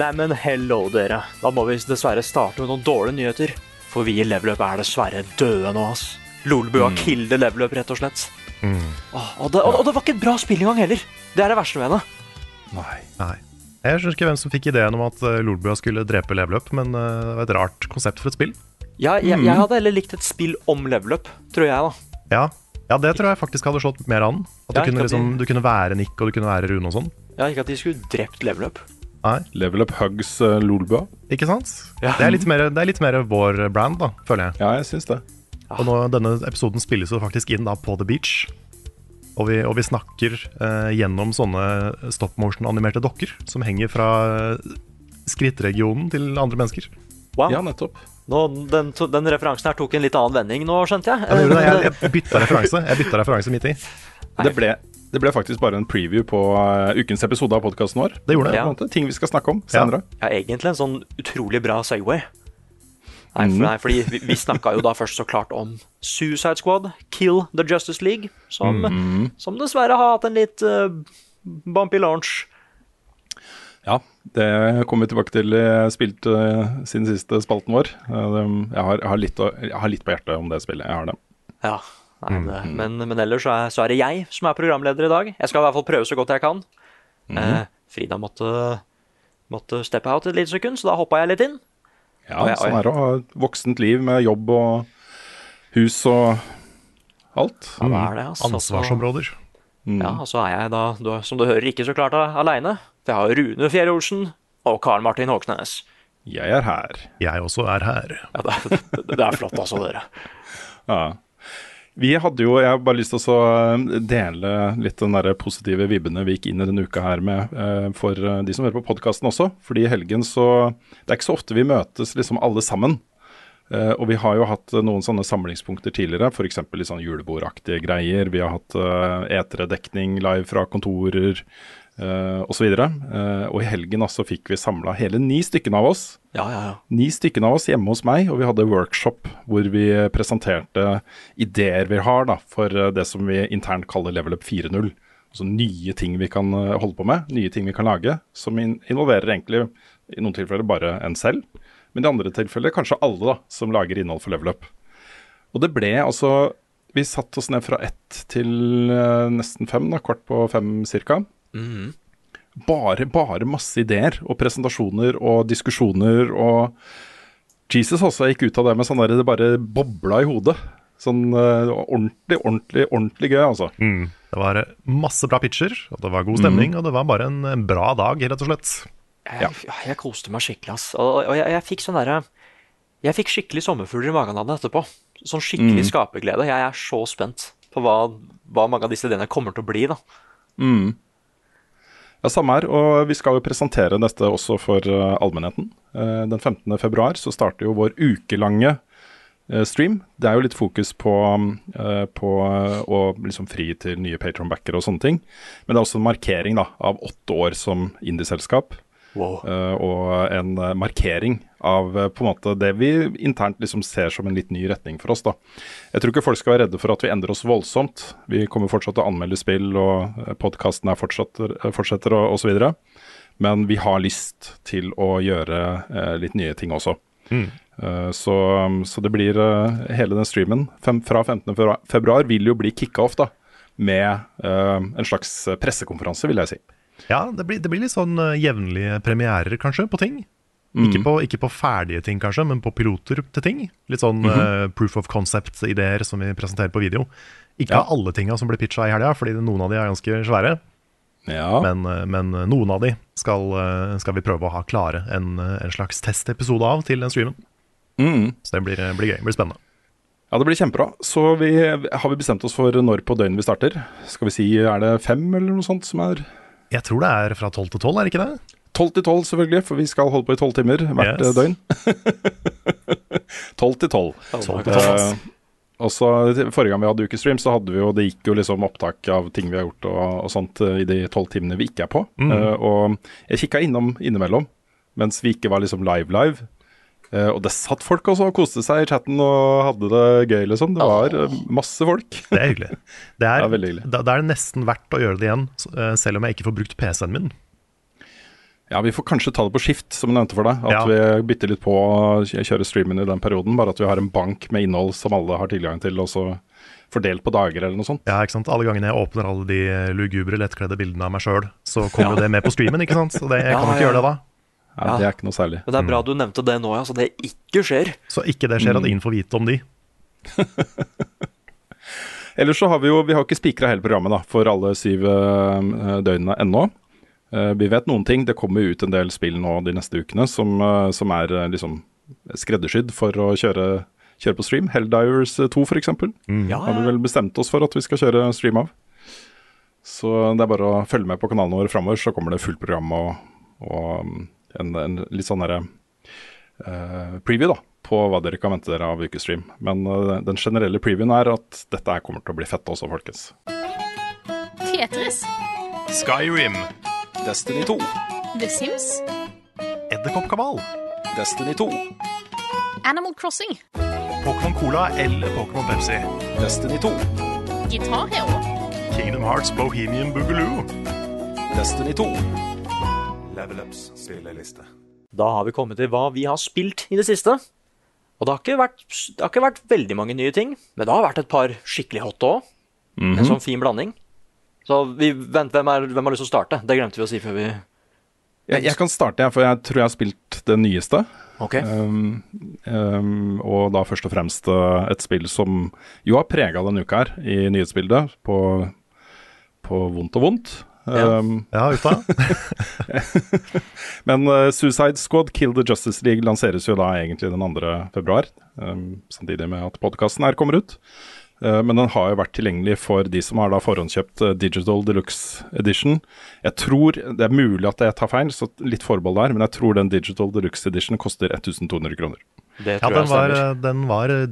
Neimen, hello, dere. Da må vi dessverre starte med noen dårlige nyheter. For vi i Level Up er dessverre døde nå, ass. Lolebua mm. killed Level Up, rett og slett. Åh, og, det, og, og det var ikke et bra spill engang heller. Det er det verste med det. Nei. Nei. Jeg skjønner ikke hvem som fikk ideen om at uh, Lolbua skulle drepe Level Up, men uh, det var et rart konsept for et spill. Ja, jeg, jeg hadde heller likt et spill om Level Up, tror jeg, da. Ja, ja det tror jeg faktisk hadde slått mer an. At Ja, du, kunne liksom, de- du kunne være Nick og du kunne være Rune og sånn. Ja, Ikke at de skulle drept Level Up. Nei, Level Up Hugs uh, Lolbua. ikke sant? Ja. Det, er litt mer, det er litt mer vår brand, da, føler jeg. Ja, jeg syns det. Og nå, denne episoden spilles jo faktisk inn da på The Beach. Og vi, og vi snakker eh, gjennom sånne stop motion-animerte dokker som henger fra eh, skrittregionen til andre mennesker. Wow. Ja, nettopp. Nå, den, den referansen her tok en litt annen vending nå, skjønte jeg. Ja, det det. Jeg, jeg bytta referanse Jeg bytta referanse midt i. Det ble, det ble faktisk bare en preview på uh, ukens episode av podkasten vår. Det gjorde det. Ja. Ting vi skal snakke om senere. Ja, egentlig en sånn utrolig bra Segway. Nei, Mm. for, nei, fordi vi, vi snakka jo da først så klart om Suicide Squad, Kill the Justice League, som, Mm. som dessverre har hatt en litt uh, bumpy launch. Ja, det kommer vi tilbake til i spilt uh, siden siste spalten vår. Uh, det, jeg, har, jeg, har litt, jeg har litt på hjertet om det spillet. Jeg har det. Ja, nei, Mm, det, men, men ellers så er, så er det jeg som er programleder i dag. Jeg skal i hvert fall prøve så godt jeg kan. Mm. Eh, Frida måtte, måtte steppe out et lite sekund, så da hoppa jeg litt inn. Ja, oi. Sånn er det å ha et voksent liv med jobb og hus og alt. Ja, det er det, altså. Ansvarsområder. Mm. Ja, og så er jeg da, da, som du hører, ikke så klart aleine. For jeg har Rune Fjell Olsen og Karl Martin Håknes. Jeg er her. Jeg også er her. Ja, det, det, det er flott, altså, dere. Ja. Vi hadde jo, Jeg har bare lyst til å dele litt den der positive vibbene vi gikk inn i denne uka her med eh, for eh, de som hører på podkasten også. Fordi i helgen så Det er ikke så ofte vi møtes liksom alle sammen. Eh, og vi har jo hatt noen sånne samlingspunkter tidligere, f.eks. litt sånn julebordaktige greier. Vi har hatt uh, etere-dekning live fra kontorer uh, osv. Uh, og i helgen altså fikk vi samla hele ni stykken av oss Ja, ja, ja. ni stykken av oss hjemme hos meg, og vi hadde workshop hvor vi presenterte ideer vi har da, for eh, det som vi internt kaller Level Up 4.0. Altså nye ting vi kan holde på med, nye ting vi kan lage, som in involverer egentlig i noen tilfeller bare en selv, men i andre tilfeller kanskje alle da, som lager innhold for Level Up. Og det ble altså Vi satte oss ned fra ett til nesten fem, da, kvart på fem cirka bare, bare masse ideer og presentasjoner og diskusjoner og Jesus også gikk ut av det med sånn der det bare bobla i hodet. Sånn det var ordentlig, ordentlig, ordentlig gøy, altså. Det var eh, masse bra pitcher, og det var god stemning, og det var bare en, en bra dag, rett og slett. Jeg, jeg koste meg skikkelig, ass. Og, og jeg, jeg fikk sånn derre Jeg fikk skikkelig sommerfugler i magen av det etterpå. Sånn skikkelig skaperglede. Jeg er så spent på hva, hva mange av disse ideene kommer til å bli, da. Ja, Samme her. Og vi skal jo presentere dette også for uh, allmennheten. Uh, den 15. februar så starter jo vår ukelange uh, stream. Det er jo litt fokus på, på å liksom fri til nye patronbackere og sånne ting. Men det er også en markering da, av åtte år som indieselskap. Wow. eh, og en eh, markering av eh, på en måte det vi internt liksom ser som en litt ny retning for oss. da. Jeg tror ikke folk skal være redde for at vi endrer oss voldsomt. Vi kommer fortsatt til å anmelde spill, og podkasten fortsetter, fortsetter og osv. Men vi har lyst til å gjøre litt nye ting også. Mm. så, så det blir hele den streamen fem, fra 15. februar- februar vil jo bli kicka off da, med en slags pressekonferanse, vil jeg si. Ja, det blir, det blir litt sånn eh, jevnlige premierer, kanskje, på ting. Ikke, på, ikke på ferdige ting, kanskje, men på piloter til ting. Litt sånn eh, proof of concept-ideer som vi presenterer på video. Ikke Ja. alle tinga som blir pitcha i helga, fordi noen av de er ganske svære. Ja. Men, eh, men noen av de skal, skal vi prøve å ha klare en, en slags testepisode av til den streamen. Mm. Så det blir, blir gøy. Det blir spennende. Ja, det blir kjempebra. Så vi, har vi bestemt oss for når på døgnet vi starter? Skal vi si er det fem eller noe sånt som er Jeg tror det er fra tolv til tolv, er det ikke det? Tolv til tolv, selvfølgelig, for vi skal holde på i tolv timer hvert Yes. eh, døgn. Tolv til tolv. Tolv til tolv. Eh, og så Forrige gang vi hadde ukestream, så hadde vi jo, det gikk jo liksom opptak av ting vi har gjort og, og sånt eh, i de tolv timene vi ikke er på. Mm. Uh, og jeg kikka innom innimellom, mens vi ikke var liksom live-live. Eh, og det satt folk også og koste seg i chatten og hadde det gøy, liksom. Det var eh, masse folk. Det er hyggelig. Det er, Ja, veldig hyggelig. da, da er det nesten verdt å gjøre det igjen, eh, selv om jeg ikke får brukt PC-en min. Ja, vi får kanskje ta det på skift, som jeg nevnte for deg. At Ja. vi bytter litt på å kjøre streamen i den perioden. Bare at vi har en bank med innhold som alle har tilgang til, og så fordelt på dager eller noe sånt. Ja, ikke sant? Alle gangene jeg åpner alle de lugubre, lettkledde bildene av meg sjøl, så kommer jo det med på streamen, ikke sant? Så det, jeg kan Ja, ikke ja. gjøre det da. Ja, Ja. Det er ikke noe særlig. Men det er bra du nevnte det nå, ja, så det ikke skjer. Så ikke det skjer at ingen får vite om de. Ellers så har vi jo Vi har ikke spikra hele programmet da, for alle syv eh, døgnene ennå. Eh, vi vet noen ting. Det kommer ut en del spill nå de neste ukene som, eh, som er liksom skreddersydd for å kjøre, kjøre på stream. Helldivers 2 f.eks. Ja, har vi vel bestemt oss for at vi skal kjøre stream av. Så det er bare å følge med på kanalen vår framover, så kommer det fullt program og, og um, en, en litt sånn derre uh, preview da, på hva dere kan vente dere av ukestream. Men uh, den generelle previewen er at dette her kommer til å bli fett også, folkens. Tetris, Skyrim, Destiny 2, The Sims, Edderkoppkabal, Destiny 2, Animal Crossing, Pokémon Cola eller Pokémon Pepsi, Destiny 2, Guitar Hero, Kingdom Hearts Bohemian Boogaloo, Destiny 2. Level Ups spilleliste. Da har vi kommet til hva vi har spilt i det siste. Og det har ikke vært, det har ikke vært veldig mange nye ting, men det har vært et par skikkelig hot òg. En sånn fin blanding. Så vi, vent, hvem, er, hvem har lyst til å starte? Det glemte vi å si før vi Jeg, jeg kan starte, jeg, for jeg tror jeg har spilt det nyeste. Ok. Um, um, og da først og fremst uh, et spill som jo har prega denne uka her i nyhetsbildet, på, på vondt og vondt. Ja. Um, Ja. Men uh, Suicide Squad Kill the Justice League lanseres jo da egentlig den 2. februar, um, samtidig med at podkasten her kommer ut. Uh, men den har jo vært tilgjengelig for de som har da forhåndskjøpt uh, Digital Deluxe Edition. Jeg tror, Det er mulig at jeg tar feil, så litt forbehold der, men jeg tror den Digital Deluxe Edition koster 1200 kroner. Det Ja, den jeg var, den var eh,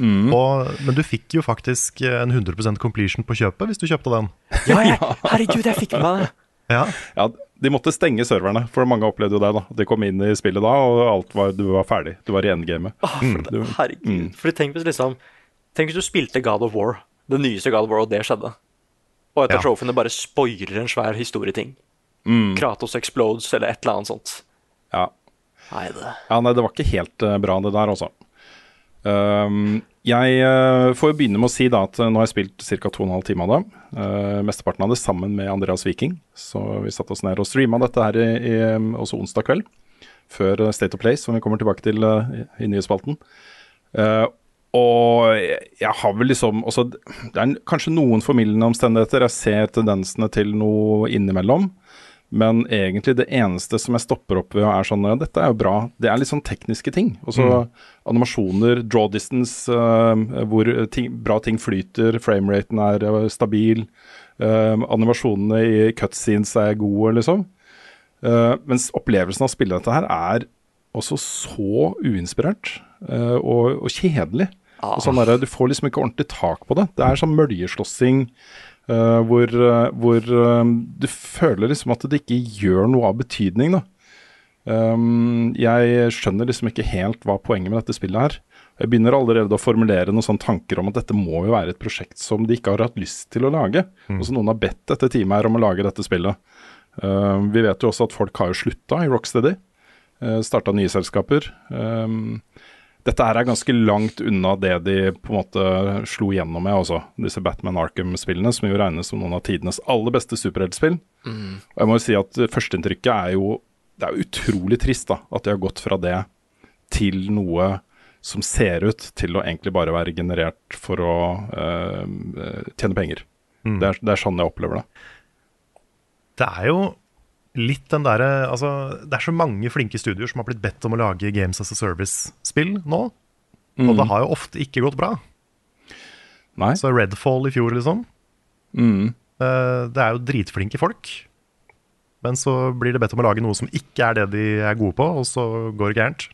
dyr. Og, men du fikk jo faktisk eh, en 100% completion på kjøpet hvis du kjøpte den. Ja, jeg, herregud, jeg fikk med meg det. Ja, Ja, De måtte stenge serverne, for mange opplevde jo det. da. De kom inn i spillet da, og alt var, du var ferdig. Du var i endgamet. Ah, for det, Du- herregud. mm. Fordi tenk hvis liksom Tenk hvis du spilte God of War, det nyeste God of War, og det skjedde. Og et av Ja. trofeene bare spoiler en svær historieting. Mm. Kratos explodes, eller et eller annet sånt. Ja. Nei, det Ja, nei, det var ikke helt eh, bra det der, altså. Um, jeg eh, får jo begynne med å si da at eh, nå har jeg spilt ca. 2 12 timer av det. Eh, mesteparten av det sammen med Andreas Viking. Så vi satte oss ned og streama dette her i, i, også onsdag kveld. Før State of Play, som vi kommer tilbake til i, i nyhetsspalten. Og jeg har vel liksom også, Det er kanskje noen formildende omstendigheter. Jeg ser tendensene til noe innimellom. Men egentlig det eneste som jeg stopper opp ved, er sånn Ja, dette er jo bra. Det er litt sånn tekniske ting. Også mm. animasjoner, draw distance, uh, hvor ting, bra ting flyter, frameraten er eh, stabil. uh, animasjonene i cutscenes er gode, liksom. Uh, mens opplevelsen av å spille dette her er også så uinspirert og, og kjedelig. Og sånn der, du får liksom ikke ordentlig tak på det. Det er sånn møljeslåssing eh, hvor, uh, hvor uh, du føler liksom at det ikke gjør noe av betydning, da. Um, jeg skjønner liksom ikke helt hva poenget med dette spillet er. Jeg begynner allerede å formulere noen sånne tanker om at dette må jo være et prosjekt som de ikke har hatt lyst til å lage. Og så noen har bedt dette teamet her om å lage dette spillet. Um, vi vet jo også at folk har jo slutta i Rocksteady. Uh, Starta nye selskaper. Um, dette her er ganske langt unna det de på en måte slo gjennom med, også. Disse Batman Arkham-spillene, som jo regnes som noen av tidenes aller beste superheltspill. Og jeg må jo si at førsteinntrykket er jo det er utrolig trist da, at de har gått fra det til noe som ser ut til å egentlig bare være generert for å eh, tjene penger. Det, er, det er sånn jeg opplever det. Det er jo litt den derre Altså, det er så mange flinke studioer som har blitt bedt om å lage Games as a Service-spill nå. Og det har jo ofte ikke gått bra. Nei. Så Redfall i fjor, liksom. Mm. eh, Det er jo dritflinke folk. Men så blir det bedt om å lage noe som ikke er det de er gode på, og så går det gærent.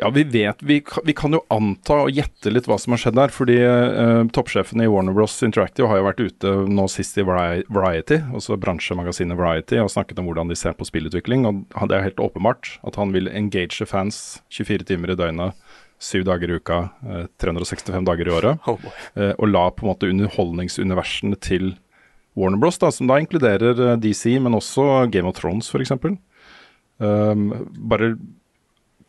Ja, vi vet vi, kan- vi kan jo anta og gjette litt hva som har skjedd der. Fordi eh, toppsjefen i Warner Bros. Interactive har jo vært ute nå sist i Variety, altså bransjemagasinet Variety, og snakket om hvordan de ser på spillutvikling. Og det er helt åpenbart at han vil engage fans 24 timer i døgnet, syv dager i uka, eh, 365 dager i året. Oh eh, og la på en måte underholdningsuniversene til Warner Bros., da, som da inkluderer eh, DC, men også Game of Thrones f.eks. Um, bare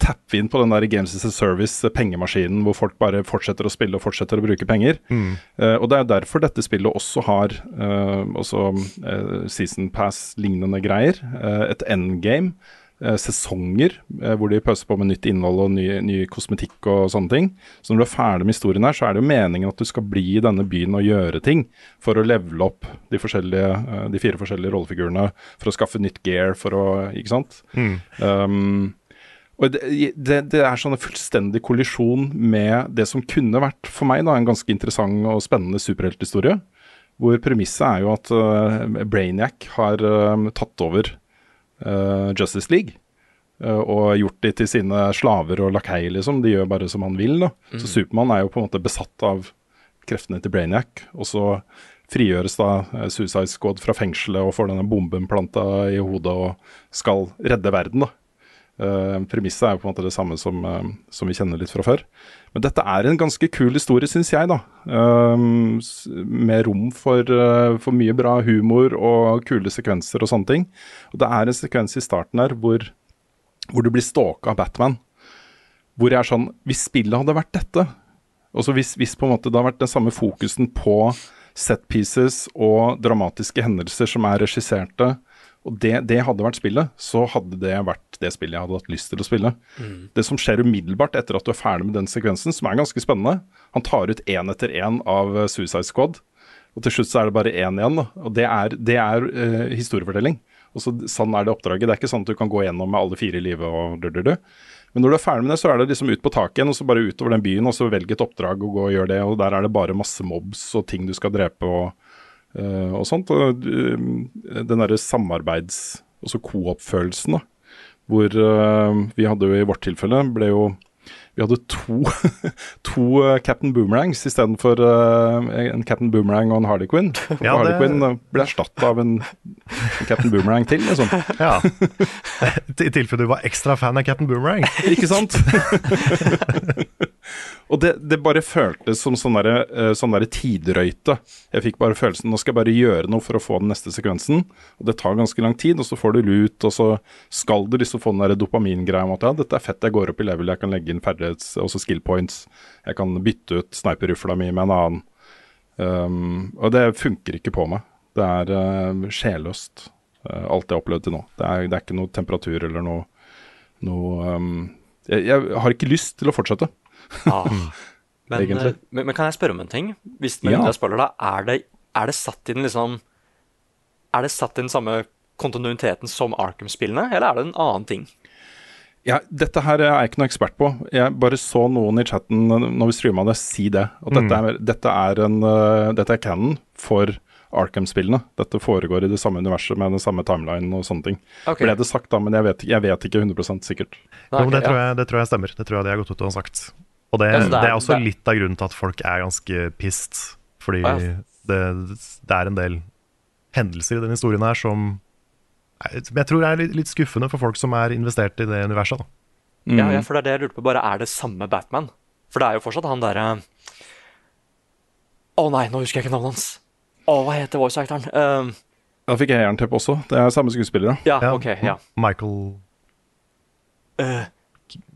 tappe inn på den der Games as a Service-pengemaskinen hvor folk bare fortsetter å spille og fortsetter å bruke penger. Eh, og Det er derfor dette spillet også har uh, også, uh, season pass-lignende greier. eh, et endgame. eh, sesonger eh, hvor de pøser på med nytt innhold og ny, ny kosmetikk og sånne ting. Så når du er ferdig med historien her, så er det jo meningen at du skal bli i denne byen og gjøre ting for å levele opp de, eh, de fire forskjellige rollefigurene, for å skaffe nytt gear, for å Ikke sant? Um, og det, det, det er sånn en fullstendig kollisjon med det som kunne vært for meg da, en ganske interessant og spennende superhelthistorie. Hvor premisset er jo at uh, Brainiac har uh, tatt over uh, Justice League. og gjort de til sine slaver og lakeier, liksom. De gjør bare som han vil. da. Så Supermann er jo på en måte besatt av kreftene til Brainiac. Og så frigjøres da Suicide Squad fra fengselet og får denne bomben planta i hodet og skal redde verden, da. Eh, premisset er jo på en måte det samme som, uh, som vi kjenner litt fra før. Men dette er en ganske kul historie, syns jeg, da. Uh, med rom for, for mye bra humor og kule sekvenser og sånne ting. Og det er en sekvens i starten her hvor, hvor du blir stalka av Batman. Hvor jeg er sånn Hvis spillet hadde vært dette, også hvis, hvis på en måte det hadde vært den samme fokusen på set pieces og dramatiske hendelser som er regisserte, og det, det hadde vært spillet, så hadde det vært det spillet jeg hadde hatt lyst til å spille. Det som skjer umiddelbart etter at du er ferdig med den sekvensen, som er ganske spennende Han tar ut én etter én av eh, Suicide Squad, og til slutt så er det bare én igjen. Da. Og det er, det er uh, historiefortelling. Og så, sånn er det oppdraget. Det er ikke sånn at du kan gå gjennom med alle fire i livet og du-du-du. Men når du er ferdig med det, så er det liksom ut på taket igjen, og så bare utover den byen, og så velg et oppdrag og gå og gjør det. Og der er det bare masse mobs og ting du skal drepe og, og sånt. Og eh, den derre samarbeids... Også coop-følelsen, da. Hvor eh, vi hadde jo i vårt tilfelle ble jo vi hadde to, to eh, Captain Boomerangs istedenfor uh, en Captain Boomerang og en Harley Quinn. Og Ja, Harley det- Quinn eh, ble erstatta av en, en Captain Boomerang til, liksom. Ja. I tilfelle du var ekstra fan av Captain Boomerang. Ikke sant? og det, det bare føltes som sånn derre sånn derre tidrøyte. Jeg fikk bare følelsen nå skal jeg bare gjøre noe for å få den neste sekvensen. Og det tar ganske lang tid, og så får du lut, og så skal du liksom få den der dopamingreia om at ja, dette er fett, jeg går opp i level, jeg kan legge inn ferdighets, også skill points. Jeg kan bytte ut sniperrifla mi med en annen. Um, og det funker ikke på meg. Det er uh, sjelløst, uh, alt jeg har opplevd til nå. Det er, det er ikke noe temperatur eller noe, noe um, jeg, jeg har ikke lyst til å fortsette. Ah. Men, eh, men, men kan jeg spørre om en ting? Hvis med Ja. jeg spoiler da, er det, er det satt i den liksom Er det satt i den samme kontinuiteten som Arkham-spillene, eller er det en annen ting? Ja, dette her er jeg ikke noen ekspert på. Jeg bare så noen i chatten når vi streama det, si det. At dette er, dette er, en, uh, dette er canon for Arkham-spillene. Dette foregår i det samme universet med den samme timeline og sånne ting. Okay. Ble det sagt da, men jeg vet, jeg vet ikke 100 sikkert. Nei, Jo, men ok, det, tror jeg, det tror jeg stemmer. Det tror jeg de har gått ut og sagt. Og det, Ja, det er- det er også det litt av grunnen til at folk er ganske pissed. Fordi Ah, ja. det, det er en del hendelser i den historien her som jeg tror det er litt, litt skuffende for folk som er investert i det universet. Da. Ja, ja, for det er det jeg lurte på. Bare er det samme Batman? For det er jo fortsatt han derre Å nei, nå husker jeg ikke navnet hans. Å, hva heter voice actoren? Um, Da fikk jeg jernteppe også. Det er samme skuespiller, ja, Ja, ok, ja. Michael uh...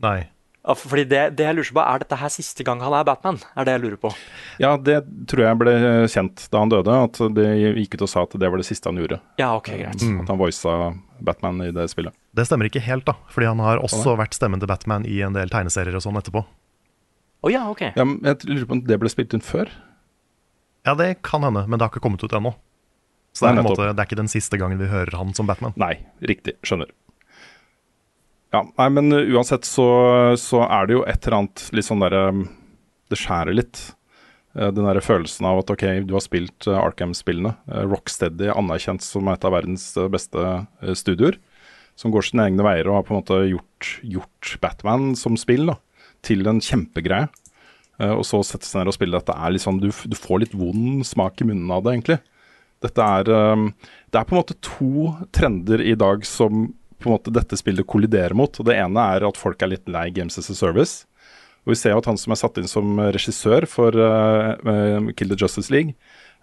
Nei. Fordi det, det jeg lurer på, Er dette her siste gang han er Batman? Er det jeg lurer på. Ja, det tror jeg ble kjent da han døde, at det gikk ut og sa at det var det siste han gjorde. Ja, ok, greit. At han voisa Batman i det spillet. Det stemmer ikke helt, da. Fordi han har også vært stemmen til Batman i en del tegneserier og sånn etterpå. Oh, ja, ok. Ja, men jeg lurer på om det ble spilt inn før? Ja, det kan hende, men det har ikke kommet ut ennå. Så det er, Nei, en måte, det er ikke den siste gangen vi hører han som Batman. Nei, riktig. Skjønner. Ja, nei, men uh, uansett så, så er det jo et eller annet litt sånn derre Det skjærer litt. Uh, Den derre følelsen av at ok, du har spilt uh, Arkham-spillene. Rocksteady anerkjent som et av verdens beste studioer. Som går sine egne veier og har på en måte gjort, gjort Batman som spill da, til en kjempegreie. Og så sette seg ned og spille dette er sånn du, du får litt vond smak i munnen av det, egentlig. Dette er Det er på en måte to trender i dag som på en måte dette spillet kolliderer mot. Og Det ene er at folk er litt lei Games as a Service. Og Vi ser jo at han som er satt inn som regissør for uh, uh, Kill the Justice League,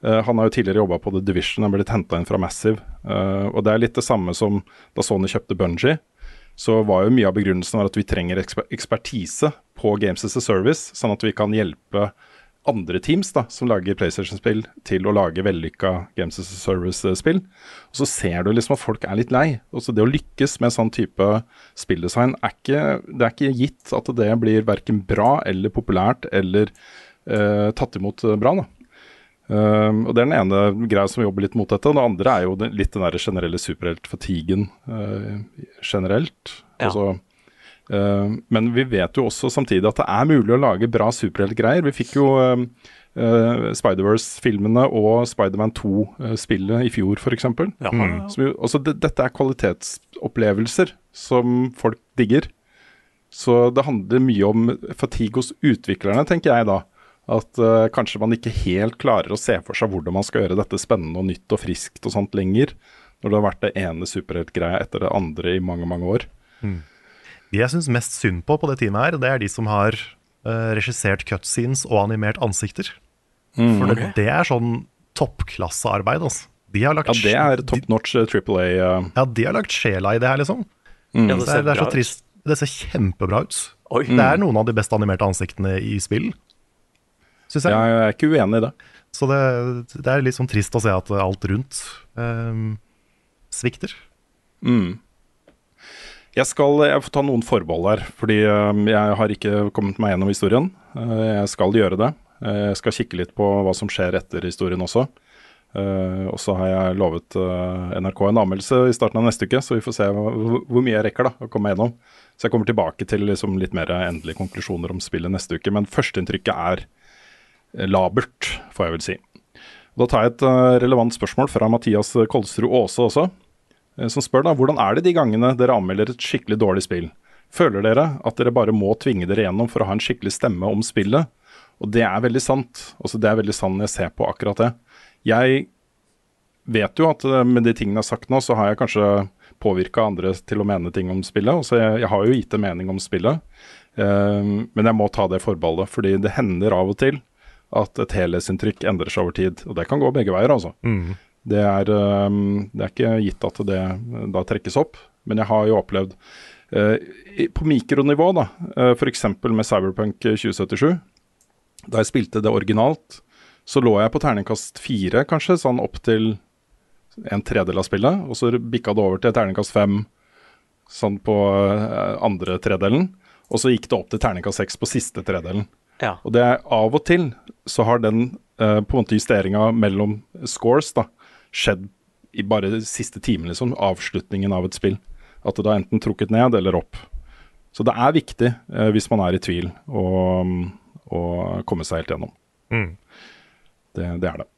uh, han har jo tidligere jobba på The Division, han ble litt henta inn fra Massive. Uh, og Det er litt det samme som da Sony kjøpte Bungie. Så var jo mye av begrunnelsen at vi trenger eksper ekspertise på Games as a Service, sånn at vi kan hjelpe andre teams da, som lager PlayStation-spill, til å lage vellykka Games as a Service-spill. Og så ser du liksom at folk er litt lei. Også det å lykkes med sånn type spilldesign er ikke, det er ikke gitt at det blir verken bra eller populært eller eh, tatt imot bra. da. Um, og Det er den ene greia som jobber litt mot dette. Og det andre er jo den, litt den der generelle superheltfatiguen uh, generelt. Ja. Altså, men vi vet jo også samtidig at det er mulig å lage bra superheltgreier. Vi fikk jo uh, Spider-Verse-filmene og Spider-Man 2-spillet i fjor, f.eks. Ja, Mm. Jo- Altså, det, dette er kvalitetsopplevelser som folk digger. Så det handler mye om fatigue hos utviklerne, tenker jeg da. At uh, kanskje man ikke helt klarer å se for seg hvordan man skal gjøre dette spennende og nytt og friskt og sånt lenger. Når det har vært det ene superheltgreia etter det andre i mange, mange år. De jeg syns mest synd på på det teamet her, det er de som har uh, regissert cutscenes og animert ansikter. For det, det er sånn toppklassearbeid, altså. De har lagt, Ja, det er top notch eh, Triple A. Uh. ja, de har lagt sjela i det her, liksom. Ja, Det, ser er, det er så trist. Det ser kjempebra ut. Oi. Det er noen av de best animerte ansiktene i spill, syns jeg. Jeg er ikke uenig i det. Så det, det er litt sånn trist å se at alt rundt um, svikter. Mm. Jeg skal jeg får ta noen forbehold her, fordi eh, jeg har ikke kommet meg gjennom historien. Eh, jeg skal gjøre det. Eh, jeg skal kikke litt på hva som skjer etter historien også. Eh, og så har jeg lovet eh, NRK en anmeldelse i starten av neste uke, så vi får se hvor, mye jeg rekker da, å komme meg gjennom. Så jeg kommer tilbake til liksom, litt mer endelige konklusjoner om spillet neste uke. Men førsteinntrykket er eh, labert, får jeg vel si. Da tar jeg et eh, relevant spørsmål fra Mathias Kolsrud Aase også eh, som spør da, hvordan er det de gangene dere anmelder et skikkelig dårlig spill? Føler dere at dere bare må tvinge dere gjennom for å ha en skikkelig stemme om spillet? Og det er veldig sant. Også det er veldig sant når jeg ser på akkurat det. Jeg vet jo at eh, med de tingene jeg har sagt nå, så har jeg kanskje påvirka andre til å mene ting om spillet. Og så jeg, jeg har jo gitt en mening om spillet, eh, men jeg må ta det forbeholdet. Fordi det hender av og til at et helhetsinntrykk endrer seg over tid. Og det kan gå begge veier, altså. Det er, det er ikke gitt at det da trekkes opp, men jeg har jo opplevd øh, på mikronivå, da, uh, f.eks. med Cyberpunk 2077. Da jeg spilte det originalt, så lå jeg på terningkast fire, kanskje, sånn opp til en tredel av spillet. Og så bikka det over til terningkast fem sånn på øh, andre tredelen. Og så gikk det opp til terningkast seks på siste tredelen. Ja. Og det er av og til så har den eh, på en måte justeringa mellom scores da, skjedd i bare de siste timen, liksom. Avslutningen av et spill. At det da enten trukket ned eller opp. Så det er viktig, eh, hvis man er i tvil, å, å komme seg helt gjennom. Mm. Det, det er det.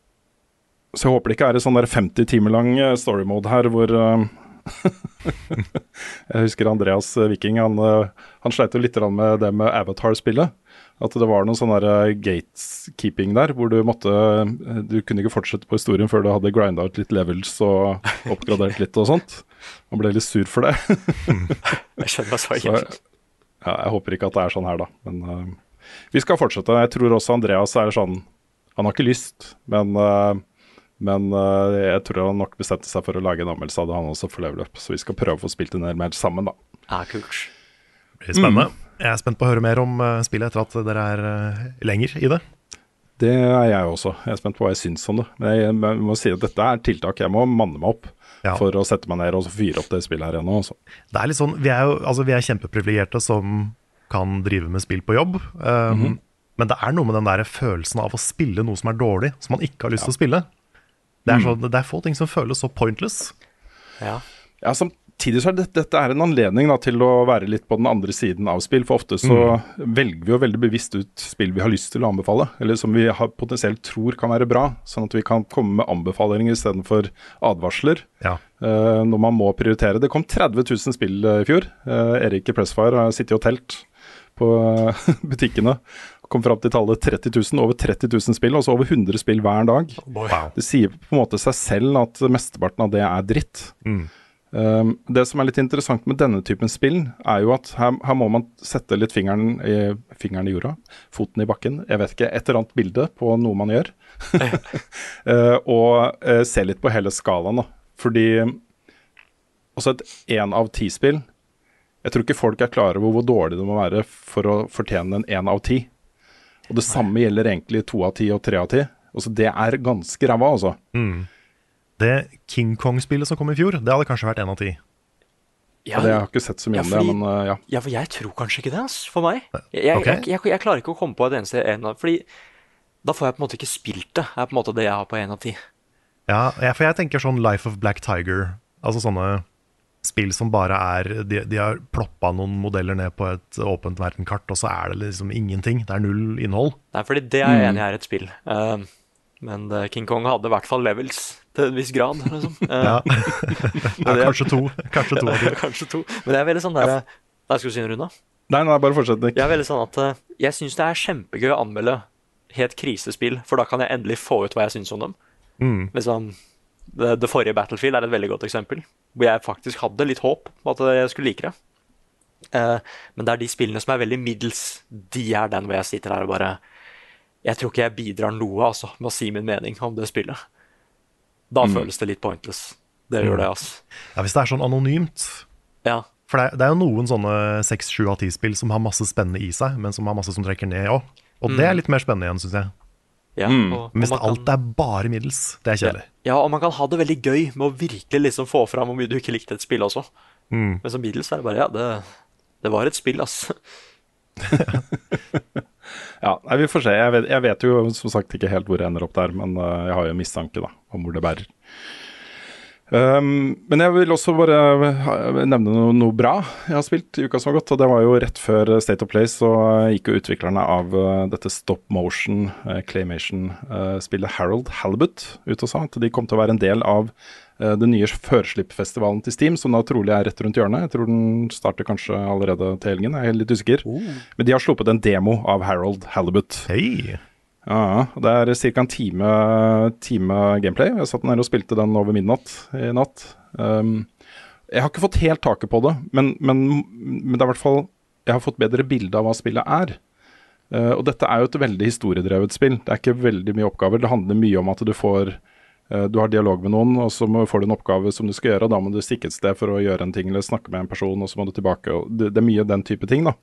Så jeg håper det ikke er en sånn der 50 timer lang eh, story mode her hvor eh, Jeg husker Andreas eh, Viking, han, eh, han sleit jo litt med det med Avatar-spillet. At det var noen sånn der, eh, gatekeeping der, hvor du måtte eh, Du kunne ikke fortsette på historien før du hadde grinda ut litt levels og oppgradert litt og sånt. Man ble litt sur for det. Jeg skjønner hva Så, svaret ja, jeg håper ikke at det er sånn her, da. Men uh, vi skal fortsette. Jeg tror også Andreas er sånn Han har ikke lyst, men, uh, men uh, jeg tror han nok bestemte seg for å lage en anmeldelse av det, han også, for level up. Så vi skal prøve å få spilt en del mer sammen, da. Ja, kult. Det blir spennende. Jeg er spent på å høre mer om eh, spillet etter at dere er eh, lenger i det. Det er jeg også. Jeg er spent på hva jeg syns om det. Men jeg, jeg må si at dette er tiltak. Jeg må manne meg opp Ja. for å sette meg ned og fyre opp det spillet her ennå. Altså. Det er litt sånn, Vi er jo altså, vi er kjempeprivilegerte som kan drive med spill på jobb. Um, Men det er noe med den der følelsen av å spille noe som er dårlig, som man ikke har lyst til å spille. Det er, så, det er få ting som føles så pointless. Ja. Ja, samtidig så er det, dette er en anledning da, til å være litt på den andre siden av spill. For ofte så velger vi jo veldig bevisst ut spill vi har lyst til å anbefale, eller som vi har, potensielt tror kan være bra, sånn at vi kan komme med anbefalinger istedenfor advarsler. Ja. Uh, når man må prioritere. Det kom 30 000 spill eh, i fjor. Uh, Erik i Pressfire har sittet og telt på uh, butikkene. Kom fram til tallet 30 000, over 30 000 spill, altså over 100 spill hver dag. Wow. Det sier på en måte seg selv at mesteparten av det er dritt. Mm. Um, det som er litt interessant med denne typen spill, er jo at her, her må man sette litt fingeren i, fingeren i jorda, foten i bakken, jeg vet ikke, et eller annet bilde på noe man gjør. Eh, og uh, se litt på hele skalaen, da. Fordi også et én av ti-spill Jeg tror ikke folk er klare over hvor dårlig det må være for å fortjene en én av ti. Og det samme gjelder egentlig to av ti og tre av ti. Altså, det er ganske ræva, altså. Det King Kong-spillet som kom i fjor, det hadde kanskje vært én av ti. Ja, det, jeg har ikke sett så mye Ja, om det, men uh, ja. Ja, for jeg tror kanskje ikke det, ass, for meg. Jeg, okay. Jeg, jeg, jeg klarer ikke å komme på et eneste en av Fordi da får jeg på en måte ikke spilt det. er på en måte det jeg har på én av ti. Ja, for jeg tenker sånn Life of Black Tiger. Altså sånne spill som bare er De, de har ploppa noen modeller ned på et åpent verdenkart, og så er det liksom ingenting. Det er null innhold. Nei, fordi det er jeg enig i er et spill. Uh, men eh, King Kong hadde i hvert fall levels til en viss grad. Liksom. Eh, Ja. ja, kanskje to. Kanskje to. Kanskje to. Men det er veldig sånn der Nei, skal du si noe, Runa? Nei, nei, bare fortsett, Nick. Jeg er veldig sånn at eh, jeg syns det er kjempegøy å anmelde helt krisespill, for da kan jeg endelig få ut hva jeg syns om dem. Mm. Liksom, det, det forrige Battlefield er et veldig godt eksempel, hvor jeg faktisk hadde litt håp om at jeg skulle like det. Eh, men det er de spillene som er veldig middels, de er den hvor jeg sitter her og bare Jeg tror ikke jeg bidrar noe altså, med å si min mening om det spillet. Da føles det litt pointless. Det gjør det, altså. Ja, hvis det er sånn anonymt. Ja. For det det er jo noen sånne seks, sju av ti-spill som har masse spennende i seg, men som har masse som trekker ned òg. Og det er litt mer spennende igjen, syns jeg. ja og, og Men hvis kan- alt er bare middels, det er kjedelig. Ja, og man kan ha det veldig gøy med å virkelig liksom få fram hvor mye du ikke likte et spill også. Mm. Men som middels er det bare Ja, det, det var et spill, ass. Ja, nei, Vi får se. Jeg vet, jeg vet jo som sagt ikke helt hvor jeg ender opp der, men uh, jeg har jo mistanke da, om hvor det bærer. Um, men jeg vil også bare nevne noe, noe bra jeg har spilt i uka som har gått. Og det var jo rett før State of Play, så gikk jo utviklerne av uh, dette stop motion uh, claymation-spillet Harold Halibut ut og sa at de kom til å være en del av den nye førslippfestivalen til Steam, som da trolig er rett rundt hjørnet. Jeg tror den starter kanskje allerede til helgen, jeg er litt usikker. Men de har sluppet en demo av Harold Halibut. Hei! Ja, det er ca. en time, time gameplay. Jeg satt nede og spilte den over midnatt i natt. Um, jeg har ikke fått helt taket på det, men, men, men det er i hvert fall Jeg har fått bedre bilde av hva spillet er. Uh, og dette er jo et veldig historiedrevet spill. Det er ikke veldig mye oppgaver. Det handler mye om at du får Du har dialog med noen, og så får du en oppgave som du skal gjøre. og Da må du stikke et sted for å gjøre en ting, eller snakke med en person, og så må du tilbake. Det, er mye den type ting, da.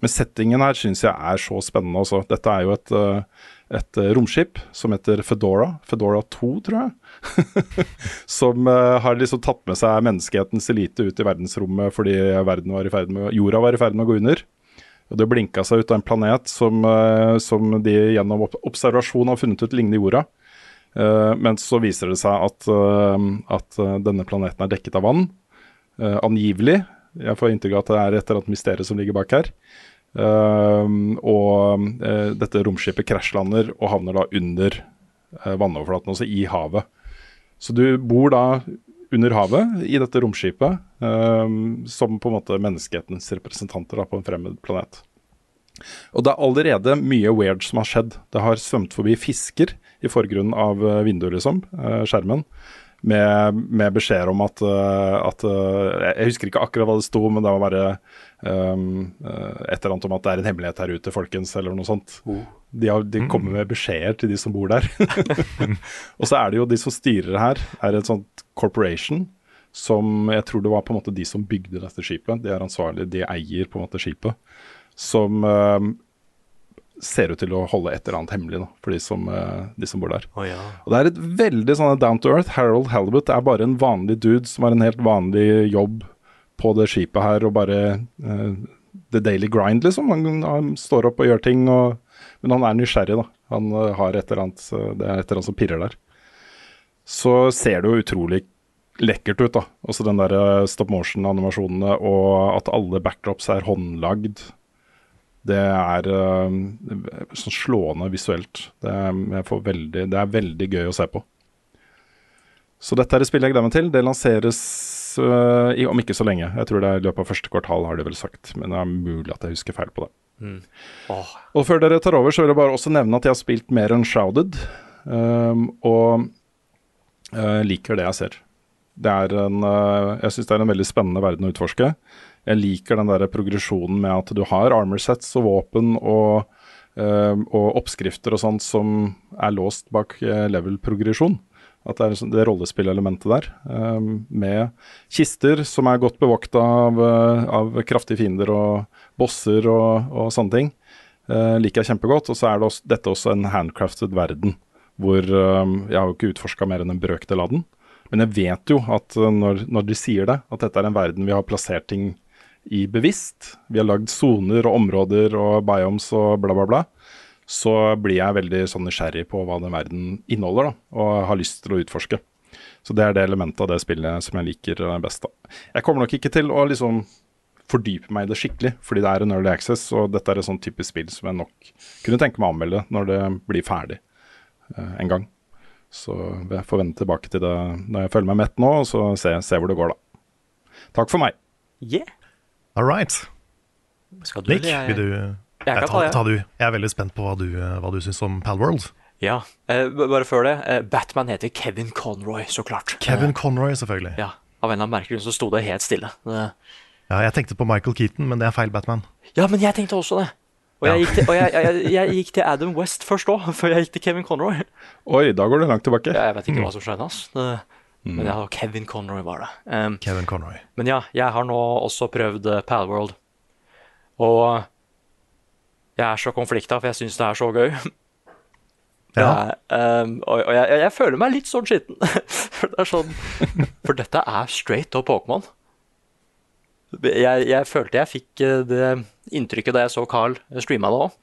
Men settingen her syns jeg er så spennende også. Dette er jo et, uh, et uh, romskip som heter Fedora. Fedora 2, tror jeg. som har liksom tatt med seg menneskehetens elite ut i verdensrommet fordi var i ferd med, jorda var i ferd med å gå under. Og Det blinka seg ut av en planet som, som de gjennom observasjon har funnet ut ligner jorda. Uh, men så viser det seg at, uh, at uh, denne planeten er dekket av vann. Angivelig. Jeg får inntrykk av at det er et eller annet mysterium som ligger bak her. Og dette romskipet krasjlander og havner da under vannoverflaten, altså i havet. Så du bor da under havet i dette romskipet som på en måte menneskehetens representanter da, på en fremmed planet. Og det er allerede mye weird som har skjedd. Det har svømt forbi fisker i forgrunnen av uh, vinduet, liksom, uh, skjermen. Med, med beskjeder om at, uh, at Jeg husker ikke akkurat hva det sto, men det var bare um, et eller annet om at det er en hemmelighet her ute, folkens, eller noe sånt. De, har, de kommer med beskjeder til de som bor der. og så er det jo de som styrer her, er et sånt corporation som jeg tror det var på en måte de som bygde dette skipet. De er ansvarlige, de eier på en måte skipet. som eh, ser ut til å holde et eller annet hemmelig da, for de som, eh, de som bor der. Oh, ja. Og Det er et veldig sånn down to earth. Harold Halibut er bare en vanlig dude som har en helt vanlig jobb på det skipet her, og bare uh, the daily grind, liksom. Han, han står opp og gjør ting, og, men han er nysgjerrig, da. Han uh, har et eller annet Det er et eller annet som pirrer der. Så ser det jo utrolig lekkert ut, da. Også den der stop motion-animasjonene, og at alle backdrops er håndlagd. Det er uh, sånn slående visuelt. Det er, jeg får veldig, det er veldig gøy å se på. Så dette er et spill jeg gleder meg til. Det lanseres uh, i, om ikke så lenge. Jeg tror det er i løpet av første kvartal, har de vel sagt. Men det er mulig at jeg husker feil på det. Åh, Og før dere tar over, så vil jeg bare også nevne at jeg har spilt mer enn Shrouded. Um, og uh, liker det jeg ser. Det er en, jeg syns det er en veldig spennende verden å utforske. Jeg liker den der progresjonen med at du har armor sets og våpen og, øh, og oppskrifter og sånt som er låst bak øh, level-progresjon. At det er sånn- det rollespillelementet der. um, med kister som er godt bevokta av, av kraftige fiender og bosser og, og sånne ting. Uh, liker jeg kjempegodt. Og så er det også, dette også en handcrafted verden. Hvor uh, Jeg har jo ikke utforska mer enn en brøkdel av den. Men jeg vet jo at når, når de sier det, at dette er en verden vi har plassert ting i bevisst. Vi har lagd soner og områder og biomes og bla, bla, bla så blir jeg veldig sånn nysgjerrig på hva den verden inneholder, da, og har lyst til å utforske. Så det er det elementet av det spillet som jeg liker best. da. Jeg kommer nok ikke til å liksom fordype meg i det skikkelig, fordi det er en early access, og dette er et sånn typisk spill som jeg nok kunne tenke meg å anmelde når det blir ferdig eh, en gang. Så jeg får vende tilbake til det når jeg føler meg mett nå, og så se, se hvor det går, da. Takk for meg. yeah. All right. Skal du Nick, jeg? vil du Jeg jeg, ta, ta ta du. Jeg er veldig spent på hva du, hva du syns om Palworld. Ja. Eh, bare før det. Eh, Batman heter Kevin Conroy, så klart. Kevin Conroy, selvfølgelig. Ja. Av en eller annen merkelig grunn så sto det helt stille. Det, Ja, jeg tenkte på Michael Keaton, men det er feil Batman. Ja, men jeg tenkte også det. Og jeg gikk til, og jeg, jeg, jeg, jeg gikk til Adam West først òg, før jeg gikk til Kevin Conroy. Oi, da går du langt tilbake. Ja, jeg vet ikke hva som skjedde, Altså. Det, Men ja, Kevin Conroy var det. Um, Kevin Conroy. men ja, jeg har nå også prøvd uh, Palworld. Og jeg er så konflikta, for jeg syns det er så gøy. Ja. er, um, og og jeg, jeg, føler meg litt sånn skitten. For det er sånn For dette er straight up Pokémon. Jeg, jeg følte jeg fikk eh, det inntrykket da jeg så Carl streama det òg.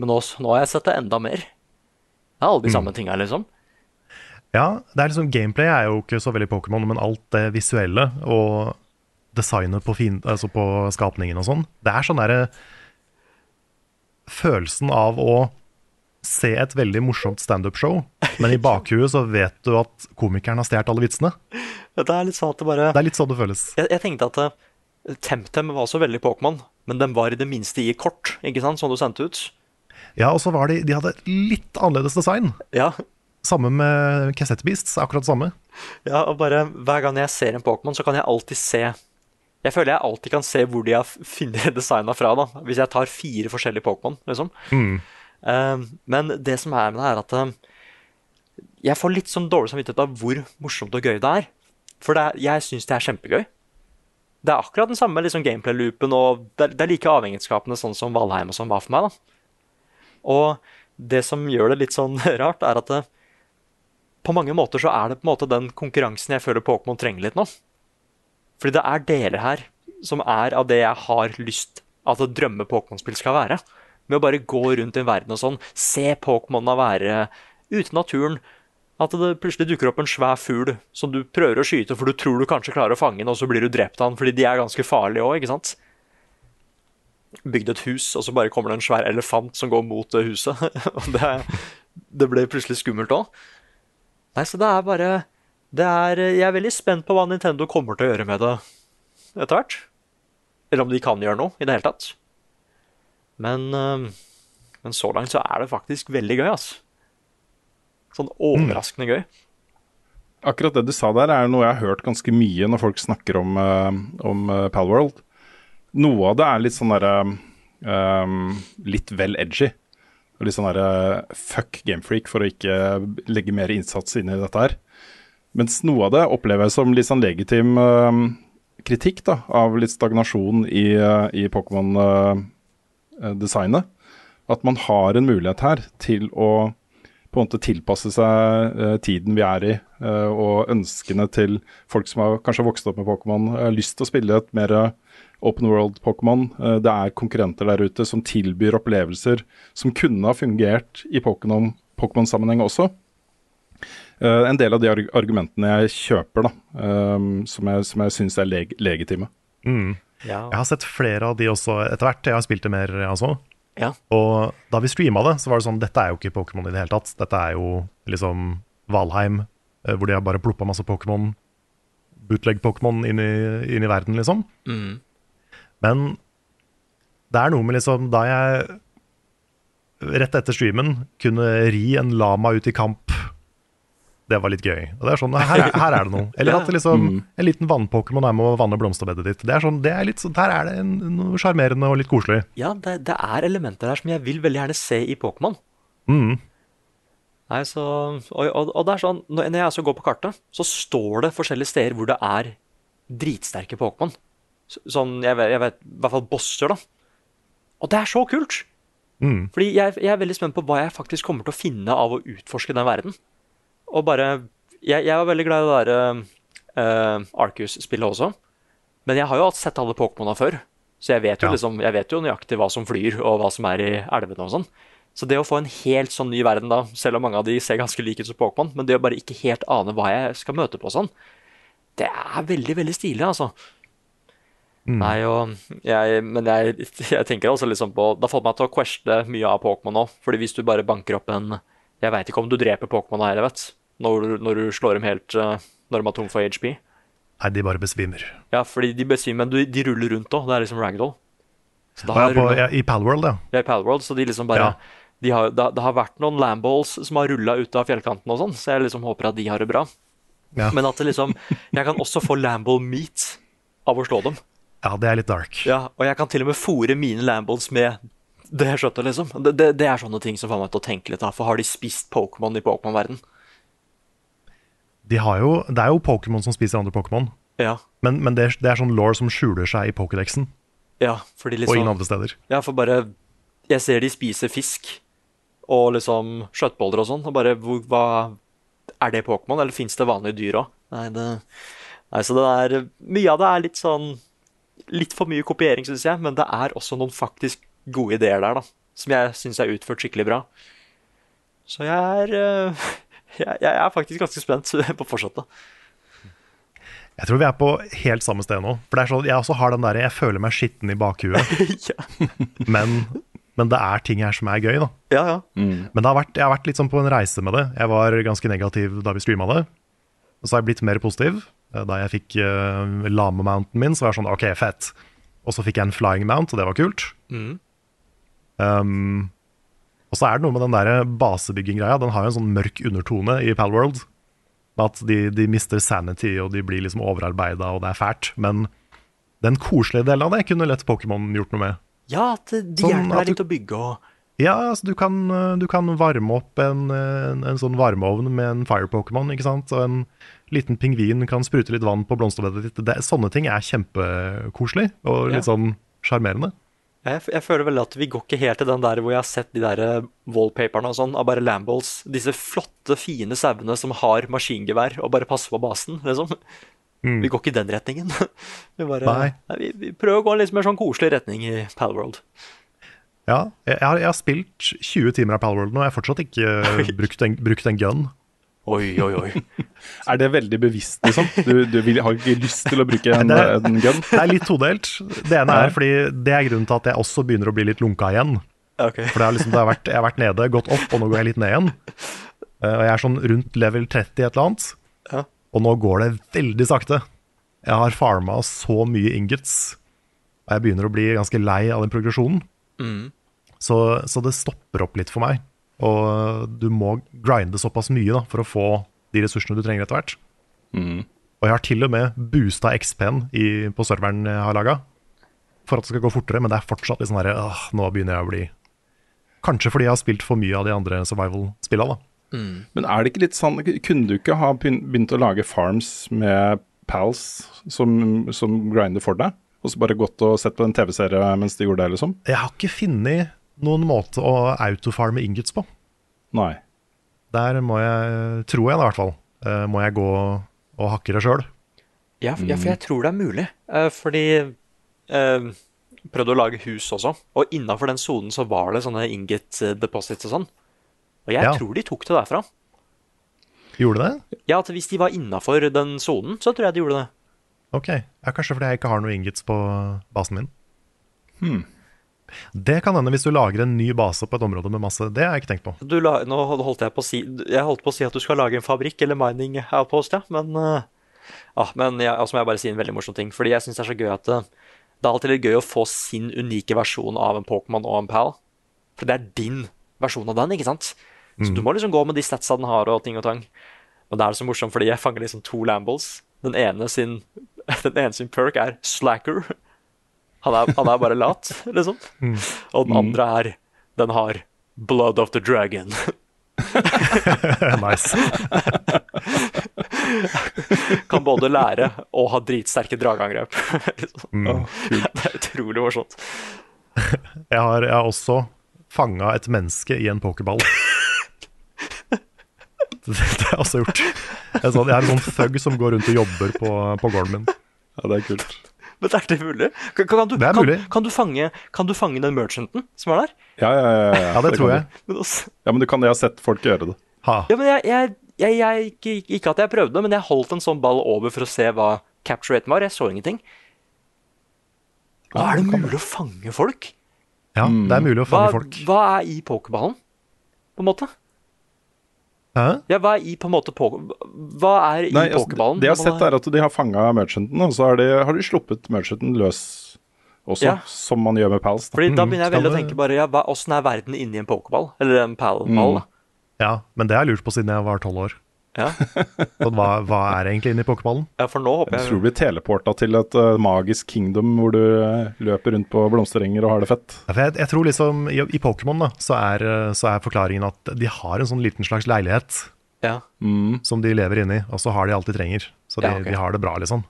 Men nå, nå har jeg sett det enda mer. Det er alle de samme tinga, liksom. Ja, det er liksom Gameplay er jo ikke så veldig Pokémon, men alt det visuelle og designet på, fin, altså på skapningen og sånn, det er sånn derre Følelsen av å se et veldig morsomt standup-show, men i bakhuet så vet du at komikeren har stjålet alle vitsene. Det er litt sånn at det bare Det er litt sånn det føles. Jeg, jeg tenkte at uh, TemTem var så veldig Pokémon, men den var i det minste i kort, ikke sant, som du sendte ut. Ja, og så var de De hadde litt annerledes design. Ja, Samme med Kassettbeasts. Akkurat akkurat samme. ja, og bare hver gang jeg ser en Pokémon, så kan jeg alltid se Jeg føler jeg alltid kan se hvor de har funnet designa fra, da. Hvis jeg tar fire forskjellige Pokémon, liksom. Eh, men det som er med det, er at uh, jeg får litt sånn dårlig samvittighet av hvor morsomt og gøy det er. For det er, jeg syns det er kjempegøy. Det er akkurat den samme liksom, gameplay-loopen, og det er, det er like avhengighetsskapende sånn som Valheim og sånn var for meg. da. Og det som gjør det litt sånn rart, er at det, på mange måter så er det på en måte den konkurransen jeg føler Pokémon trenger litt nå. Fordi det er deler her som er av det jeg har lyst at et drømme-Pokémon-spill skal være. Med å bare gå rundt i en verden og sånn, se Pokémonene være ute i naturen. At det plutselig dukker opp en svær fugl som du prøver å skyte for du tror du kanskje klarer å fange den, og så blir du drept av den fordi de er ganske farlige òg, ikke sant? Bygd et hus, og så bare kommer det en svær elefant som går mot huset. og det, det ble plutselig skummelt òg. Nei, så det er bare det er, Jeg er veldig spent på hva Nintendo kommer til å gjøre med det etter hvert. Eller om de kan gjøre noe i det hele tatt. Men, men så langt så er det faktisk veldig gøy, altså. Sånn overraskende gøy. Akkurat det du sa der, er noe jeg har hørt ganske mye når folk snakker om, uh, om uh, Palworld. Noe av det er litt sånn derre um, Litt vel edgy. Og litt sånn derre fuck gamefreak for å ikke legge mer innsats inn i dette her. Mens noe av det opplever jeg som litt sånn legitim uh, kritikk da, av litt stagnasjon i, uh, i Pokémon uh. At man har en mulighet her til å på en måte tilpasse seg eh, tiden vi er i, eh, og ønskene til folk som har kanskje vokst opp med Pokémon, har lyst til å spille et mer eh, open world Pokémon. Eh, det er konkurrenter der ute som tilbyr opplevelser som kunne ha fungert i Pokémon- Pokémon-sammenheng også. Eh, en del av de argumentene jeg kjøper, da, eh, som jeg, som jeg syns er leg legitime. Mm. Ja. Jeg har sett flere av de også etter hvert. Jeg har spilt det mer, jeg også. Ja. Og da vi streama det, så var det sånn Dette er jo ikke Pokémon i det hele tatt. Dette er jo liksom Valheim, hvor de har bare ploppa masse Pokémon, bootleg-Pokémon, inn, inn i verden, liksom. Mm. Men det er noe med liksom Da jeg rett etter streamen kunne ri en lama ut i kamp, det var litt gøy. Og det er sånn, her, er- her er det noe. Eller at liksom, en liten vannpokémon er med å vanne blomsterbedet ditt. Det er sånn, det er litt, sånn- der er det en, noe sjarmerende og litt koselig. Ja, det, det er elementer der som jeg vil veldig gjerne se i Pokémon. Mm. Nei, så, og, og, og det er sånn, når jeg altså går på kartet, så står det forskjellige steder hvor det er dritsterke Pokémon. Så- Sånn, jeg vet, jeg vet, i hvert fall bosser, da. Og det er så kult! Mm. Fordi jeg, jeg er veldig spent på hva jeg faktisk kommer til å finne av å utforske den verden. Og bare Jeg, jeg var veldig glad i det derre uh, Arcus-spillet også. Men jeg har jo sett alle Pokémona før. Så jeg vet, jo Ja. liksom, jeg vet jo nøyaktig hva som flyr, og hva som er i elvene og sånn. Så det å få en helt sånn ny verden, da, selv om mange av de ser ganske like ut som Pokémon, men det å bare ikke helt ane hva jeg skal møte på sånn, det er veldig, veldig stilig, altså. Nei, og jeg, Men jeg, jeg tenker også liksom på Det har fått meg til å queste mye av Pokémon nå. Fordi hvis du bare banker opp en Jeg veit ikke om du dreper Pokémon her, jeg vet når, når du slår dem helt eh, Når de er tom for HP. Nei, de bare besvimer. Ja, fordi de besvimer, men de ruller rundt òg. Det er liksom ragdoll. Er på, ja, I Palworld, ja. det i Palworld, så de liksom bare Ja. de har, det, det har vært noen Lamballs som har rulla ut av fjellkanten og sånn, så jeg liksom håper at de har det bra. Ja. Men at det liksom Jeg kan også få Lamball meat av å slå dem. Ja, det er litt dark. Ja, Og jeg kan til og med fòre mine Lamballs med det skjøttet, liksom. Det, det, det er sånne ting som får meg til å tenke litt, da. For har de spist Pokémon i Pokémon-verden? De har jo, det er jo Pokémon som spiser andre Pokémon, Ja. men, men det, er, det er sånn law som skjuler seg i Pokédexen, Ja, fordi og ingen liksom andre steder. Ja, for bare Jeg ser de spiser fisk og liksom skjøttboller og sånn, og bare hvor, hva Er det Pokémon, eller fins det vanlige dyr òg? Nei, det Nei, så det er Mye av det er litt sånn Litt for mye kopiering, syns jeg, men det er også noen faktisk gode ideer der, da. Som jeg syns er utført skikkelig bra. Så jeg er øh, jeg, jeg er faktisk ganske spent på fortsettet. Jeg tror vi er på helt samme sted nå. For det er sånn, Jeg også har den der, jeg føler meg skitten i bakhuet, ja. men, men det er ting her som er gøy, da. ja, ja. Men det har vært, jeg har vært litt sånn på en reise med det. Jeg var ganske negativ da vi streama det. Og så har jeg blitt mer positiv. Eh, Da jeg fikk uh, lame-mounten min, så var jeg sånn OK, fett. Og så fikk jeg en flying mount, og det var kult. Mm. Um, og så er det noe med den der basebygging-greia. Den har jo en sånn mørk undertone i Palworld. At de, de mister sanity, og de blir liksom overarbeida, og det er fælt. Men den koselige delen av det kunne lett Pokémon gjort noe med. ja, at de Sånn hjelper deg litt å bygge og Ja, altså du kan, eh, du kan varme opp en, en, en sånn varmeovn med en fire-pokémon, ikke sant? Og en liten pingvin kan sprute litt vann på blomsterbedet ditt. Det, sånne ting er kjempekoselig og litt Ja. sånn sjarmerende. Jeg, jeg føler vel at vi går ikke helt til den der hvor jeg har sett de der eh, wallpaperne og sånn av bare Lamballs. Disse flotte, fine sauene som har maskingevær og bare passer på basen, liksom. Vi går ikke i den retningen. Vi, bare, Nei. Vi, vi prøver å gå en litt mer sånn koselig retning i Palworld. Ja, jeg, jeg, har, jeg har spilt 20 timer av Palworld nå, og jeg har fortsatt ikke eh, brukt en, brukt en gun. Oi, oi, oi. Er det veldig bevisst, liksom? Du, du vil, har ikke lyst til å bruke en, Det er- en gun? Det er litt todelt. Det ene er fordi det er grunnen til at jeg også begynner å bli litt lunka igjen. Ok. For det er liksom, det har vært, jeg har vært nede, gått opp, og nå går jeg litt ned igjen. Eh, og jeg er sånn rundt level 30 et eller annet. Ja. Og nå går det veldig sakte. Jeg har farma så mye ingots, og jeg begynner å bli ganske lei av den progresjonen. Mm. Så, så det stopper opp litt for meg. Og du må grinde såpass mye da, for å få de ressursene du trenger etter hvert. Og jeg har til og med boosta XP-en på serveren jeg har laga, for at det skal gå fortere, men det er fortsatt litt sånn herre Nå begynner jeg å bli Kanskje fordi jeg har spilt for mye av de andre survival-spilla, da. Men er det ikke litt sånn Kunne du ikke ha begynt å lage farms med pals som, som grinder for deg? Og så bare gått og sett på en TV-serie mens de gjorde det, liksom? Jeg har ikke funnet noen måte å autofarme ingots på. Nei. Der må jeg, tror jeg da i hvert fall, eh, må jeg gå og hakke det sjøl. Ja, f- ja, for jeg tror det er mulig. Eh, fordi eh, Prøvde å lage hus også, og innafor den sonen så var det sånne ingot eh, deposits og sånn. Og jeg Ja. tror de tok det derfra. Gjorde det? Ja, at hvis de var innafor den sonen, så tror jeg de gjorde det. Ok. Ja, kanskje fordi jeg ikke har noe ingots på basen min. Det kan hende hvis du lager en ny base på et område med masse Det har jeg ikke tenkt på. Du la, nå holdt jeg på å si Jeg holdt på å si at du skal lage en fabrikk eller mining outpost, ja, men ja, ah, Men jeg, altså må jeg bare si en veldig morsom ting, fordi jeg syns det er så gøy at eh, det er alltid litt gøy å få sin unike versjon av en Pokémon og en Pal. For det er din versjon av den, ikke sant? Så du må liksom gå med de statsa den har og ting og tang. Men det er så morsomt fordi jeg fanger liksom to Lambles. Den ene sin, den ene sin perk er slacker. Han er, han er bare lat, liksom. Og den andre er Den har Blood of the Dragon. nice. Kan både lære og ha dritsterke drageangrep. liksom. Mm. Det er utrolig morsomt. Jeg har, jeg har også fanga et menneske i en pokerball. Det, det har jeg også gjort. En sånn, jeg er en sånn thug som går rundt og jobber på, på gården min. Ja, det er kult. Men er det mulig? Kan, kan, du, Det er mulig. Kan, du fange, kan du fange den merchanten som er der? Ja, ja, ja. ja, Ja, det tror jeg. Men også, Ja, men du kan, jeg har sett folk gjøre det. Ha. ja, men jeg, jeg, jeg, jeg ikke, ikke at jeg prøvde, men jeg holdt en sånn ball over for å se hva capture raten var. Jeg så ingenting. Hva er det mulig å fange folk? Ja, det er mulig å Hva, fange folk. hva er i pokerballen, på en måte? Hæ? Ja, hva er i på en måte på, Hva er i Nei, altså, pokerballen? det jeg har sett, er at de har fanga merchanten, og så har de, har de sluppet merchanten løs også, Ja. som man gjør med pals. Da. Fordi da Mm, begynner jeg veldig å tenke bare, ja, hva, Åssen er verden inni en pokerball? Eller en palball? Mm. Ja, men det har jeg lurt på siden jeg var tolv år. Ja. Hva, hva er egentlig inni pokerballen? ja, for nå håper Jeg tror jeg du blir teleporta til et uh, magisk kingdom hvor du uh, løper rundt på blomsterenger og har det fett. Ja, for Jeg, jeg tror liksom I, i Pokémon da, så er, eh, så er forklaringen at de har en sånn liten slags leilighet ja. som de lever inni, og så har de alt de trenger. Så de, Ja, ok. de har det bra, liksom.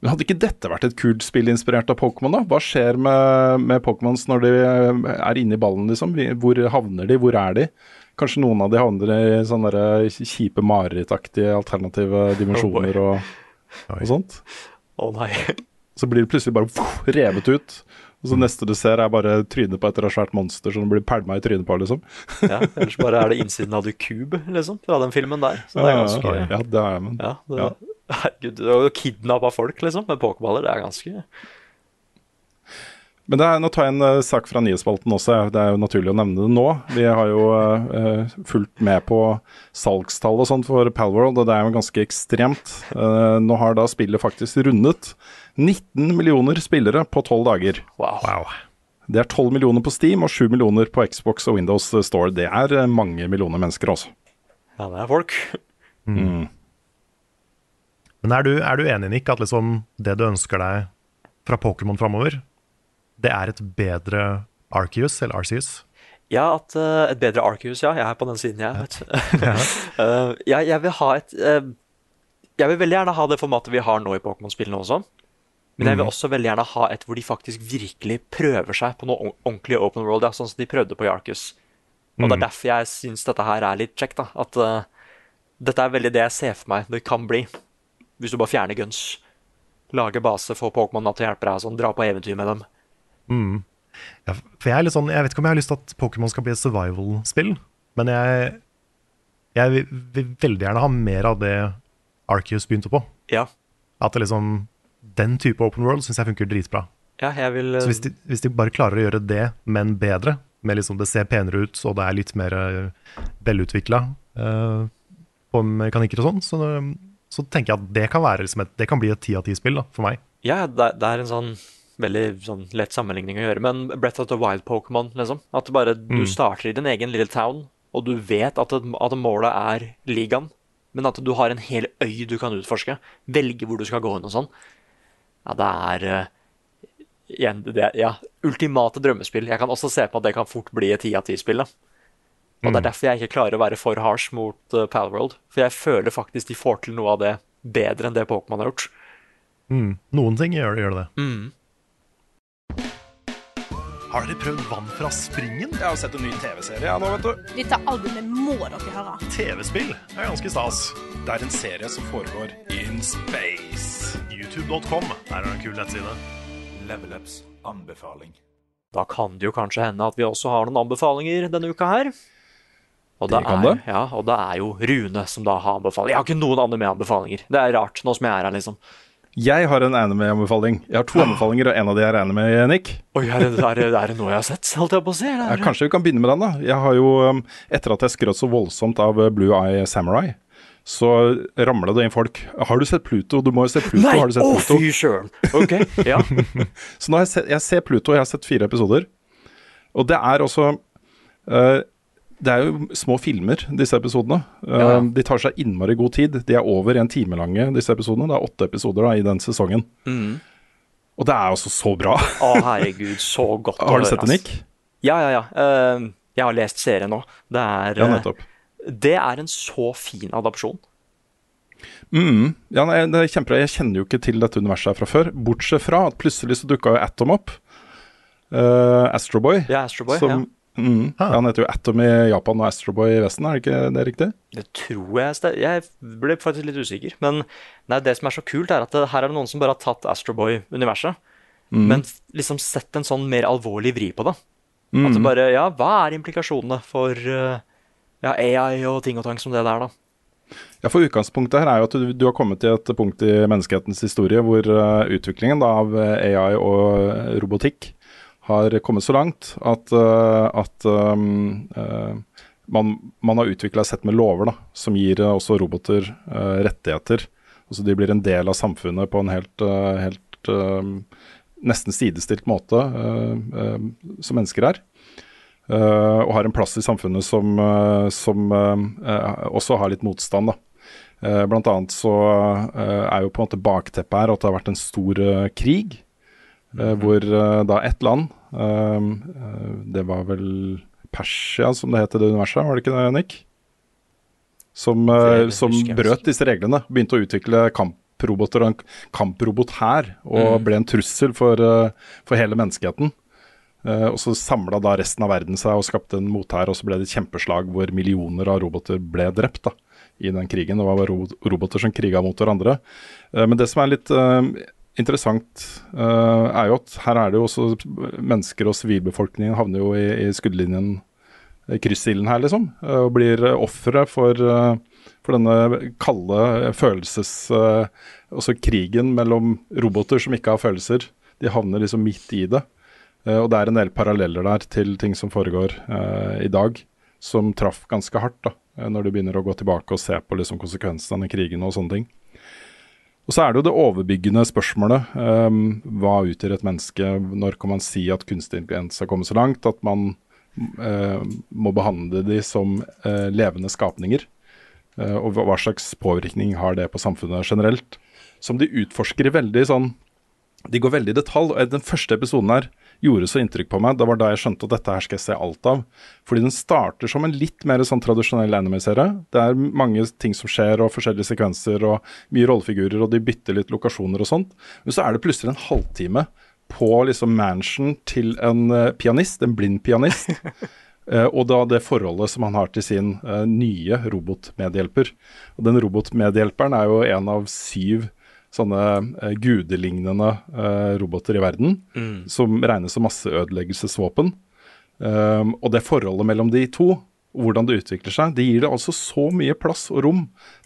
Men Hadde ikke dette vært et kult spill inspirert av Pokémon? da? Hva skjer med, med Pokémons når de er inni ballen, liksom? Hvor havner de? Hvor er de? Kanskje noen av de havner i sånne der kjipe marerittaktige alternative dimensjoner og, og sånt? Å nei. Så blir det plutselig bare revet ut. Og så neste du ser, er bare trynet på et eller annet svært monster som du blir pælma i trynet på, liksom. Ja, ellers bare er det innsiden av The Cube, liksom, fra den filmen der. Så det er ganske ja, ja, det er men. Ja, det, Ja. Herregud, å kidnappe folk, liksom, med pokerballer, det er ganske Men det er, nå tar jeg en eh, sak fra nyhetsspalten også. Det er jo naturlig å nevne det nå. Vi har jo uh, fulgt med på salgstall og sånt for Palworld, og det er jo ganske ekstremt. Uh, nå har da spillet faktisk rundet 19 millioner spillere på 12 dager. Wow. Wow. Det er 12 millioner på Steam og 7 millioner på Xbox og Windows Store. Det er mange millioner mennesker, altså. Ja, det er folk. Mm. Men er du, er du enig, Nick, at liksom det du ønsker deg fra Pokémon framover, det er et bedre Arceus eller Arceus? Ja, at uh, et bedre Arceus, ja. Jeg er på den siden, jeg, vet du. Eh, jeg, jeg vil ha et uh, Jeg vil veldig gjerne ha det formatet vi har nå i Pokémon-spillene også. Men jeg vil også veldig gjerne ha et hvor de faktisk virkelig prøver seg på noe ordentlig open world, ja, sånn som de prøvde på Yarkus. Og det er derfor jeg syns dette her er litt kjekt. da, At uh, dette er veldig det jeg ser for meg det kan bli. Hvis du bare fjerner guns. lager base, får Pokémon til å hjelpe deg, sånn, dra på eventyr med dem. Ja, for jeg er litt sånn, jeg vet ikke om jeg har lyst til at Pokémon skal bli et survival-spill, men jeg, jeg vil, vil veldig gjerne ha mer av det Arceus begynte på. Ja, At det liksom, den type open world syns jeg funker dritbra. ja jeg vil eh, Så hvis de, hvis de bare klarer å gjøre det, men bedre, med liksom det ser penere ut, og det er litt mer uh, velutvikla på mekanikker og sånn, så, så tenker jeg at det kan, være liksom et, det kan bli et ti av ti-spill for meg. Ja, det, det er en sånn veldig sånn lett sammenligning å gjøre. Men Breath of the Wild-Pokémon, liksom. At bare mm. du starter i din egen lille town, og du vet at, at målet er ligaen. Men at du har en hel øy du kan utforske. Velge hvor du skal gå inn og sånn. Ja, det er uh, igjen, det, ja, ultimate drømmespill. Jeg kan også se på at det kan fort bli et ti av ti-spill. Og det er derfor jeg ikke klarer å være for harsh mot uh, Palworld. For jeg føler faktisk de får til noe av det bedre enn det Pokémon har gjort. Mm. Noen ting gjør, gjør det. Mm. Har dere prøvd vann fra springen? Jeg har sett en ny TV-serie ja, nå, vet du. Dette albumet må dere høre. TV-spill er ganske stas. Det er en serie som foregår in space. YouTube.com der er det en kul nettside. Levelups anbefaling. Da kan det jo kanskje hende at vi også har noen anbefalinger denne uka her. Og Det kan er, det. Ja, og det er jo Rune som da har anbefalinger. Jeg har ikke noen andre med anbefalinger. Det er rart, nå som jeg er her, liksom. Jeg har en anime-anbefaling. Jeg har to anbefalinger, og en av de er anime, Nick. Oi, er det, er, det, er det noe jeg har sett, holdt jeg på å si? Ja, kanskje vi kan begynne med den, da. Jeg har jo, um, Etter at jeg skrøt så voldsomt av uh, Blue Eye Samurai, så ramla det inn folk. Har du sett Pluto? Du må jo se Pluto. Nei! Har du sett Å, Pluto? fy søren! Ok, ja. Så nå har jeg, sett, jeg ser Pluto, jeg har sett fire episoder. Og det er også eh, Det er jo små filmer, disse episodene. Eh, Ja, ja. De tar seg innmari god tid. De er over en time lange, disse episodene. Det er åtte episoder da, i den sesongen. Mm. Og det er altså så bra. Å, herregud, så godt å høre. Har du sett det, ass. Nick? Ja, ja, ja. Uh, jeg har lest serien nå. Det er, Ja, eh, nettopp. det er en så fin adopsjon. Mm. Ja, nei, det er kjempebra. Jeg kjenner jo ikke til dette universet her fra før. Bortsett fra at plutselig så dukka jo Atom opp. Uh, Astroboy. Ja, Astroboy, som, mm, Han heter jo Atom i Japan og Astroboy i Vesten, er det ikke det riktig? Det tror jeg Jeg ble faktisk litt usikker. Men nei, det som er så kult, er at det, her er det noen som bare har tatt Astroboy-universet, Mm. men liksom sett en sånn mer alvorlig vri på det. Mm. At det bare Ja, hva er implikasjonene for eh, ja, AI og ting og tang som det der, da? Ja, for Utgangspunktet her er jo at du, du har kommet til et punkt i menneskehetens historie hvor uh, utviklingen da, av AI og eh, robotikk har kommet så langt at, eh, at um, eh, man, man har utvikla et sett med lover da, som gir eh, også roboter rettigheter. Altså De blir en del av samfunnet på en helt, helt nesten sidestilt måte som mennesker er. Uh, og har en plass i samfunnet som, uh, som uh, også har litt motstand. da. Blant annet så er jo på en måte bakteppet her at det har vært en stor krig. -hmm. Hvor da ett land, det var vel Persia som det het i det universet, var det ikke det, Nick? Som, eh, Det som brøt disse reglene. Begynte å utvikle kamproboter og en kamprobot her, og Mm. ble en trussel for, eh, for hele menneskeheten. Eh, og så samla da resten av verden seg og skapte en mothær, og så ble det et kjempeslag hvor millioner av roboter ble drept da, i den krigen. Det var roboter som kriga mot hverandre. Eh, men det som er litt eh, interessant, uh, er jo at her er det jo også mennesker og sivilbefolkningen havner jo i, i skuddlinjen, i kryssilden her, liksom. Uh, og blir ofre for, uh, for denne kalde følelses... også krigen mellom roboter som ikke har følelser. De havner liksom midt i det. Og det er en del paralleller der til ting som foregår i dag, som traff ganske hardt, da, når du begynner å gå tilbake og se på liksom, konsekvensene av krigen og sånne ting. Og så er det jo det overbyggende spørsmålet. Um, hva utgjør et menneske? Når kan man si at kunstig intelligens har kommet så langt at man uh, må behandle de som uh, levende skapninger? Uh, og hva slags påvirkning har det på samfunnet generelt? Som de utforsker i veldig sånn De går veldig i detalj. og Den første episoden her gjorde så inntrykk på meg. Det var da jeg skjønte at dette her skal jeg se alt av. Fordi den starter som en litt mer sånn tradisjonell anime-serie. Det er mange ting som skjer, og forskjellige sekvenser, og mye rollefigurer, og de bytter litt lokasjoner og sånt. Men så er det plutselig en halvtime på liksom mansion til en eh, pianist, en blind pianist. Uh, og da det forholdet som han har til sin uh, nye robotmedhjelper. Og den robotmedhjelperen er jo en av syv sånne eh, gudelignende eh, roboter i verden, Mm. som regnes som masseødeleggelsesvåpen. Um, og det forholdet mellom de to, hvordan det utvikler seg, det gir det altså så mye plass og rom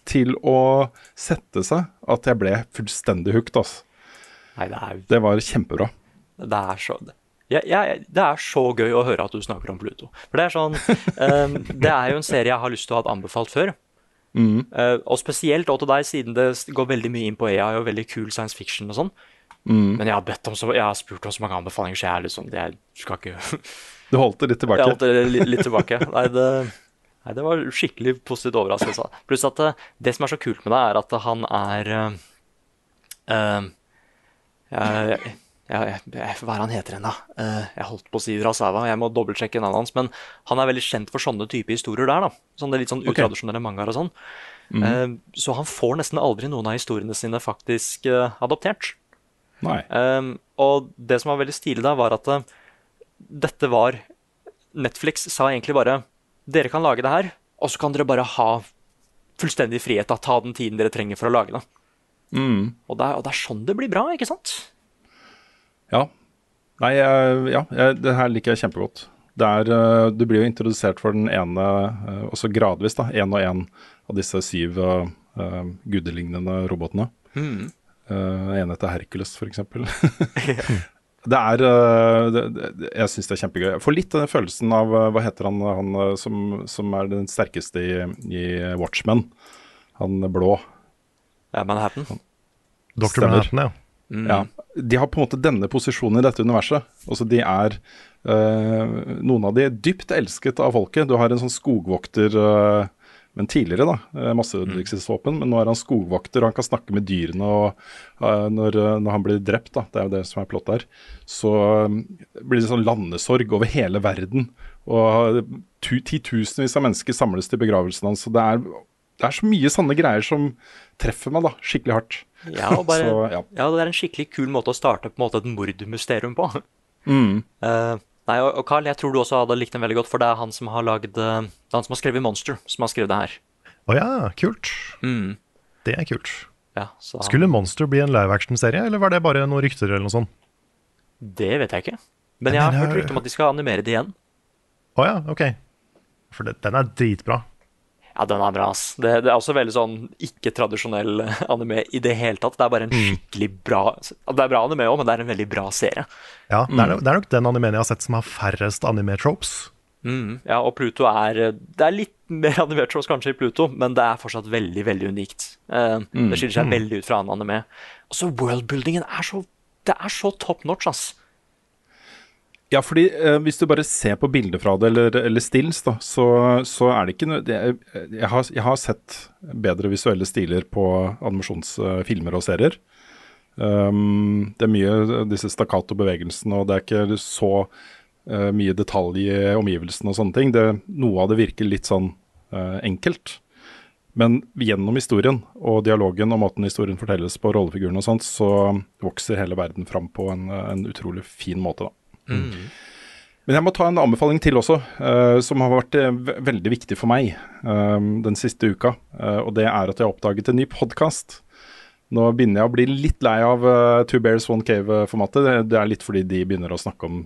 til å sette seg at jeg ble fullstendig hooked. Altså. Nei, det er, Det var kjempebra. det er så jeg, jeg, Det er så gøy å høre at du snakker om Pluto. For det er sånn um, Det er jo en serie jeg har lyst til å ha anbefalt før. Mm. Uh, og spesielt til deg, siden det går veldig mye inn på AI og veldig kul science fiction og sånn. Mm. Men jeg har, bedt om så, jeg har spurt om så mange anbefalinger, så jeg er liksom Jeg skal ikke Du holdt det litt tilbake? Jeg holdt det litt, litt tilbake. Nei det, nei, det var skikkelig positivt overraskelse. Pluss at eh, det som er så kult med det, er at han er uh, uh, jeg, jeg, jeg, Hva er han heter igjen, da? Eh, jeg holdt på å si Urasawa, jeg må dobbeltsjekke navnet hans. Men han er veldig kjent for sånne type historier der. da Sånne litt sånn utradisjonelle okay. mangaer og sånn. Eh, så han får nesten aldri noen av historiene sine faktisk eh, adoptert. Nei. Um, og det som var veldig stilig da, var at dette var Netflix sa egentlig bare Dere kan lage det her, og så kan dere bare ha fullstendig frihet. da, Ta den tiden dere trenger for å lage det. Mm. Og det, er, og det er sånn det blir bra, ikke sant? Ja. Nei, ja, jeg, det her liker jeg kjempegodt. Det er, eh, du blir jo introdusert for den ene, eh, også gradvis, da, én og én av disse syv uh, gudelignende robotene. Mm. Uh, en heter Hercules, f.eks. det er uh, det, det, Jeg syns det er kjempegøy. Jeg får litt den følelsen av Hva heter han, han som, som er den sterkeste i, i Watchmen? Han blå. Ja, Manhattan. Dr. Stemmer. Manhattan, ja. Mm. Ja, De har på en måte denne posisjonen i dette universet. Altså De er eh, Noen av de er dypt elsket av folket. Du har en sånn skogvokter eh, Men tidligere, da. eh, Mm. Men nå er han skogvokter, og han kan snakke med dyrene. Og uh, når, når han blir drept, da, det er jo det som er plott der, så eh, blir det sånn landesorg over hele verden. Og tu, titusenvis av mennesker samles til begravelsen hans. Så det er, det er så mye sanne greier som treffer meg da, skikkelig hardt. Ja, og bare, Så, ja. ja. det er en skikkelig kul måte å starte på en måte et mordmysterium på. Mm. Uh, nei, og, og Carl, jeg tror du også hadde likt den veldig godt, for det er han som har lagd eh, Det er han som har skrevet Monster, som har skrevet det her. Å ja, kult. Mm. Det er kult. Ja, så Skulle Monster bli en live action-serie, eller var det bare noen rykter eller noe sånt? Det vet jeg ikke. Men Jeg har hørt rykter om at de skal animere det igjen. Å ja, ok. For det, den er dritbra. Ja, den er bra, ass. Det, det er også veldig sånn ikke-tradisjonell anime i det hele tatt. Det er bare en skikkelig bra Det er bra anime òg, men det er en veldig bra serie. Ja, det, er, nok- det er nok den animeen jeg har sett som har færrest anime-tropes. Mm, ja, og Pluto er eh, Det er litt mer animert tropes kanskje i Pluto, men det er fortsatt veldig veldig unikt. Eh, Det skiller seg veldig ut fra annen anime. Og så worldbuildingen er så Det er så top notch, ass. Ja, fordi eh, hvis du bare ser på bilder fra det, eller, eller stills, da, så, så er det ikke noe er, jeg, har, jeg har sett bedre visuelle stiler på animasjonsfilmer og serier. Um, det er mye disse stakkato-bevegelsene, og det er ikke så uh, mye detalj i omgivelsene og sånne ting. Det, noe av det virker litt sånn uh, enkelt. Men gjennom historien og dialogen og måten historien fortelles på, rollefigurene og sånt, så vokser hele verden fram på en, en utrolig fin måte, da. Men jeg må ta en anbefaling til også, uh, som har vært eh, ve- veldig viktig for meg eh, den siste uka. Uh, og det er at jeg har oppdaget en ny podkast. Nå begynner jeg å bli litt lei av Two Bears One Cave-formatet. Det, det er litt fordi de begynner å snakke om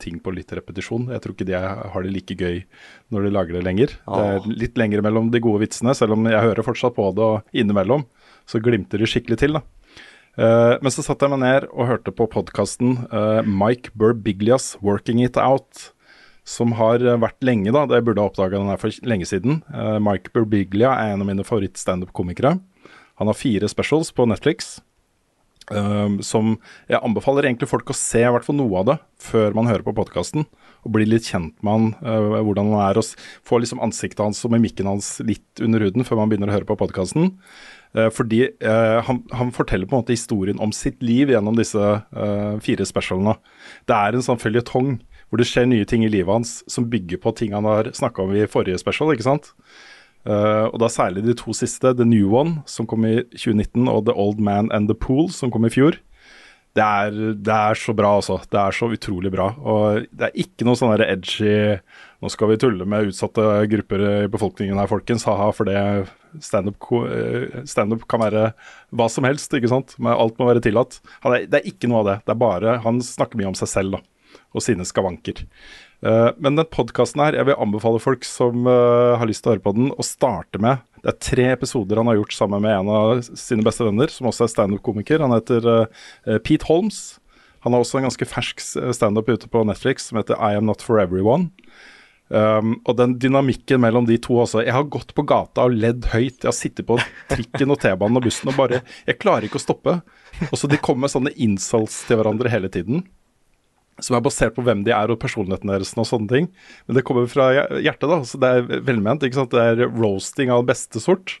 ting på litt repetisjon. Jeg tror ikke de har det like gøy når de lager det lenger. Det er litt lenger mellom de gode vitsene, selv om jeg hører fortsatt på det, og innimellom så glimter de skikkelig til. da. Eh, men så satte jeg meg ned og hørte på podkasten Mike Burbiglias 'Working It Out', som har eh, vært lenge, da. Jeg burde ha oppdaga den her for lenge siden. Eh, Mike Burbiglia er en av mine favoritt-standup-komikere. Han har fire specials på Netflix. Um, som jeg anbefaler egentlig folk å se i hvert fall noe av det før man hører på podkasten. Og bli litt kjent med han, uh, hvordan han er, og få liksom ansiktet hans og mimikken hans litt under huden før man begynner å høre på podkasten. Fordi eh, han, han forteller på en måte historien om sitt liv gjennom disse eh, fire specialene. Det er en sånn føljetong hvor det skjer nye ting i livet hans som bygger på ting han har snakka om i forrige special, ikke sant. Eh, og da særlig de to siste, The New One, som kom i 2019, og The Old Man and The Pool, som kom i fjor. Det er, det er så bra, altså. Det er så utrolig bra. Og det er ikke noe sånn edgy Nå skal vi tulle med utsatte grupper i befolkningen her, folkens. Ha-ha, for det standup eh, kan være hva som helst, ikke sant. Men alt må være tillatt. Er, det er ikke noe av det. Det er bare Han snakker mye om seg selv, da. Og sine skavanker. Uh, men den podkasten her, jeg vil anbefale folk som uh, har lyst til å høre på den, å starte med Det er tre episoder han har gjort sammen med en av sine beste venner, som også er standup-komiker. Han heter uh, Pete Holmes. Han har også en ganske fersk standup ute på Netflix som heter I Am Not For Everyone. Um, og den dynamikken mellom de to også. Jeg har gått på gata og ledd høyt. Jeg har sittet på trikken og T-banen og bussen og bare Jeg klarer ikke å stoppe. Og så De kommer med sånne insults til hverandre hele tiden. Som er basert på hvem de er og personligheten deres og sånne ting. Men det kommer fra hjertet, da. Så det er velment. ikke sant? Det er roasting av beste sort.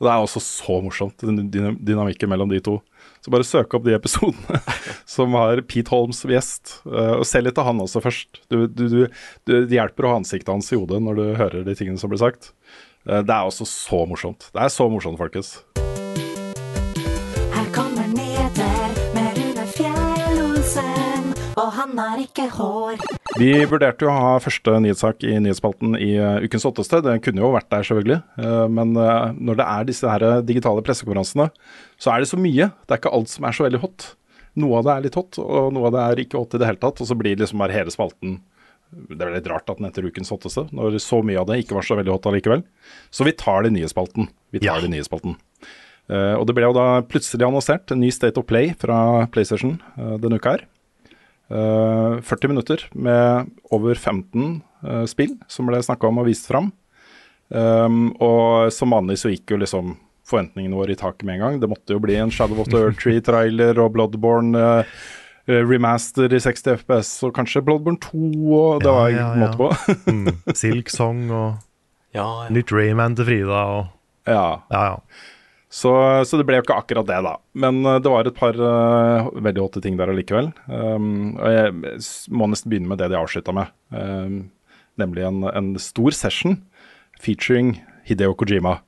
Og det er også så morsomt, den dynamikken mellom de to. Så bare søk opp de episodene som har Pete Holmes som gjest, eh, og se litt av han også først. Du, du, du, det hjelper å ha ansiktet hans i hodet når du hører de tingene som blir sagt. Eh, Det er også så morsomt. Det er så morsomt, folkens. Han har ikke hår. Vi vurderte jo å ha første nyhetssak i nyhetsspalten i eh, ukens åtteste. Det kunne jo vært der, selvfølgelig. Eh, men eh, når det er disse her digitale pressekonferansene, så er det så mye. Det er ikke alt som er så veldig hot. Noe av det er litt hot, og noe av det er ikke hot i det hele tatt. Og så blir det liksom bare hele spalten Det er litt rart at den heter ukens hotteste, når så mye av det ikke var så veldig hot allikevel. Så vi tar det i nyhetsspalten. Vi tar Ja. det i nyhetsspalten. Uh, og det ble jo da plutselig annonsert en ny State of Play fra PlayStation uh, denne uka her. Eh, 40 minutter med over 15 eh, spill som ble snakka om og vist fram. Um, og som vanlig så gikk jo liksom forventningene våre i taket med en gang. Det måtte jo bli en Shadow of the Earth-tree-trailer og Bloodborne eh, eh, remaster i 60 FPS og kanskje Bloodborne 2 og det Ja, var ja, ikke ja. måte på. Mm. Silk Song og Ja, ja. nytt Rayman til Frida og ja. Ja, ja. Så, så det ble jo ikke akkurat det, da. Men eh, det var et par uh, veldig hotte ting der allikevel. Um, og jeg må nesten begynne med det de avslutta med. Um, nemlig en, en stor session featuring Hideo Kojima.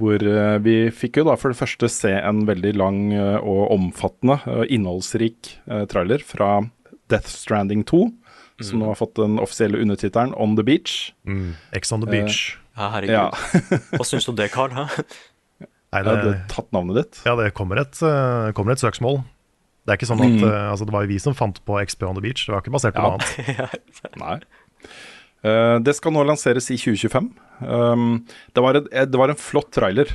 Hvor uh, vi fikk jo da for det første se en veldig lang uh, og omfattende og innholdsrik trailer fra Death Stranding 2. Som nå har fått den offisielle undertittelen On the Beach. Mm. X on the beach. ja herregud. Ja, Hva syns du om det, Carl? Hæ? Nei, jeg hadde tatt navnet ditt. ja, det kommer et, eh, kommer et søksmål. Det er ikke sånn at Mm. eh, altså, Det var jo vi som fant på XP on the beach. Det var ikke basert på Ja. noe annet. Nei. Uh, det skal nå lanseres i 2025. Um, det, var et, det var en flott trailer.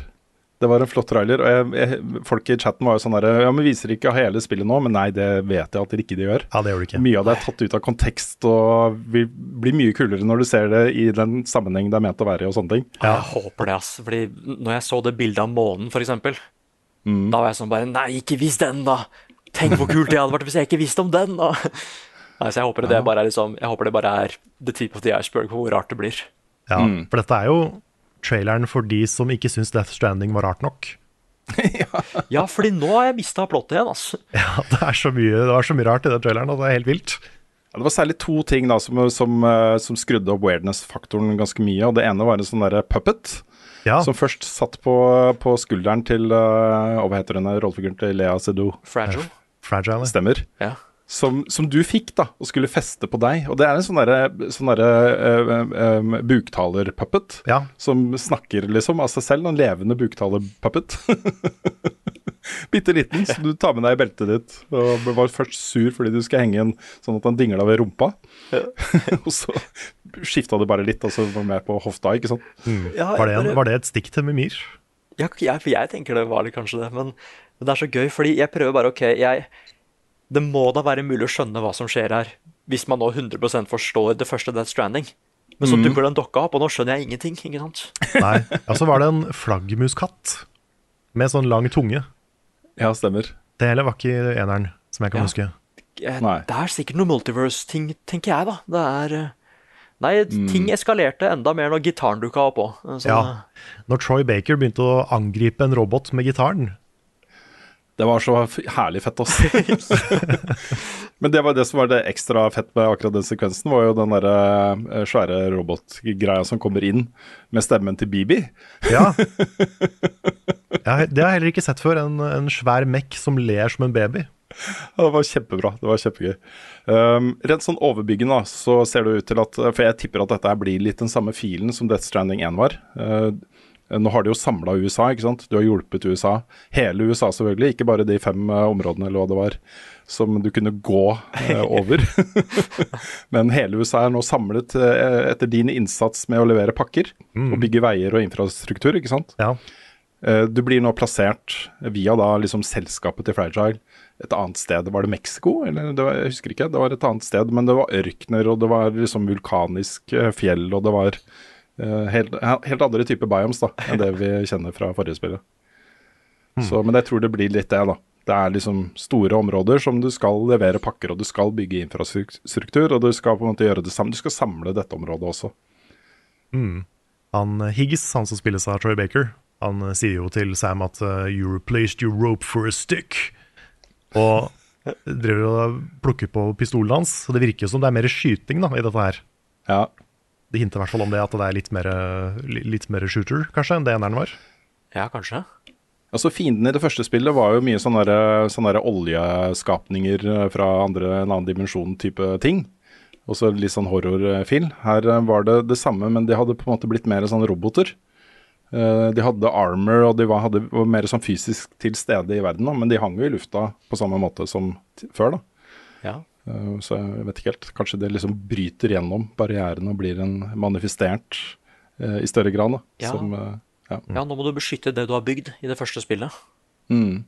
Det var en flott trailer, og jeg, jeg, folk i chatten var jo sånn derre Ja, men viser ikke hele spillet nå? Men nei, det vet jeg at dere ikke de gjør. Ja, det gjør det ikke. Mye av det er tatt ut av kontekst og vil bli mye kulere når du ser det i den sammenheng det er ment å være i og sånne ting. Ja. Jeg håper det, ass. Fordi når jeg så det bildet av månen, for eksempel, Mm. da var jeg sånn bare Nei, ikke vis den, da! Tenk hvor kult det hadde vært hvis jeg ikke visste om den, da! Nei, så jeg håper det bare er liksom Jeg håper det bare er the tip of the iceberg på hvor rart det blir. Ja, Mm. For dette er jo traileren for de som ikke syns Death Stranding var rart nok. Ja, fordi nå har jeg mista plottet igjen, altså. Ja, det, er så mye, det var så mye rart i den traileren og det er helt vilt. Ja, det var særlig to ting da som, som, eh, som skrudde opp weirdness-faktoren ganske mye. og Det ene var en sånn derre puppet. Ja, Som først satt på, på skulderen til uh, Hva heter henne, rollefiguren til Lea Sedou? Fragile. Fragile. Stemmer. Ja. Som, som du fikk, da, og skulle feste på deg. Og det er en sånn derre sånn der, uh, um, buktaler-puppet. Ja, Som snakker liksom av seg selv. En levende buktaler-puppet. Bitte liten, som du tar med deg i beltet ditt. Og var først sur fordi du skulle henge en sånn at den dingla ved rumpa. og så skifta det bare litt, og så var du med på hofta, ikke sant. Ja, var det, en, var det et stikk til Mimir? Ja, jeg, for jeg tenker det var litt kanskje det, men, men det er så gøy, fordi jeg prøver bare OK, jeg Det må da være mulig å skjønne hva som skjer her, hvis man nå 100% forstår det første Death Stranding. Men så dukker den dokka opp, og nå skjønner jeg ingenting. ikke sant? Nei. Og så var det en flaggermuskatt med sånn lang tunge. Ja, stemmer. Det hele var ikke eneren, som jeg kan Ja. huske. Eh, Nei. Det er sikkert noe multiverse-ting, tenker jeg, da. Det er eh, Nei, ting eskalerte enda mer når gitaren dukka opp òg. Ja. Når Troy Baker begynte å angripe en robot med gitaren Det var så herlig fett, altså. Men det var det som var det ekstra fett med akkurat den sekvensen, var jo den derre eh, svære robotgreia som kommer inn med stemmen til Bibi. Ja. ja det har jeg heller ikke sett før. En, en svær mekk som ler som en baby. Ja, det var kjempebra. Det var kjempegøy. Um, rent sånn overbyggende så ser det ut til at For jeg tipper at dette blir litt den samme filen som Death Stranding 1 var. Uh, nå har de jo samla USA, ikke sant. Du har hjulpet USA. Hele USA selvfølgelig, ikke bare de fem uh, områdene eller hva det var som du kunne gå eh, over. Men hele USA er nå samlet eh, etter din innsats med å levere pakker og bygge veier og infrastruktur, ikke sant. Ja. Eh, Du blir nå plassert via da liksom selskapet til Fragile et annet sted. Var det Mexico? Eller det var, jeg husker ikke. Det var et annet sted, men det var ørkener, og det var liksom vulkanisk eh, fjell, og det var eh, helt, helt andre typer biomes da, enn det vi kjenner fra forrige spillet. Så, men jeg tror det blir litt det, da. Det er liksom store områder som du skal levere pakker, og du skal bygge infrastruktur, og du skal på en måte gjøre det samme. Du skal samle dette området også. Han eh, Higgs, han som spilles av Troy Baker, han eh, sier jo til Sam at uh, You replaced your rope for a stick. Og driver og plukker på pistolen hans. Så det virker jo som det er mer skyting da, i dette her. Ja, De hinter i hvert fall om det at det er litt mer, litt mer shooter, kanskje, enn det eneren var. Ja, kanskje. Altså Fiendene i det første spillet var jo mye sånne, der- sånne der oljeskapninger eh, fra andre, en annen dimensjon-type ting. Og så litt sånn horrorfil. Her eh, var det det samme, men de hadde på en måte blitt mer sånn roboter. Eh, De hadde armor, og de var, hadde, var mer sånn fysisk til stede i verden, da, men de hang jo i lufta på samme måte som før. da. Ja. Eh, Så jeg vet ikke helt. Kanskje det liksom bryter gjennom barrieren og blir en manifestert eh, i større grad. da. Ja. Som, eh, ja. ja, nå må du beskytte det du har bygd i det første spillet. Mm.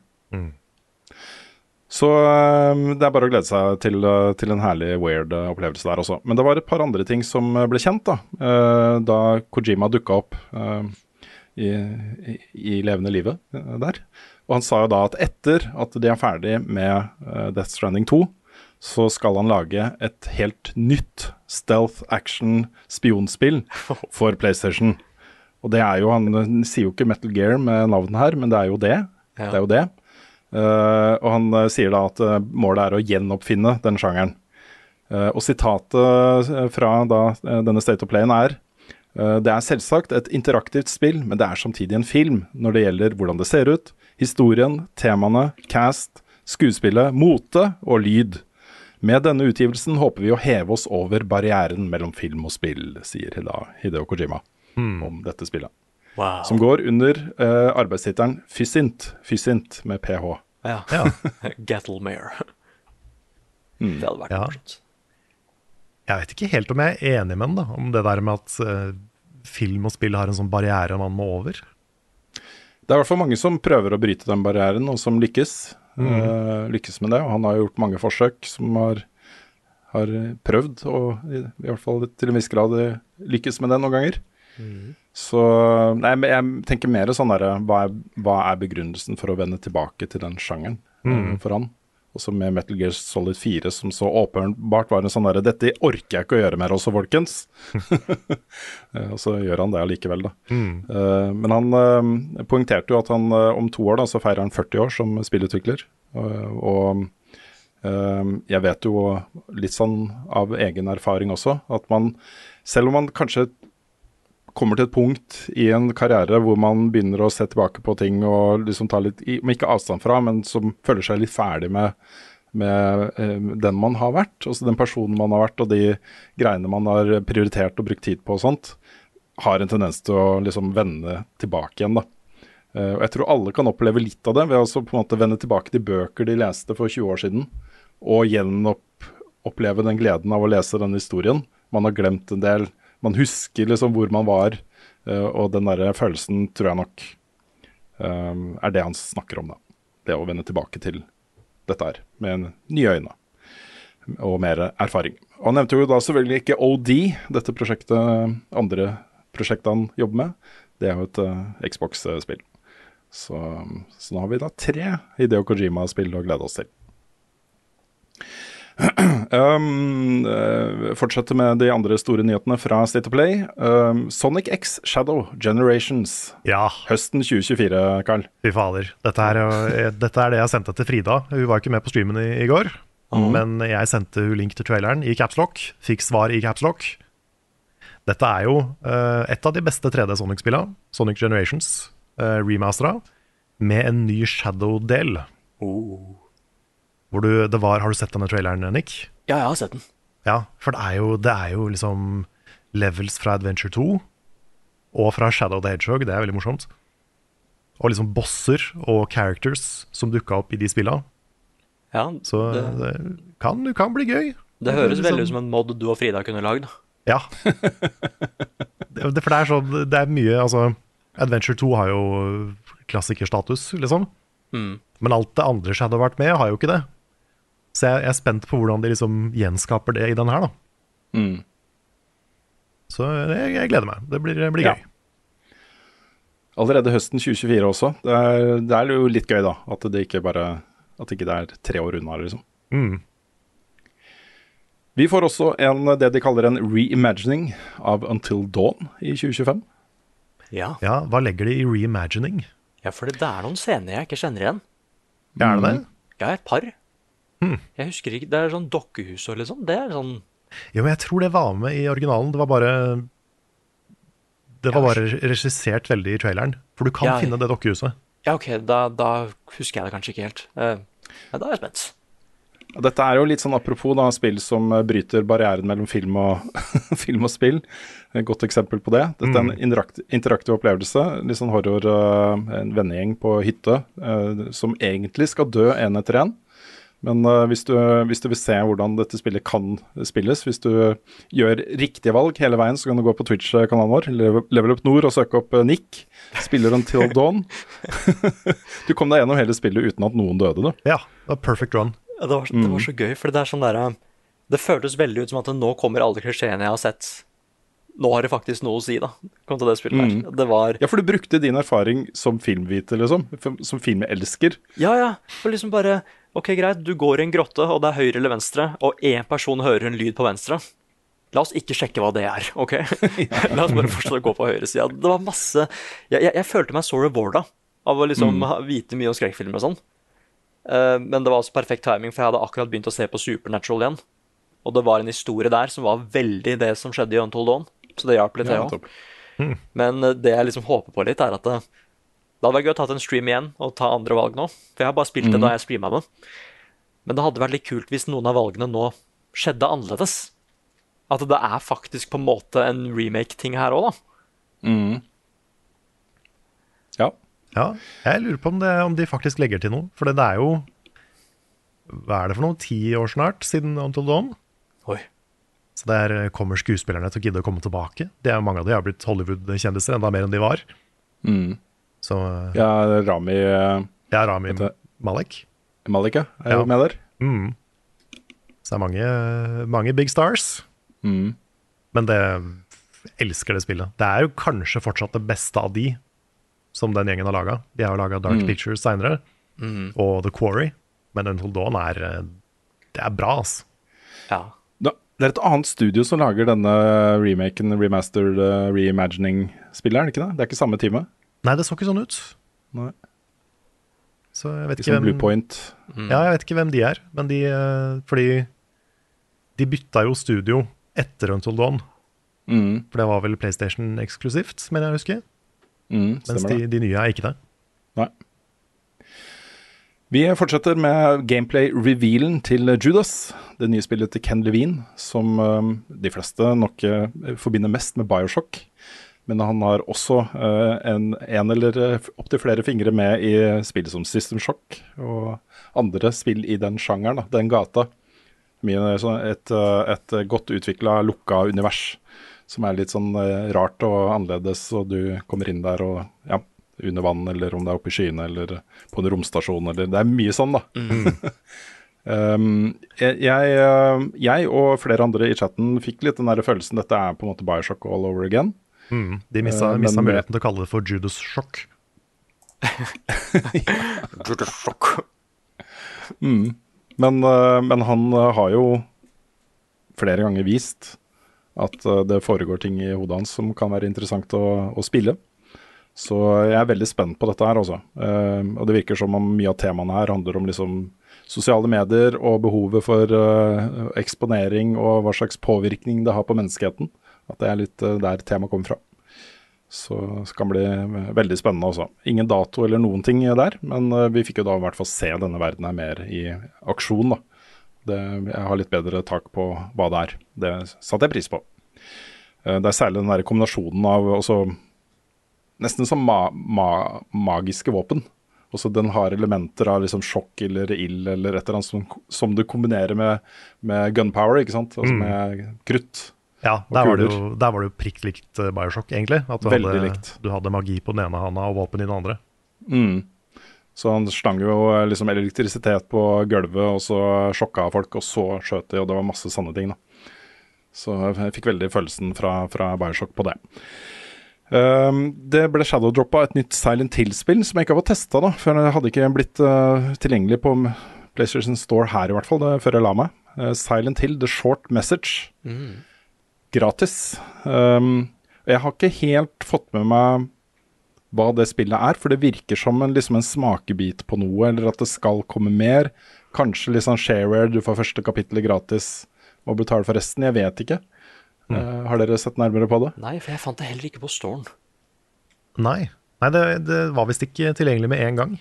Så eh, det er bare å glede seg til, til en herlig weird opplevelse der også. Men det var et par andre ting som ble kjent da, eh, da Kojima dukka opp i, i, i levende livet der. Og han sa jo da at etter at de er ferdig med Death Stranding 2, så skal han lage et helt nytt stealth action spionspill for PlayStation. Og det er jo, han sier jo ikke Metal Gear med navnet her, men det er jo det. Ja. Det er jo det. Uh, og han eh, sier da at eh, målet er å gjenoppfinne den sjangeren. Uh, og sitatet fra da, denne State of Playen er uh, Det er selvsagt et interaktivt spill, men det er samtidig en film når det gjelder hvordan det ser ut, historien, temaene, cast, skuespillet, mote og lyd. Med denne utgivelsen håper vi å heve oss over barrieren mellom film og spill, sier da Hideo Kojima om dette spillet. Wow. Som går under uh, arbeidstittelen Fysint, Fysint med ph. Ja. Ja. Gattlemare. Mm. Det hadde vært Ja. Jeg vet ikke helt om jeg er enig med den, da, om det der med at uh, film og spill har en sånn barriere man må over. Det er i hvert fall mange som prøver å bryte den barrieren, og som lykkes. Eh, lykkes med det. Og han har gjort mange forsøk som har, har prøvd, og i, i hvert fall til en viss grad eh, lykkes med det noen ganger. Så nei, jeg tenker mer sånn derre hva, hva er begrunnelsen for å vende tilbake til den sjangeren eh, for han? Også med Metal Gear Solid 4, som så åpenbart var en sånn derre Dette orker jeg ikke å gjøre mer også, folkens. Eh, og så gjør han det allikevel, da. Eh, men han uh, poengterte jo at han uh, om to år da, så feirer han 40 år som spillutvikler. Og jeg vet jo litt sånn av egen erfaring også, at man selv om man kanskje kommer til et punkt i en karriere hvor man begynner å se tilbake på ting og liksom ta litt, om ikke avstand fra, men som føler seg litt ferdig med, med eh, den man har vært, altså den personen man har vært og de greiene man har prioritert og brukt tid på og sånt, har en tendens til å liksom vende tilbake igjen. da. Eh, og Jeg tror alle kan oppleve litt av det ved å på en måte vende tilbake til bøker de leste for 20 år siden, og gjenoppleve den gleden av å lese den historien. Man har glemt en del. Man husker liksom hvor man var, eh, og den der følelsen tror jeg nok eh, er det han snakker om. da. Det å vende tilbake til dette her med nye øyne og mer erfaring. Og Han nevnte jo da selvfølgelig ikke OD, dette prosjektet, andre prosjektet han jobber med. Det er jo et uh, Xbox-spill. Så, så nå har vi da tre Hideo Kojima-spill å glede oss til. Um, fortsetter fortsette med de andre store nyhetene fra State of Play. Um, Sonic X Shadow Generations Ja, høsten 2024, Carl. fy fader. Dette er, dette er det jeg sendte til Frida. Hun var ikke med på streamen i, i går. Men jeg sendte hun link til traileren i capslock. Fikk svar i capslock. Dette er jo uh, et av de beste 3D Sonic-spillene. Sonic Generations uh, remastera. Med en ny Shadow-del. Hvor du, det var, Har du sett denne traileren, Nick? Ja, jeg har sett den. Ja, for det er jo, det er jo liksom levels fra Adventure 2 og fra Shadow the Hedgehog. Det er veldig morsomt. Og liksom bosser og characters som dukka opp i de spilla. Ja, Så det, det kan, kan bli gøy. det høres liksom- veldig ut som en mod du og Frida kunne lagd. Ja. det, det- for det er sånn Det er mye Altså, Adventure 2 har jo klassikerstatus, liksom. Mm. Men alt det andre Shadow har vært med, har jo ikke det. Så jeg, jeg er spent på hvordan de liksom gjenskaper det i den her, da. Mm. Så jeg, jeg gleder meg. Det blir, blir Ja. gøy. Allerede høsten 2024 også. Det er, det er jo litt gøy, da. At det ikke bare At ikke det er tre år unna, liksom. Mm. Vi får også en, det de kaller en reimagining av Until Dawn i 2025. Ja. Ja, hva legger de i reimagining? ja, for det er noen scener jeg ikke kjenner igjen. Er det det? Ja, et par. Hmm. Jeg husker ikke Det er sånn dokkehus og liksom. Det er sånn Jo, men jeg tror det var med i originalen. Det var bare Det var bare regissert veldig i traileren. For du kan Ja. finne det dokkehuset. Ja, ok, da, da husker jeg det kanskje ikke helt. Eh, ja, da er jeg spent. Dette er jo litt sånn apropos da, spill som eh, bryter barrieren mellom film og, film og spill. Et godt eksempel på det. Dette er en interakt, interaktiv opplevelse. Litt sånn horror. eh, en vennegjeng på hytte som egentlig skal dø én etter én. Men uh, hvis, du, hvis du vil se hvordan dette spillet kan spilles, hvis du gjør riktige valg hele veien, så kan du gå på Twitch-kanalen vår, Level- Level Up Nord, og søke opp eh, Nick. Spiller Until Dawn. du kom deg gjennom hele spillet uten at noen døde, du. Ja, det var perfect run. Ja, det, var, det var så gøy, for det er sånn der eh, Det føltes veldig ut som at nå kommer alle klisjeene jeg har sett. Nå har det faktisk noe å si, da. Kom til det spillet der. Det var Ja, for du brukte din erfaring som filmviter, liksom. Som filmelsker. Ja, ja. For liksom bare Ok, greit, du går i en grotte, og det er høyre eller venstre, og én person hører en lyd på venstre. La oss ikke sjekke hva det er, OK? La oss bare fortsette å gå på høyresida. Det var masse Jeg, jeg, jeg følte meg så rewarda av å liksom mm. vite mye om skrekkfilmer og sånn. Uh, men det var også perfekt timing, for jeg hadde akkurat begynt å se på Supernatural igjen. Og det var en historie der som var veldig det som skjedde i Untold Dawn. Så det hjalp litt, det Ja, òg. Mm. Men eh, det jeg liksom håper på litt, er at det, hadde vært gøy å ta en stream igjen og ta andre valg nå. For jeg har bare spilt det da jeg streama det. Men det hadde vært litt kult hvis noen av valgene nå skjedde annerledes. At det er faktisk på en måte en remake-ting her òg, da. Ja. Ja, jeg lurer på om, det, om de faktisk legger til noe. For det er jo Hva er det for noe? Ti år snart siden Until Dawn? Oi. Så der kommer skuespillerne til å gidde å komme tilbake. Det er jo Mange av de har blitt Hollywood-kjendiser, enda mer enn de var. Så eh, ja, Rami eh, ja, Rami Malek. Malek. ja. er Ja. med der. Mm. Så det er mange, mange big stars. Mm. Men det elsker det spillet. Det er jo kanskje fortsatt det beste av de som den gjengen har laga. De har jo laga Dark Pictures seinere, og The Quarry. Men Until Dawn er eh, Det er bra, altså. Ja. Det er et annet studio som lager denne remaken, remastered, uh, reimagining-spillet, er det ikke det? Det er ikke samme time? Nei, det så ikke sånn ut. Nei. Så jeg vet Ikke hvem Blue hvem Point. Ja, jeg vet ikke hvem de er, men de eh, Fordi de bytta jo studio etter Until Dawn. Mm. For det var vel PlayStation eksklusivt, mener jeg å huske. Mm, Mens de, de nye er ikke det. Nei. Vi fortsetter med gameplay-revealen til Judas, det nye spillet til Ken Levine, som eh, de fleste nok eh, forbinder mest med Bioshock. Men han har også eh, en, en eller uh, opptil flere fingre med i spill som System Shock og andre spill i den sjangeren, da, den gata. Mye, sånn et, eh, et godt utvikla, lukka univers som er litt sånn eh, rart og annerledes, og du kommer inn der og ja, under vann, eller om det er oppe i skyene, eller på en romstasjon, eller Det er mye sånn, da. um, jeg, jeg, eh, jeg og flere andre i chatten fikk litt den der følelsen dette er på en måte Bioshock all over again. Mm. De mista, Eh, men mista muligheten til å kalle det for Judas Shock. Men, Mm. men han eh, har jo flere ganger vist at eh, det foregår ting i hodet hans som kan være interessant å, å spille. Så jeg er veldig spent på dette her, altså. Eh, og det virker som om mye av temaene her handler om liksom sosiale medier og behovet for eh, eksponering og hva slags påvirkning det har på menneskeheten. At det er litt eh, der temaet kommer fra. Så det kan bli eh, veldig spennende også. Ingen dato eller noen ting der, men eh, vi fikk jo da i hvert fall se denne verden her mer i aksjon, da. Det, jeg har litt bedre tak på hva det er. Det satte jeg pris på. Det er særlig den der kombinasjonen av også nesten som ma ma magiske våpen. Også den har elementer av liksom sjokk eller ild eller et eller annet som, som du kombinerer med, med gunpower, ikke sant? Altså med krutt. Ja, der var, det jo, der var det jo prikk likt eh, Bioshock, egentlig. At du Veldig hadde, likt. du hadde magi på den ene handa og våpen i den andre. Mm. Så han stang jo eh, liksom elektrisitet på gulvet, og så sjokka folk, og så skjøt de, og det var masse sanne ting, da. Så jeg fikk veldig følelsen fra, fra Bioshock på det. Um, det ble shadowdroppa et nytt Silent Hill-spill som jeg ikke har fått testa, da. For det hadde ikke blitt uh, tilgjengelig på PlayStation Store her, i hvert fall, det, før jeg la meg. Uh, Silent Hill, The Short Message. Gratis. Um, jeg har ikke helt fått med meg hva det spillet er, for det virker som en, liksom en smakebit på noe, eller at det skal komme mer. Kanskje litt sånn shareware, du får første kapittelet gratis må betale for resten. Jeg vet ikke. Eh, har dere sett nærmere på det? Nei, for jeg fant det heller ikke på storen. Nei, Nei det, det var visst ikke tilgjengelig med en gang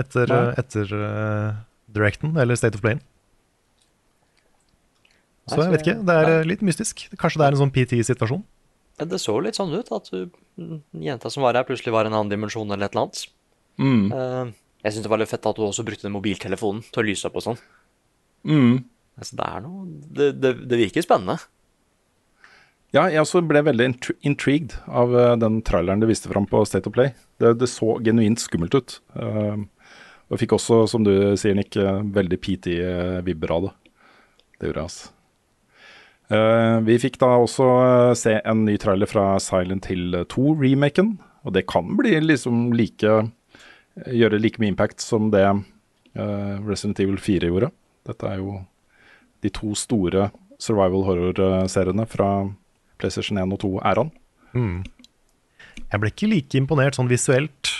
etter, etter uh, Directen, eller State of Play. Så jeg vet ikke. Det er eh, litt mystisk. Kanskje det er en sånn PT-situasjon? Det så litt sånn ut, at mm, jenta som var her, plutselig var i en annen dimensjon eller et eller annet. Mm. Eh, jeg syns det var litt fett at du også brukte den mobiltelefonen til å lyse opp og sånn. Mm. Altså, det er noe det, det, det virker spennende. Ja, jeg også ble veldig intri- intrigued av eh, den traileren du viste fram på State of Play. Det, det så genuint skummelt ut. Og fikk også, som du sier, Nick, veldig PT-vibber av det. Det gjorde jeg, altså. Eh, vi fikk da også eh, se en ny trailer fra Silent Hill 2-remaken. Og det kan bli liksom like Gjøre like mye impact som det eh, Resident Evil 4 gjorde. Dette er jo de to store survival horror-seriene fra PlayStation 1 og 2-æraen. Mm. Jeg ble ikke like imponert sånn visuelt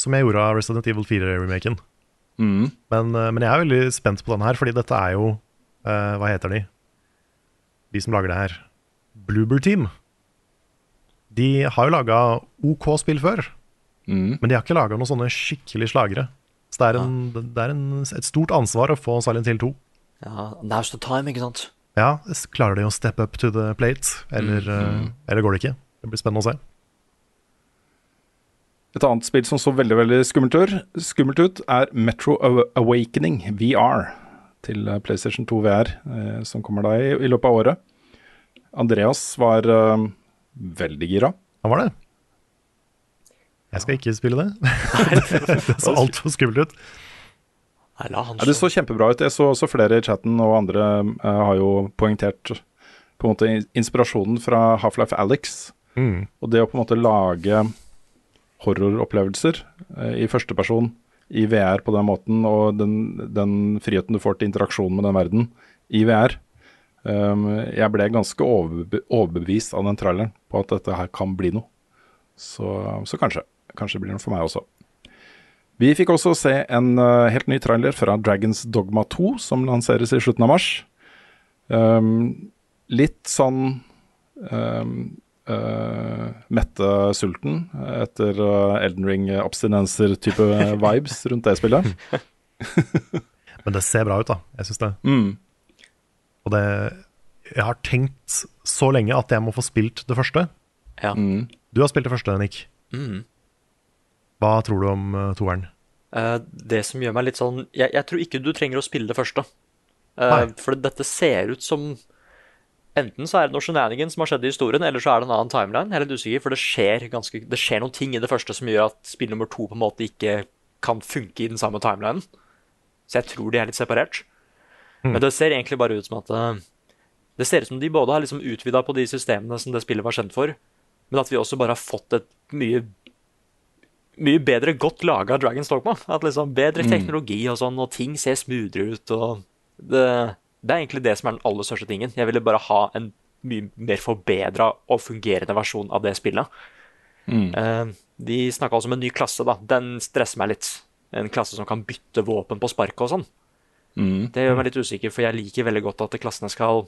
som jeg gjorde av Resident Evil 4-remaken. Mm. Men, eh, men jeg er veldig spent på den her, fordi dette er jo uh, Hva heter de? De som lager det her. Bloober Team. De har jo laga OK spill før, Mm. men de har ikke laga noen sånne skikkelig slagere. Så det er, en, det er en, et stort ansvar å få Silent Hill 2. Ja, Now's the time, ikke sant? Ja, klarer de å step up to the plate, eller, eh, eller går det ikke? Det blir spennende å se. Et annet spill som så veldig veldig skummelt ut er Metro Awakening VR til eh, PlayStation 2 VR, eh, som kommer da i, i løpet av året. Andreas var eh, veldig gira. Han var det. Jeg skal ikke spille det. det så altfor skummelt ut. Nei, la han Ja, det så kjempebra ut. Jeg så også flere i chatten, og andre eh, har jo poengtert på en måte inspirasjonen fra Half-Life Alex. Mm. Og det å på en måte lage horroropplevelser eh, i første person i VR på den måten, og den, den friheten du får til interaksjon med den verden i VR. Um, jeg ble ganske overbe overbevist av den traileren på at dette her kan bli noe. Så, så kanskje. Kanskje blir noe for meg også. Vi fikk også se en uh, helt ny trailer fra Dragons Dogma 2, som lanseres i slutten av mars. Um, litt sånn um, uh, mette sulten etter uh, Elden Ring-abstinenser-type vibes rundt det spillet. Men det ser bra ut, da. Jeg syns det. Mm. Og det Jeg har tenkt så lenge at jeg må få spilt det første. Ja. Mm. Du har spilt det første, Nick. Mm. Hva tror du om uh, toeren? Uh, det som gjør meg litt sånn Jeg, jeg tror ikke du trenger å spille det første. Uh, for dette ser ut som Enten så er det noe shenanigans som har skjedd i historien, eller så er det en annen timeline. Jeg er litt usikker, for det skjer, ganske, det skjer noen ting i det første som gjør at spill nummer to på en måte ikke kan funke i den samme timelinen. Så jeg tror de er litt separert. Men det ser egentlig bare ut som at eh, Det ser ut som de både har liksom utvida på de systemene som det spillet var kjent for, men at vi også bare har fått et mye mye bedre godt laga Dragon's Dogma. At liksom Bedre teknologi og sånn, og ting ser smoothere ut. og det, det er egentlig det som er den aller største tingen. Jeg ville bare ha en mye mer forbedra og fungerende versjon av det spillet. Eh, de snakka også om en ny klasse, da. Den stresser meg litt. En klasse som kan bytte våpen på sparket og sånn. Mm. Det gjør meg litt usikker, for jeg liker veldig godt at klassene skal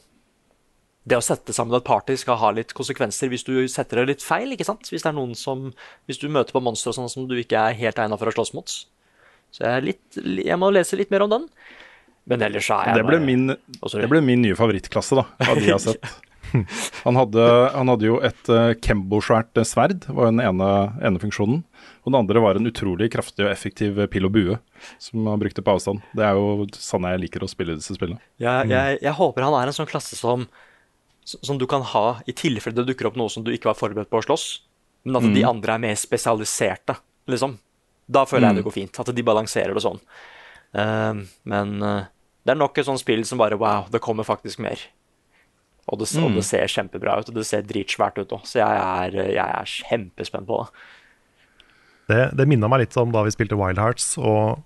Det å sette sammen et party skal ha litt konsekvenser hvis du setter det litt feil, ikke sant? Hvis det er noen som Hvis du møter på monstre sånn som du ikke er helt egna for å slåss mot. Så jeg litt Jeg må lese litt mer om den. Men ellers så er jeg Det ble bare- min, det ble min nye favorittklasse, da, av de jeg har sett. Han hadde, han hadde jo et uh, Kembo-svært eh, sverd, var den ene, ene funksjonen. Og den andre var en utrolig kraftig og effektiv eh, pil og bue, som han brukte på avstand. Det er jo sånn jeg liker å spille disse spillene. Jeg, jeg, jeg håper han er en sånn klasse som, som du kan ha i tilfelle det dukker opp noe som du ikke var forberedt på å slåss, men at de andre er mer spesialiserte, liksom. Da føler jeg det går fint. At de balanserer det sånn. Eh, men eh, det er nok et sånt spill som bare wow, det kommer faktisk mer. Og det, og det ser kjempebra ut, og det ser dritsvært ut òg. Så jeg er, jeg er kjempespent på det. Det, det minna meg litt om da vi spilte Wild Hearts, og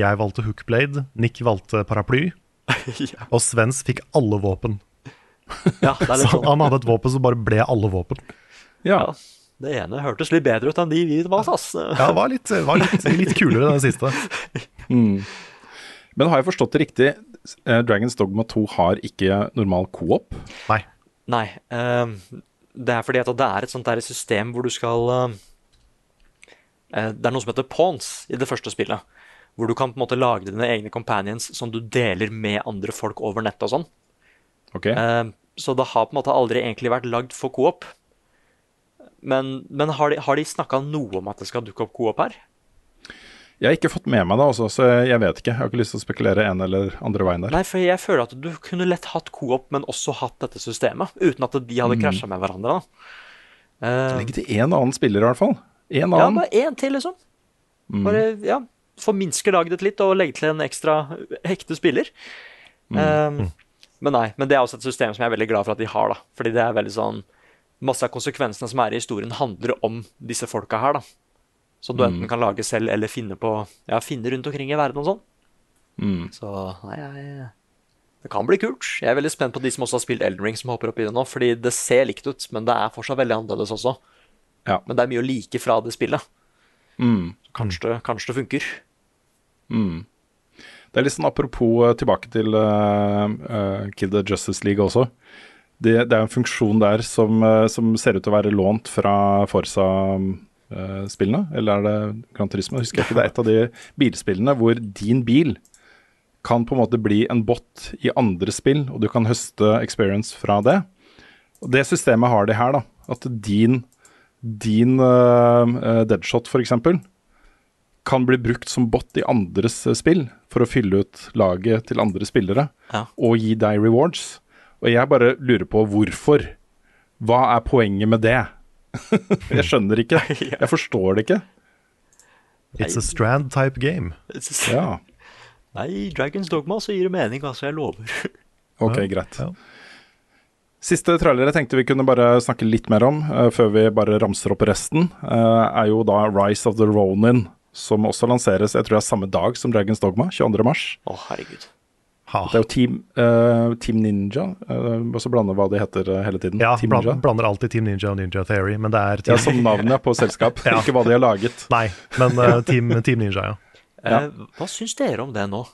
jeg valgte Hookblade, Nick valgte paraply, ja. og Svens fikk alle våpen. ja, det er Så litt sånn. han hadde et våpen som bare ble alle våpen. Ja, Ja, det ene hørtes litt bedre ut enn de vi var, ass. Ja, det var litt, var litt, litt kulere, den siste. Men har jeg forstått det riktig? eh, Dragons Dogma 2 har ikke normal co-op. Nei. Nei. Uh, det er fordi at det er et sånt der system hvor du skal eh, Det er noe som heter pawns i det første spillet. Hvor du kan på en måte lage dine egne companions som du deler med andre folk over nett og sånn. Okay. Uh, så det har på en måte aldri egentlig vært lagd for coop. Men, men har de, har de snakka noe om at det skal dukke opp coop her? Jeg har ikke fått med meg det, også, så jeg vet ikke. Jeg har ikke lyst til å spekulere en eller andre veien der. Nei, for jeg føler at du kunne lett hatt coop, men også hatt dette systemet. Uten at de hadde Mm. krasja med hverandre. da. Uh, Legg til én annen spiller, i hvert fall. En ja, bare én til, liksom. Bare, ja, Forminsker laget ditt litt og legge til en ekstra hekte spiller. Ehm, men nei, men det er også et system som jeg er veldig glad for at de har. da. Fordi det er veldig sånn Masse av konsekvensene som er i historien, handler om disse folka her. da. Som du enten kan lage selv eller finne på Ja, finne rundt omkring i verden og sånn. Mm. Så nei, jeg Det kan bli kult. Jeg er veldig spent på de som også har spilt Elden Ring, som hopper opp i det nå. Fordi det ser likt ut, men det er fortsatt veldig annerledes også. Ja. Men det er mye å like fra det spillet. Mm. Kanskje, det- kanskje det funker. Mm. Det er litt sånn apropos eh, tilbake til uh, Kill the Justice League også. Det, det er en funksjon der som, uh, som ser ut til å være lånt fra Forsa-spillene. eller er det Gran Turismo? Jeg husker ikke. Det er et av de bilspillene hvor din bil kan på en måte bli en bot i andre spill, og du kan høste experience fra det. Og Det systemet har de her, da. At din, din uh, deadshot, f.eks., kan bli brukt som bot i andres eh, spill for å fylle ut laget til andre spillere Ja. og gi deg rewards. Og jeg bare lurer på hvorfor. Hva er poenget med det? jeg skjønner ikke. Jeg forstår det ikke. It's a strand type game. Ja, Nei, Dragons Dogma så gir det mening, altså. Jeg lover. ok, greit. ja. Siste trailer jeg tenkte vi kunne bare snakke litt mer om, uh, før vi bare ramser opp resten, uh, er jo da Rise of the Ronin, som også lanseres jeg tror det er samme dag som Dragons Dogma, 22. mars. oh, herregud. Ha. Det er jo Team, uh, team Ninja, uh, også blander hva de heter uh, hele tiden. Ja, Team bland, Ninja. blander alltid Team Ninja og Ninja Theory, men det er Ja, som navnet på selskap, Ja. ikke hva de har laget. Nei, men uh, team, team Ninja, ja. Ja. Eh, hva syns dere om det nå?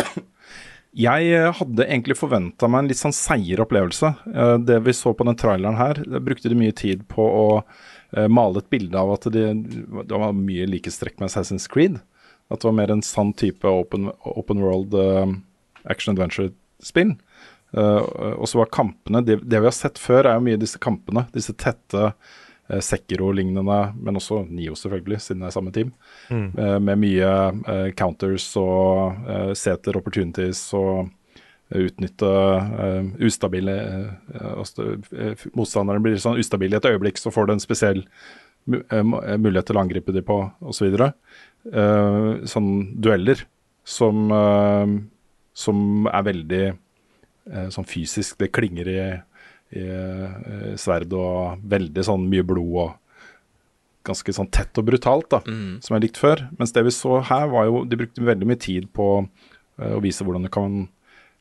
Jeg hadde egentlig forventa meg en litt sånn seigere opplevelse. Det vi så på den traileren her, brukte de mye tid på å male et bilde av at det, det var mye likestrekk med Assassin's Creed. At det var mer en sann type open, open world action adventure-spill. Uh, og så var kampene det, det vi har sett før, er jo mye disse kampene. Disse tette uh, Sekiro-lignende, men også Nio selvfølgelig, siden det er samme team. Eh, med mye eh, counters og uh, seter opportunities og eh, utnytte eh, ustabile eh, altså, eh, Motstanderen blir sånn ustabil i et øyeblikk, så får du en spesiell mu eh, mu- eh, mulighet til å angripe dem på, osv. Uh, sånn dueller som, eh, som er veldig eh, sånn fysisk. Det klinger i, i i sverd og veldig sånn mye blod og ganske sånn tett og brutalt, da, som jeg likte før. Mens det vi så her, var jo De brukte veldig mye tid på eh, å vise hvordan du kan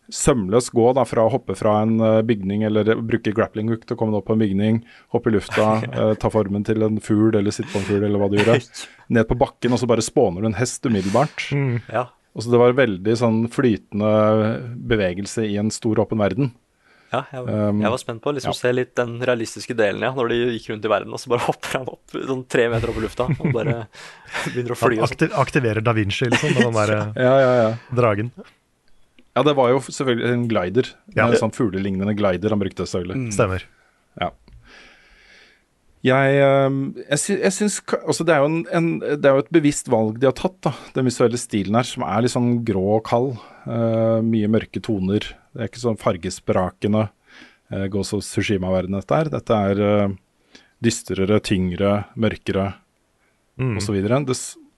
sømløst gå da, fra å hoppe fra en uh, bygning eller bruke grappling hook til å komme deg opp på en bygning, hoppe i lufta, uh, ta formen til en fugl eller sitte på en fugl eller hva du gjorde. Ned på bakken, og så bare spåner du en hest umiddelbart. Ja. Og så Det var veldig sånn flytende bevegelse i en stor, åpen verden. Ja, jeg, Um, jeg var spent på å liksom ja. se litt den realistiske delen, ja. Når de gikk rundt i verden, og så bare hopper han opp sånn tre meter opp i lufta og bare begynner å fly. Han sånn. aktiv, aktiverer Da Vinci, liksom, med den der Ja, ja, ja. dragen. Ja, det var jo selvfølgelig en glider. Ja. En sånn fuglelignende glider han brukte, selvfølgelig. Stemmer. Jeg, eh, jeg, jeg syns altså det, er jo en, en, det er jo et bevisst valg de har tatt, da. Den visuelle stilen her, som er litt sånn grå og kald. Uh, mye mørke toner. Det er ikke sånn fargesprakende uh, Ghost of Sushima-verden, dette er. Dette er uh, dystrere, tyngre, mørkere Mm. osv. Det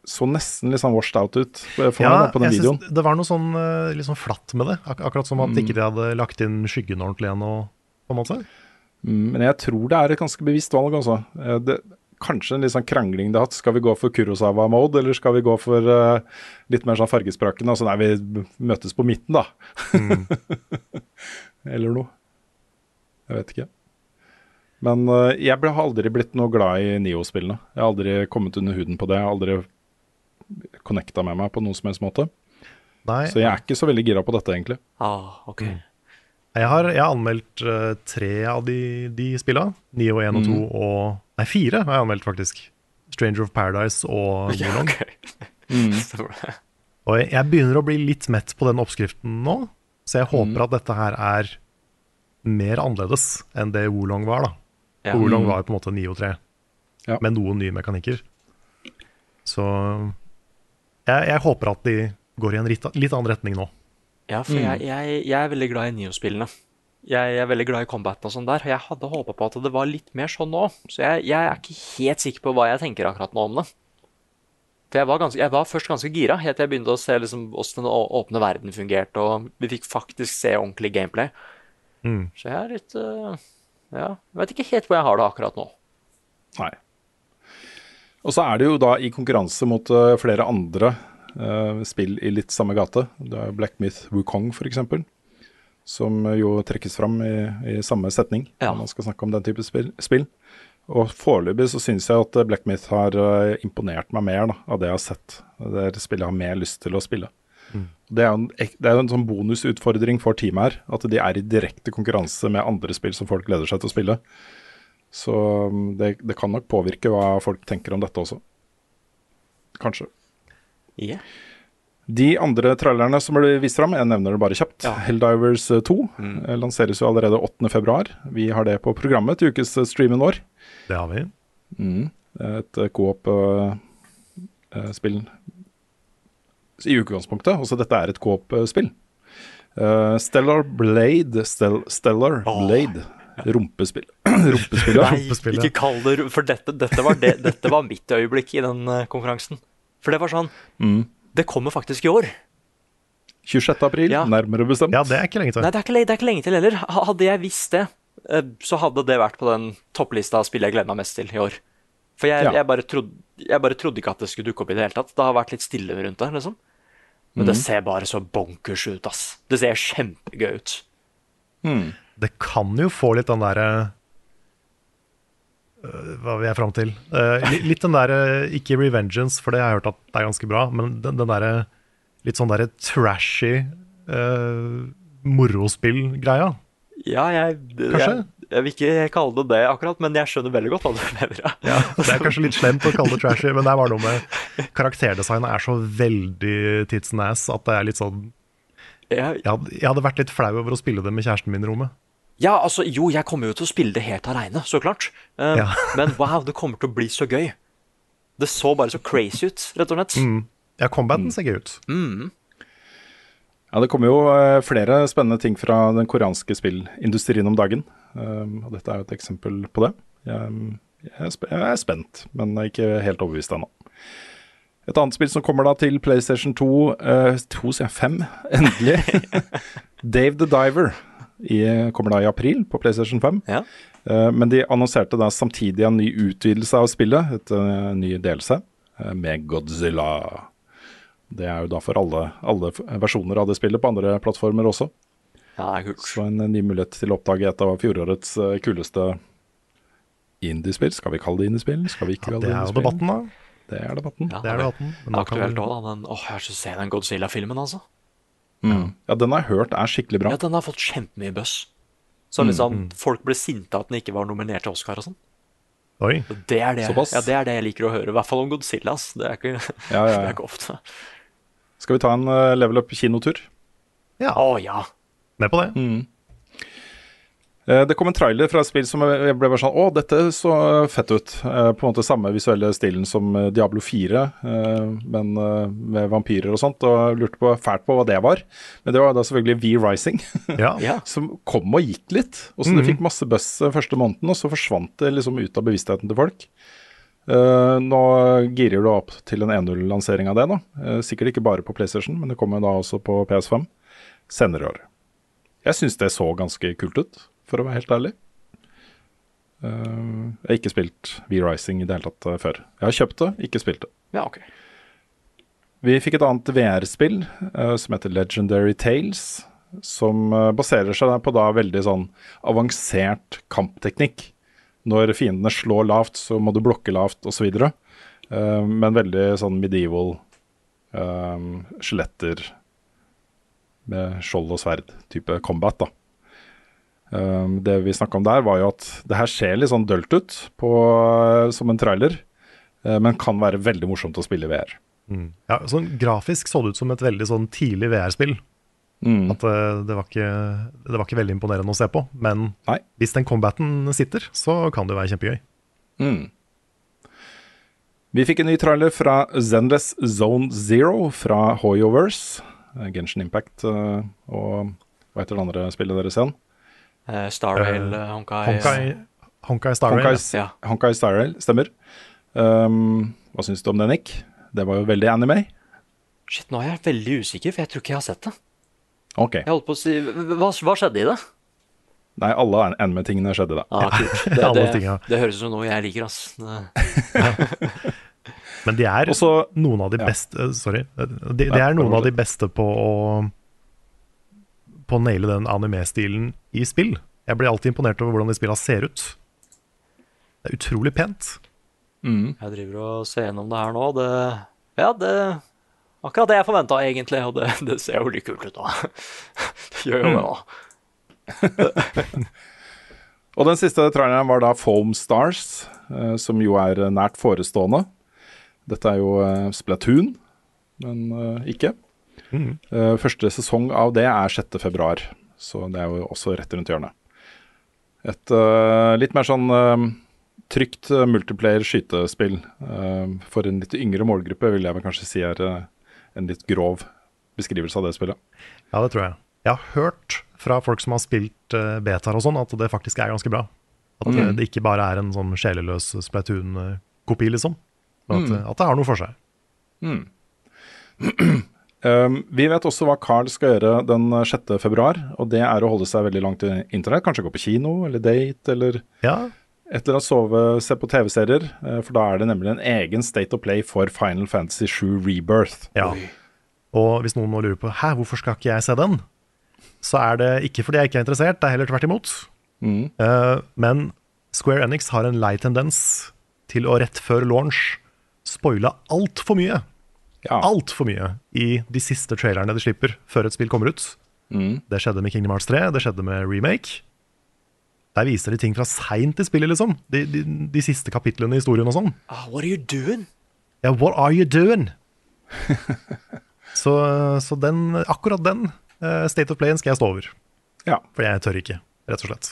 så nesten litt sånn washed out ut for meg Ja, da, på den videoen. det var noe sånn eh, litt sånn flatt med det. Ak akkurat som at Mm. ikke de hadde lagt inn skyggen ordentlig. Og, på en måte. Mm, Men jeg tror det er et ganske bevisst valg, altså. Eh, Det, kanskje en litt sånn krangling det har hatt. Skal vi gå for Kurosawa-mode, eller skal vi gå for uh, litt mer sånn fargesprakende? Altså nei, vi møtes på midten, da. eller noe. Jeg vet ikke. Men uh, jeg ble, har aldri blitt noe glad i Nio-spillene. Jeg har aldri kommet under huden på det. Jeg har aldri connecta med meg på noen som helst måte. Nei, Så jeg er ikke så veldig gira på dette, egentlig. Ah, ok. Jeg har, jeg har anmeldt uh, tre av de, de spilla. Nio 1 og 2 og Nei, fire har jeg anmeldt, faktisk. Stranger of Paradise og Ja, Wolong. mm. Og jeg, jeg begynner å bli litt mett på den oppskriften nå, så jeg håper Mm. at dette her er mer annerledes enn det Wolong var. da. Ja. Wulong Wolong var jo på en måte 9 og 3, Ja. med noen nye mekanikker. Så jeg, jeg håper at de går i en litt annen retning nå. Ja, for jeg, jeg, jeg er veldig glad i Nio-spillene. Jeg, jeg er veldig glad i combaten og sånn der, og jeg hadde håpa på at det var litt mer sånn nå. Så jeg, er ikke helt sikker på hva jeg tenker akkurat nå om det. For jeg var, ganske, jeg var først ganske gira, helt til jeg begynte å se liksom hvordan den åpne verden fungerte, og vi fikk faktisk se ordentlig gameplay. Mm. Så jeg er litt uh, Ja, jeg vet ikke helt hvor jeg har det akkurat nå. Nei. Og så er det jo da i konkurranse mot eh, flere andre spill i litt samme gate. Det er Black Myth Wukong f.eks. Som jo trekkes fram i, i samme setning Ja. når man skal snakke om den type spill. spill. Og foreløpig så syns jeg at eh, Black Myth har eh, imponert meg mer da, av det jeg har sett. Det spillet jeg har mer lyst til å spille. Det er jo en, det er en sånn bonusutfordring for teamet her. At de er i direkte konkurranse med andre spill som folk gleder seg til å spille. Så um, det, det kan nok påvirke hva folk tenker om dette også. Kanskje. Yeah. De andre trailerne som ble vist fram, jeg nevner det bare kjapt. Ja. Helldivers eh, 2 mm. lanseres jo allerede 8.2. Vi har det på programmet til ukes eh, streamen vår. Det har vi. Et eh, coop-spill i utgangspunktet. Også dette er et coop-spill. Uh, Stellar Blade Stel Stellar oh. Blade. Rumpespill. Rumpespillet. Nei, ikke kall det For dette, dette, var det, dette var mitt øyeblikk i den konkurransen. For det var sånn Mm. Det kommer faktisk i år. 26. april, Ja. nærmere bestemt. Ja, det er ikke lenge til. Nei, det er ikke, det er ikke lenge til heller. Hadde jeg visst det, eh, så hadde det vært på den topplista av spill jeg gleder meg mest til i år. For jeg, Ja. jeg, bare trodde, jeg bare trodde ikke at det skulle dukke opp i det hele tatt. Det har vært litt stille rundt det, liksom. Men mm. det ser bare så bonkers ut, ass. Det ser kjempegøy ut. Det kan jo få litt den derre øh, Hva vil jeg fram til? Eh, litt den derre Ikke revengeance, for det har jeg hørt at det er ganske bra, men den, den derre litt sånn derre trashy uh, morospill-greia. Ja, jeg, jeg, Kanskje? jeg vil ikke kalle det det akkurat, men jeg skjønner veldig godt hva du mener. Ja. Det er kanskje litt slemt å kalle det trashy, men det er bare noe med Karakterdesignet er så veldig tits and ass at det er litt sånn jeg jeg hadde vært litt flau over å spille det med kjæresten min i rommet. Ja, altså, jo, jeg kommer jo til å spille det helt aleine, så klart. Um, Ja. Men wow, det kommer til å bli så gøy. Det så bare så crazy ut, rett og slett. Mm. Ja, combaten ser gøy ut. Ja, Det kommer jo eh, flere spennende ting fra den koreanske spillindustrien om dagen. Um, og dette er jo et eksempel på det. Jeg, jeg, er, jeg er spent, men er ikke helt overbevist ennå. Et annet spill som kommer da til PlayStation 2 uh, 2, sier jeg, 5, endelig. Dave the Diver i, kommer da i april på PlayStation 5. Ja. Eh, men de annonserte da samtidig en ny utvidelse av spillet, et uh, ny delelse, eh, med Godzilla. Det er jo da for alle, alle versjoner av det spillet på andre plattformer også. Ja, det er kult. Så en ny mulighet til å oppdage et av fjorårets kuleste indiespill. Skal vi kalle det indiespill? Skal vi ikke kalle Det det er jo indiespill? debatten, da. Det er debatten. Ja, Det er debatten. Men Aktuelt òg, da. Den, åh, jeg har så se den Godzilla-filmen, altså. Mm. Ja, den har jeg hørt er skikkelig bra. Ja, den har fått kjempemye buzz. Så liksom, folk ble sinte at den ikke var nominert til Oscar og sånn. Oi. Og Det er det, Såpass? ja, det er det jeg liker å høre, i hvert fall om Godzilla. Det er ikke, Ja, ja, det er ikke ofte. Skal vi ta en eh, level up kinotur? Ja, Å ja. med på det. Eh, Det kom en trailer fra et spill som jeg ble bare sånn Å, dette så fett ut. Eh, På en måte samme visuelle stilen som eh, Diablo 4, eh, men eh, med vampyrer og sånt. Og lurte på, fælt på hva det var. Men det var da selvfølgelig V-Rising, Ja. ja. som kom og gikk litt. Og så det fikk masse buzz eh, første måneden, og så forsvant det liksom ut av bevisstheten til folk. Eh, nå girer du opp til en 1.0-lansering av det. Eh, sikkert ikke bare på PlayStation, men det kommer da også på PS5 senere i år. Jeg syns det så ganske kult ut, for å være helt ærlig. Uh, jeg har ikke spilt V-Rising i det hele tatt eh, før. Jeg har kjøpt det, ikke spilt det. ja, ok. Vi fikk et annet VR-spill uh, som heter Legendary Tales. Som uh, baserer seg på da veldig sånn avansert kampteknikk. Når fiendene slår lavt, så må du blokke lavt osv. Uh, men veldig sånn medieval eh, skjeletter med skjold og sverd-type combat. da. Um, det vi snakka om der, var jo at det her ser litt sånn dølt ut på, som en trailer, eh, men kan være veldig morsomt å spille i VR. Ja, sånn Grafisk så det ut som et veldig sånn tidlig VR-spill. Mm. At eh, det var, ikke, det var ikke veldig imponerende å se på. Men Nei. hvis den combaten sitter, så kan det være kjempegøy. Mm. Vi fikk en ny trailer fra Zenless Zone Zero fra Hoyoverse. eh, Genshin Impact eh, og hva heter det andre spillet deres igjen? Eh, Star Rail, eh, Honkai Honkai, Honkai Starrail. Honkai, Ja. Honkai Star stemmer. Um, hva syns du om det, Nick? Det var jo veldig anime. Shit, nå er jeg veldig usikker, for jeg tror ikke jeg har sett det. Ok. Jeg holdt på å si Hva, hva skjedde i det? Nei, alle an- anime-tingene skjedde da. Ah, kult. Det, det, det, det høres ut som noe jeg liker, ass. Det, Men de er Også, noen av de beste ja. Sorry. De, de er noen av de beste på å På å naile den anime-stilen i spill. Jeg blir alltid imponert over hvordan de spillene ser ut. Det er utrolig pent. mm, jeg driver og ser gjennom det her nå. Det, ja, det Akkurat det jeg forventa, egentlig. Og det, det ser jo litt kult ut, da. Det gjør jo det, da. Og den siste traileren var da Foam Stars, eh, som jo er nært forestående. Dette er jo eh, Splatoon, men eh, ikke. Uh, første sesong av det er 6. februar, så det er jo også rett rundt hjørnet. Et uh, litt mer sånn uh, trygt multiplayer skytespill for en litt yngre målgruppe, vil jeg vel kanskje si er en litt grov beskrivelse av det spillet. Ja, det tror jeg. Jeg har hørt fra folk som har spilt betaer og sånn, at det faktisk er ganske bra. At det, Mm. det ikke bare er en sånn sjeleløs Splatoon-kopi, liksom. Men at, at det har noe for seg. Um, vi vet også hva Carl skal gjøre den 6. februar, og det er å holde seg veldig langt i internett. Kanskje gå på kino eller date, eller Ja, et eller annet sove, se på TV-serier. eh, For da er det nemlig en egen State of Play for Final Fantasy 7 Rebirth. ja. Og hvis noen nå lurer på Hæ, hvorfor skal ikke jeg se den, så er det ikke fordi jeg ikke er interessert, det er heller tvert imot. Mm. Uh, men Square Enix har en lei tendens til å rett før launch spoile altfor mye. Ja. Altfor mye i de siste trailerne de slipper før et spill kommer ut. Mm. Det skjedde med Kingdom Hearts 3, det skjedde med Remake. Der viser de ting fra seint i spillet, liksom. De, de, de siste kapitlene i historien og sånn. Ah, what are you doing? Ja, what are you doing? så så den, akkurat den eh, State of Playen skal jeg stå over. Ja. For jeg tør ikke, rett og slett.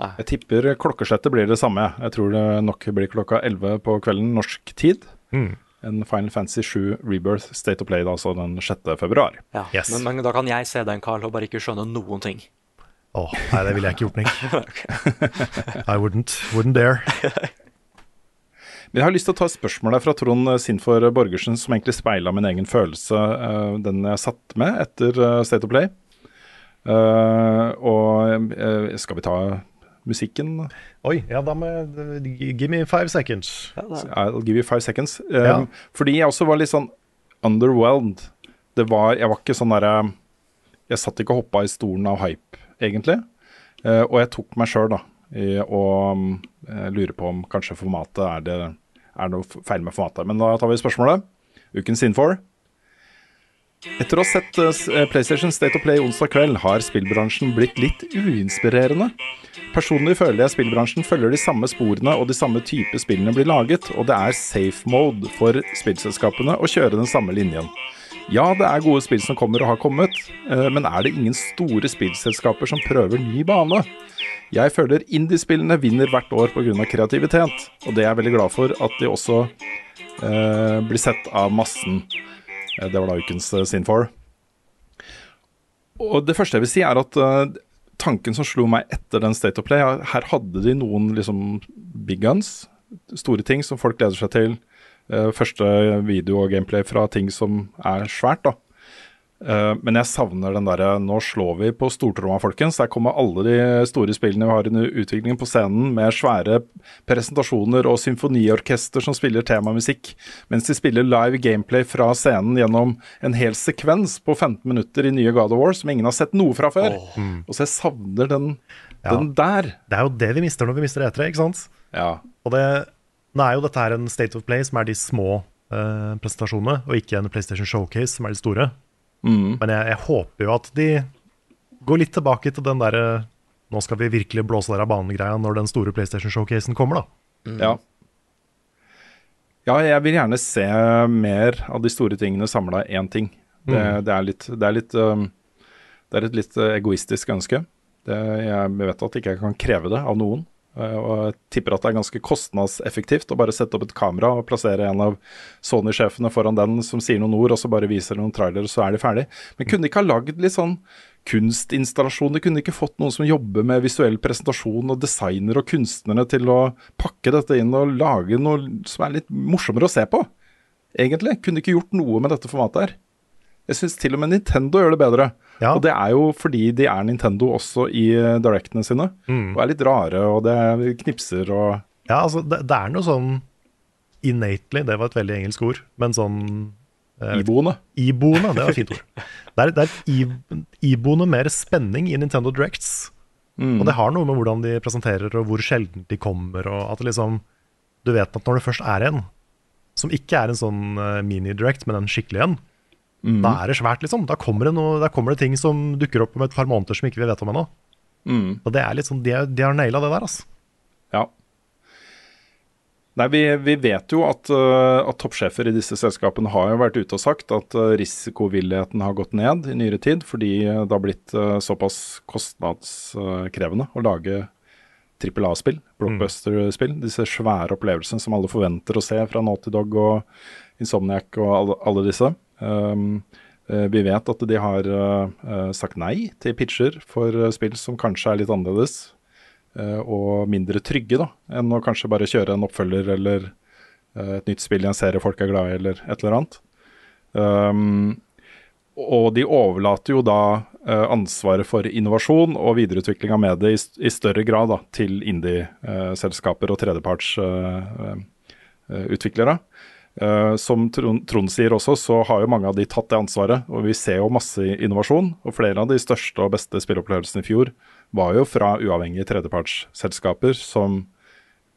Jeg tipper klokkeslettet blir det samme. jeg. Jeg tror det nok blir klokka 11 på kvelden norsk tid. Mm. En Final Fantasy 7 Rebirth State of Play da, altså den 6. februar. Ja, Yes. men, men da kan jeg se den, Carl, og bare ikke skjønne noen ting. Åh, nei, det ville jeg ikke gjort, Nick. I wouldn't, wouldn't dare. Men jeg har lyst til å ta et spørsmål der fra Trond Sinfor Borgersen, som egentlig speila min egen følelse, eh, den jeg satt med etter eh, State of Play. Uh, og uh, skal vi ta musikken? Oi, ja, da med Give me five seconds. Ja, I'll give you five seconds. Um, Ja. Fordi jeg også var litt sånn underwhelmed. Det var, jeg var ikke sånn derre Jeg satt ikke og hoppa i stolen av hype, egentlig. Uh, og jeg tok meg sjøl, da, i å um, lure på om kanskje formatet er det er noe feil med formatet. Men da tar vi spørsmålet. Ukens Infor. Etter å ha sett eh, eh, PlayStation State of Play onsdag kveld, har spillbransjen blitt litt uinspirerende. Personlig føler jeg spillbransjen følger de samme sporene og de samme type spillene blir laget, og det er safe mode for spillselskapene å kjøre den samme linjen. Ja, det er gode spill som kommer og har kommet, eh, men er det ingen store spillselskaper som prøver ny bane? Jeg føler indiespillene vinner hvert år pga. kreativitet, og det er jeg veldig glad for at de også eh, blir sett av massen. Eh, Det var da ukens Sin 4. Og det første jeg vil si, er at eh, tanken som slo meg etter den State of Play, er- her hadde de noen liksom big guns, store ting som folk gleder seg til. Eh, første video og gameplay fra ting som er svært, da. Eh, men jeg savner den derre Nå slår vi på stortromma, folkens. Der kommer alle de store spillene vi har under utviklingen på scenen, med svære presentasjoner og symfoniorkester som spiller temamusikk, mens de spiller live gameplay fra scenen gjennom en hel sekvens på 15 minutter i nye God of War som ingen har sett noe fra før. Og så jeg savner den, Ja. den der. Det er jo det vi mister når vi mister E3, ikke sant? Ja. Og det, nå er jo dette her en State of Play som er de små eh, presentasjonene, og ikke en PlayStation Showcase som er de store. Mm. Men jeg, jeg håper jo at de går litt tilbake til den derre Nå skal vi virkelig blåse der av banen-greia når den store PlayStation-showcasen kommer, da. Ja. Ja, jeg vil gjerne se mer av de store tingene samla i én ting. Det, Mm. det er litt, det er litt um, Det er et litt uh, egoistisk ønske. Det, jeg vet at ikke jeg kan kreve det av noen. Uh, og jeg tipper at det er ganske kostnadseffektivt å bare sette opp et kamera og plassere en av Sony-sjefene foran den som sier noen ord, og så bare viser noen trailere, så er de ferdig. Men kunne de ikke ha lagd litt sånn kunstinstallasjoner? Kunne de ikke fått noen som jobber med visuell presentasjon, og designer og kunstnere til å pakke dette inn og lage noe som er litt morsommere å se på? Egentlig. Kunne de ikke gjort noe med dette formatet her? Jeg syns til og med Nintendo gjør det bedre. Ja. Og det er jo fordi de er Nintendo også i eh, directene sine. Mm. Og er litt rare, og det knipser og Ja, altså, det, det er noe sånn innately, det var et veldig engelsk ord, men sånn eh, iboende. Iboende, det var et fint ord. Det er, det er iboende mer spenning i Nintendo Directs. Mm. Og det har noe med hvordan de presenterer, og hvor sjelden de kommer, og at liksom Du vet at når det først er en, som ikke er en sånn eh, mini-direct, men en skikkelig en, Mm. da er det svært, liksom. Da kommer, det noe, da kommer det ting som dukker opp om et par måneder som ikke vi vet om ennå. Mm. Og det er litt sånn, de, de har naila det der, altså. Ja. Nei, vi, vi vet jo at, uh, at toppsjefer i disse selskapene har jo vært ute og sagt at uh, risikovilligheten har gått ned i nyere tid, fordi uh, det har blitt såpass kostnadskrevende å lage trippel A-spill, blockbuster-spill. Disse svære opplevelsene som alle forventer å se fra Naughty Dog og Insomniac og alle, alle disse. Um, uh, vi vet at de har uh, uh, sagt nei til pitcher for uh, spill som kanskje er litt annerledes eh, og mindre trygge da, enn å kanskje bare kjøre en oppfølger eller eh, et nytt spill i en serie folk er glad i, eller et eller annet. Um, og de overlater jo da eh, ansvaret for innovasjon og videreutvikling av mediet i, i større grad da, til indie-selskaper og tredjepartsutviklere. Eh, som Trond, Trond sier også, så har jo mange av de tatt det ansvaret. Og vi ser jo masse innovasjon. Og flere av de største og beste spillopplevelsene i fjor var jo fra uavhengige tredjepartsselskaper som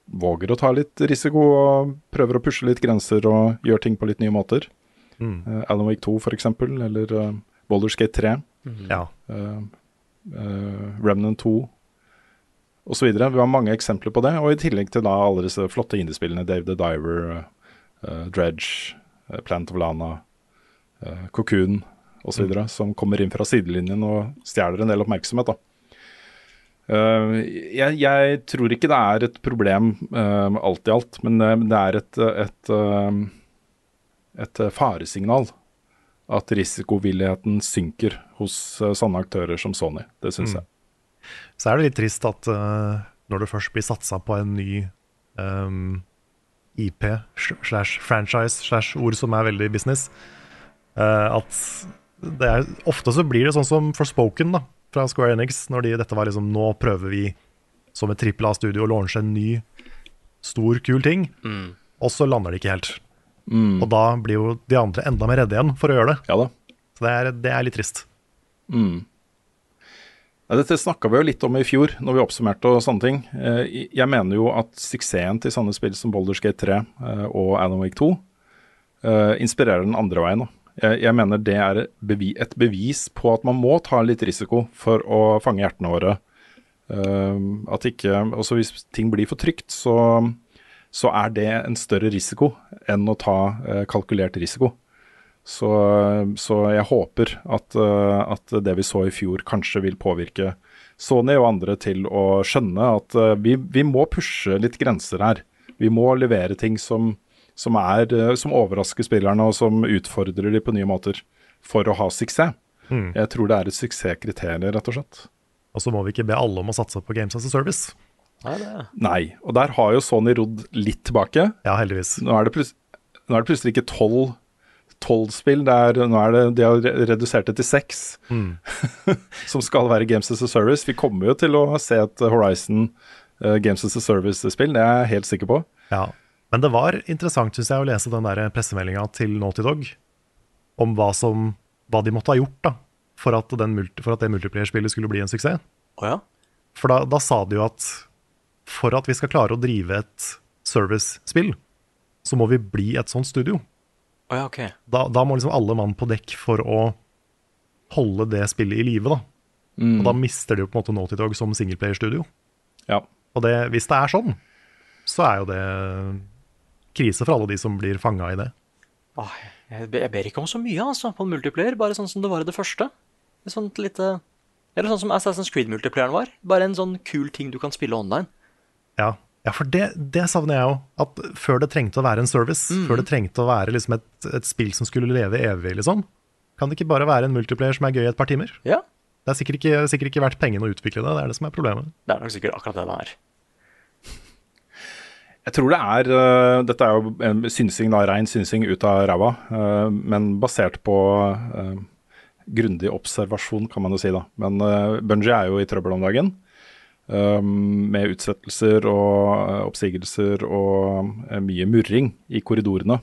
våger å ta litt risiko og prøver å pushe litt grenser og gjør ting på litt nye måter. Mm. Uh, Alan Wake 2 f.eks., eller uh, Boulder Skate 3. Ja. Uh, uh, Remnant 2 osv. Vi har mange eksempler på det. Og i tillegg til da alle disse flotte indiespillene, Dave the Diver, uh, Dredge, uh, Plant of Lana, uh, Cocoon osv., mm. som kommer inn fra sidelinjen og stjeler en del oppmerksomhet. da. Uh, jeg, jeg, tror ikke det er et problem uh, alt i alt, men uh, det er et, et, et faresignal at risikovilligheten synker hos sånne aktører som Sony. Det syns Mm. jeg. Så er det litt trist at når det først blir satsa på en ny um, IP slash franchise slash ord som er veldig business, at det er, ofte så blir det sånn som Forspoken, da fra Square Enix når de, dette var liksom Nå prøver vi som et trippel A-studio å launche en ny, stor, kul ting. Mm. Og så lander det ikke helt. Mm. Og da blir jo de andre enda mer redde igjen for å gjøre det. Ja da. Så det er, det er litt trist. Mm. Ja, dette snakka vi jo litt om i fjor, når vi oppsummerte og sånne ting. Eh, jeg mener jo at suksessen til sånne spill som Boulder Skate 3 eh, og Alan Wake 2 eh, inspirerer den andre veien. Jeg, mener det er et bevis på at man må ta litt risiko for å fange hjertene våre. At ikke, også Hvis ting blir for trygt, så, så er det en større risiko enn å ta kalkulert risiko. Så, så jeg håper at, uh, at det vi så i fjor kanskje vil påvirke Sony og andre til å skjønne at vi, vi må pushe litt grenser her. Vi må levere ting som som, er, som overrasker spillerne og som utfordrer dem på nye måter for å ha suksess. Mm. Jeg tror det er et suksesskriterium, rett og slett. Og så må vi ikke be alle om å satse på Games as a Service. Nei, det... Nei, og der har jo Sony rodd litt tilbake. Ja, heldigvis. Nå er det, plus nå er det plutselig ikke tolv tolv spill. Det er, nå er det, de har redusert det til seks, mm. som skal være Games as a Service. Vi kommer jo til å se et Horizon uh, Games as a Service-spill, det er jeg helt sikker på. Ja, men det var interessant synes jeg, å lese den pressemeldinga til Naughty Dog om hva, som, hva de måtte ha gjort da, for at, multi, for at det multiplayer-spillet skulle bli en suksess. Oh, ja? For da, da, sa de jo at for at vi skal klare å drive et service-spill, så må vi bli et sånt studio. Oh, ja, okay. da, da, må liksom alle mann på dekk for å holde det spillet i live. da. Mm. Og da mister de jo på en måte Naughty Dog som singleplayerstudio. Ja. Og det, hvis det er sånn, så er jo det krise for alle de som blir fanga i det. Ah, jeg, jeg ber ikke om så mye altså, på en multiplayer, bare sånn som det var i det første. Et sånt lite Eller sånn som Assassin's Creed-multiplayeren var. Bare en sånn kul ting du kan spille online. Ja, ja for det, det savner jeg jo. At før det trengte å være en service, Mm. før det trengte å være liksom et, et spill som skulle leve evig, liksom. Kan det ikke bare være en multiplayer som er gøy i et par timer? Ja. Det er sikkert ikke, sikkert ikke verdt pengene å utvikle det, det er det som er problemet. Det er nok sikkert akkurat det det er. Jeg tror det er uh, Dette er jo en synsing, da, rein synsing ut av ræva, uh, men basert på uh, grundig observasjon, kan man jo si, da. Men uh, Bungie er jo i trøbbel om dagen. Um, med utsettelser og øh, oppsigelser og øh, mye murring i korridorene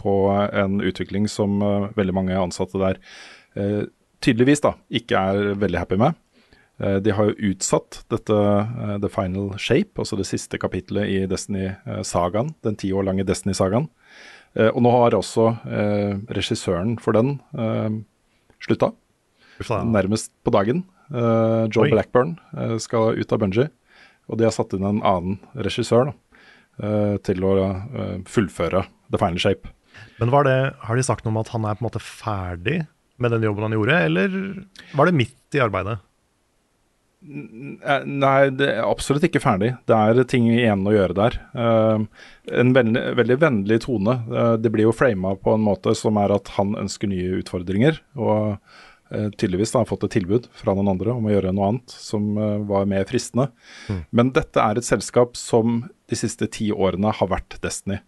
på en utvikling som uh, veldig mange ansatte der uh, tydeligvis da ikke er veldig happy med. Uh, De har jo utsatt dette eh, The Final Shape, altså det siste kapitlet i Destiny-sagaen. Den ti år lange Destiny-sagaen. Eh, Og nå har også eh, regissøren for den eh, slutta. Nærmest på dagen. Eh, Joel Oi. Blackburn uh, skal ut av Bungie. Og de har satt inn en annen regissør da, uh, til å eh, fullføre The Final Shape. Men var det, har de sagt noe om at han er på en måte ferdig med den jobben han gjorde, eller var det midt i arbeidet? Eh, Nei, det er absolutt ikke ferdig. Det er ting igjen å gjøre der. Eh, en veldig, veldig vennlig tone. Eh, det blir jo frama på en måte som er at han ønsker nye utfordringer. Og eh, tydeligvis da, har fått et tilbud fra noen andre om å gjøre noe annet som eh, var mer fristende. Men dette er et selskap som de siste ti årene har vært Destiny.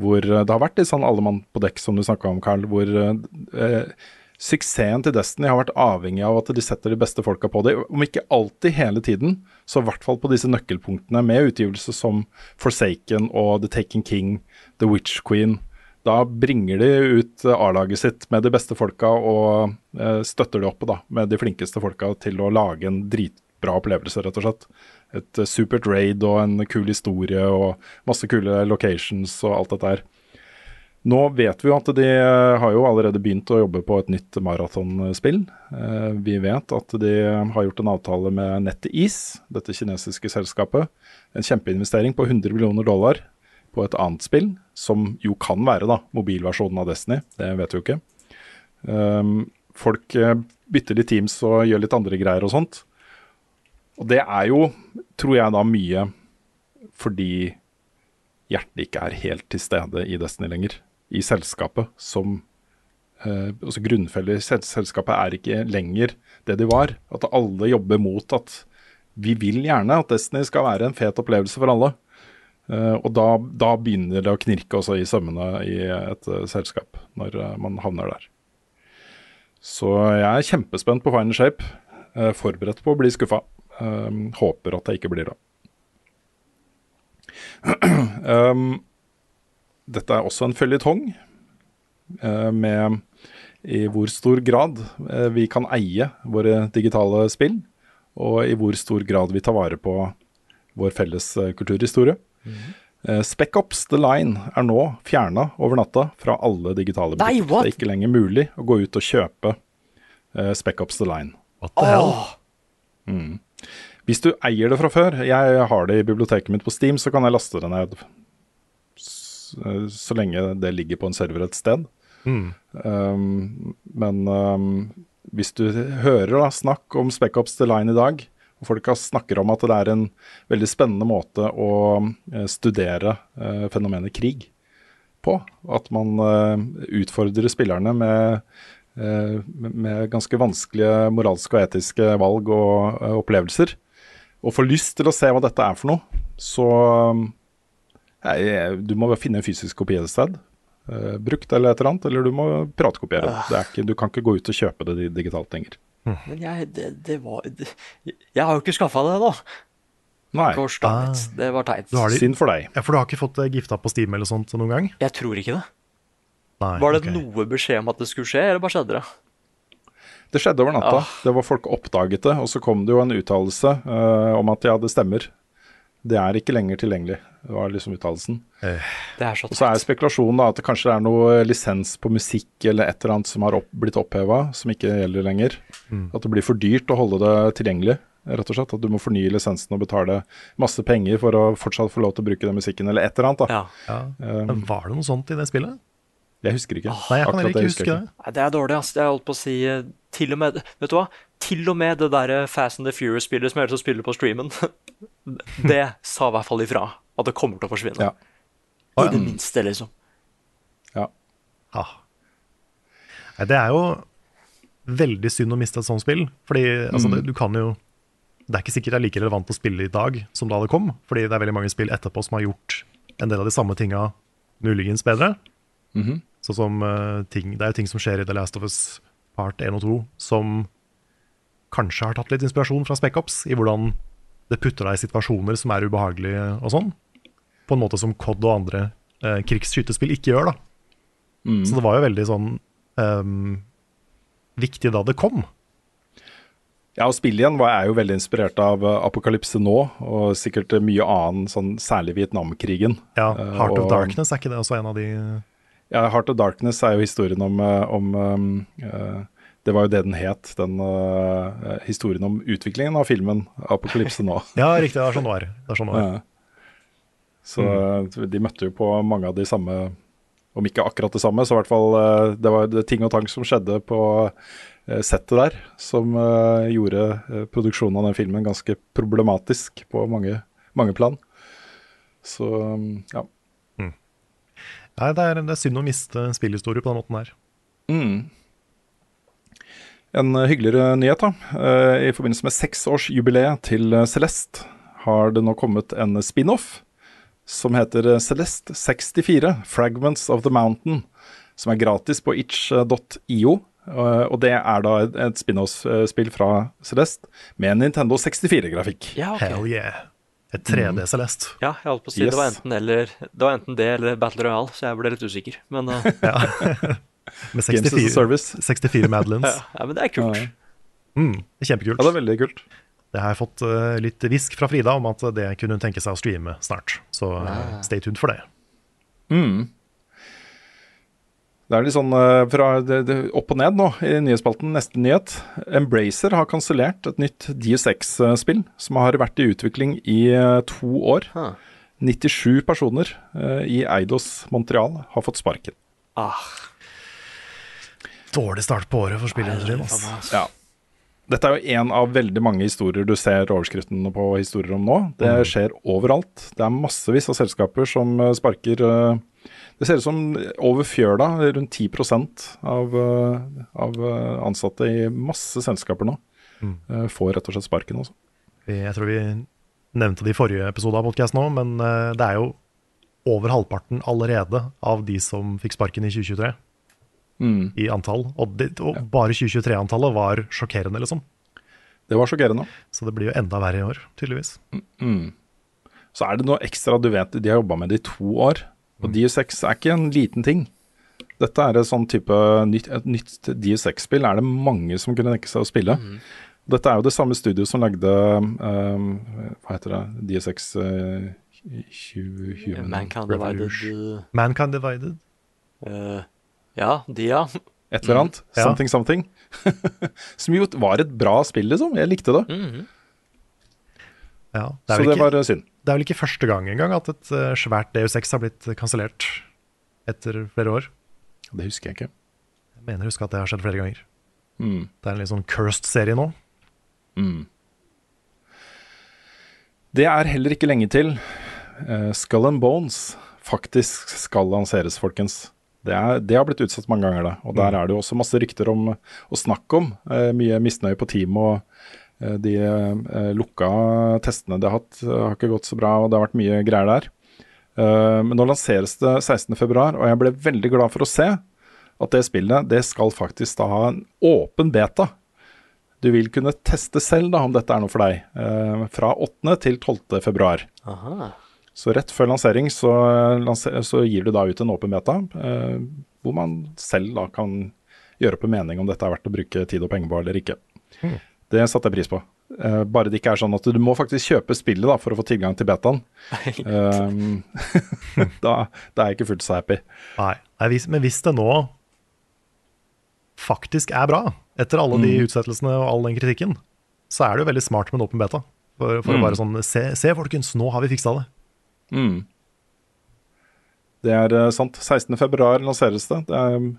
Hvor eh, det har vært litt sånn alle mann på dekk, som du snakka om, Carl. Hvor eh, eh, suksessen til Destiny har vært avhengig av at de setter de beste folka på det. Om ikke alltid hele tiden, så i hvert fall på disse nøkkelpunktene med utgivelser som Forsaken og The Taken King, The Witch Queen. Da bringer de ut eh, A-laget sitt med de beste folka og eh, støtter det opp da, med de flinkeste folka til å lage en dritbra opplevelse, rett og slett. Et eh, supert raid og en kul historie og masse kule locations og alt dette her. Nå vet vi jo at de har jo allerede begynt å jobbe på et nytt maratonspill. Vi vet at de har gjort en avtale med NetEase, dette kinesiske selskapet. En kjempeinvestering på 100 millioner dollar på et annet spill, som jo kan være da, mobilversjonen av Destiny. Det vet vi jo ikke. Um, folk eh, bytter litt teams og gjør litt andre greier og sånt. Og det er jo, tror jeg da, mye fordi hjertet ikke er helt til stede i Destiny lenger. I selskapet som eh, altså Grunnfeller selskapet er ikke lenger det de var. At alle jobber mot at vi vil gjerne at Destiny skal være en fet opplevelse for alle. Eh, og da, da begynner det å knirke også i sømmene i et eh, selskap, når eh, man havner der. Så jeg er kjempespent på Final Shape. forberedt på å bli skuffa. Håper at jeg ikke blir det. um, dette er også en føljetong uh, med i hvor stor grad uh, vi kan eie våre digitale spill, og i hvor stor grad vi tar vare på vår felles uh, kulturhistorie. Eh, Spec Ops The Line er nå fjerna over natta fra alle digitale Nei, butikker. what? Det er ikke lenger mulig å gå ut og kjøpe uh, Spec Ops The Line. What the hell? Mm. Hvis du eier det fra før, jeg har det i biblioteket mitt på Steam, så kan jeg laste det ned s- eh, så lenge det ligger på en server et sted. Mm. Um, men um, hvis du hører da, snakk om Spec Ops The Line i dag, og folk har- snakker om at det er en veldig spennende måte å eh, studere eh, fenomenet krig på, at man eh, utfordrer spillerne med, med- ganske vanskelige moralske og etiske valg og opplevelser, og får lyst til å se hva dette er for noe, så Nei, du må finne en fysisk kopi et sted. brukt eller et eller annet, eller du må pratkopiere. det. det ikke, du kan ikke gå ut og kjøpe det digitalt lenger. Men jeg, det, det var det, Jeg har jo ikke skaffa det ennå. Nei. Damn. Det var teit. Du har de- Synd for deg. Ja, For du har ikke fått gifta på Steam eller sånt noen gang? Jeg tror ikke det. Nei, Var det okay. noe beskjed om at det skulle skje, eller bare skjedde det? Det skjedde over natta. Ja. Det var Folk oppdaget det, og så kom det jo en uttalelse uh, om at ja, det stemmer. Det er ikke lenger tilgjengelig, det var liksom uttalelsen. Det er så Og så er spekulasjonen da at det kanskje er noe lisens på musikk eller et eller annet som har opp, blitt oppheva, som ikke gjelder lenger. At det blir for dyrt å holde det tilgjengelig, rett og slett. At du må fornye lisensen og betale masse penger for å fortsatt få lov til å bruke den musikken, eller et eller annet. da. Ja. Ja. Um, Men var det noe sånt i det spillet? Jeg husker ikke. Nei, jeg kan ikke huske det. Nei, det er dårlig, ass. Jeg holdt på å si eh, Til og med Vet du hva? Til og med det derre Fast and the Furious-spillet som jeg ellers spiller på streamen, det sa i hvert fall ifra at det kommer til å forsvinne. Ja. I det minste, liksom. Ja. Ja. Nei, det er jo veldig synd å miste et sånt spill. Fordi altså, det, du kan jo Det er ikke sikkert det er like relevant å spille i dag som da det kom. Fordi det er veldig mange spill etterpå som har gjort en del av de samme tinga muligens bedre. Sånn som uh, ting Det er jo ting som skjer i The Last of Us Part 1 og 2 som kanskje har tatt litt inspirasjon fra Spec-Ops i hvordan det putter deg i situasjoner som er ubehagelige og sånn. På en måte som COD og andre eh, krigsskytespill ikke gjør, da. Så det var jo veldig sånn ehm, viktig da det kom. Ja, og spillet igjen var, er jo veldig inspirert av eh, Apokalypse nå, og sikkert eh, mye annen, sånn, særlig Vietnamkrigen. Ja, Eh, Heart of og- Darkness, er ikke det også en av de Ja, Heart of Darkness er jo historien om, om um, eh, Det var jo det den het, den uh, historien om utviklingen av filmen 'Apokalypse nå'. Ja, riktig, det er sånn det var. Det er sånn det var. Så mm. de møtte jo på mange av de samme, om ikke akkurat det samme, så i hvert fall uh, det var det ting og tang som skjedde på uh, settet der, som gjorde produksjonen av den filmen ganske problematisk på mange, mange plan. Så um, ja. Nei, det er, det er synd å miste spillhistorie på den måten her. Mm. En eh, hyggeligere nyhet, da. Eh, I forbindelse med seksårsjubileet til eh, Celeste har det nå kommet en spin-off som heter Celeste 64 Fragments of the Mountain, som er gratis på itch.io. Og det er da et, spin-off-spill fra Celeste med Nintendo 64-grafikk. Ja, okay. Hell yeah. Et 3D Celeste. Ja, jeg holdt på å si det var enten eller Det var enten det eller Battle Royale, så jeg ble litt usikker. Men, eh, Med Games as a 64, Service. 64 Madelines. ja, men det er kult. Mm, det kjempekult. Ja, det er veldig kult. Det har jeg fått uh, litt hvisk fra Frida om at det kunne hun tenke seg å streame snart. Så uh, stay tuned for det. Mm. Det er litt sånn uh, fra det, det, opp og ned nå i nyhetsspalten. Neste nyhet. Embracer har kansellert et nytt DSX-spill som har vært i utvikling i to år. Huh. 97 personer i Eidos Montreal har fått sparken. Ah, Dårlig start på året for meg, ass. Ja. Dette er jo en av veldig mange historier du ser overskriftene på historier om nå. Det skjer overalt. Det er massevis av selskaper som eh, sparker eh, Det ser ut som over fjøla, rundt 10 av, eh, av ansatte i masse selskaper nå eh, får rett og slett sparken. Også. Jeg tror vi nevnte det i forrige episode av podkast nå, men det er jo over halvparten allerede av de som fikk sparken i 2023, Mm. i antall. Og, det, og bare 2023-antallet var sjokkerende, liksom. Det var sjokkerende. Så det blir jo enda verre i år, tydeligvis. Mm. Så er det noe ekstra du vet de har jobba med det i to år. Og DU6 er ikke en liten ting. Dette er et sånn type nytt, et nytt DU6-spill er det mange som kunne tenke seg å spille. Dette er jo det samme studio som lagde um, Hva heter det? DU6 uh, Human Mankind Divided Mankind Divided. eh, Ja, de, ja. Et eller annet. Mm. Something Something. som jo var et bra spill, liksom. Jeg likte det. Mhm. Ja, det, Så det ikke, var uh, synd. det er vel ikke første gang engang at et uh, svært DU6 har blitt kansellert etter flere år. Det husker jeg ikke. Jeg mener å huske at det har skjedd flere ganger. Mm. Det er en litt sånn cursed serie nå. Mm. Det er heller ikke lenge til uh, Skull and Bones faktisk skal lanseres, folkens. Det, er, det har blitt utsatt mange ganger, det. Og der er det jo også masse rykter om å snakke om. Eh, mye misnøye på team, og eh, de eh, lukka testene de har hatt, eh, har ikke gått så bra, og det har vært mye greier der. Eh, men nå lanseres det 16.2, og jeg ble veldig glad for å se at det spillet det skal faktisk da ha en åpen beta. Du vil kunne teste selv da om dette er noe for deg, eh, fra 8. til 12. Så rett før lansering så, så gir du da ut en åpen beta, eh, hvor man selv da kan gjøre opp en mening om dette er verdt å bruke tid og penger på eller ikke. Det satte jeg pris på. Eh, bare det ikke er sånn at du må faktisk kjøpe spillet da, for å få tilgang til betaen. Um, da, da er jeg ikke fullt så happy. Nei, nei men hvis det nå faktisk er bra, etter alle de Mm. utsettelsene og all den kritikken, så er det jo veldig smart med en åpen beta. For, for Mm. å bare sånn se, se, folkens, nå har vi fiksa det. Mm. Det er eh, sant. 16.2 lanseres det. det er,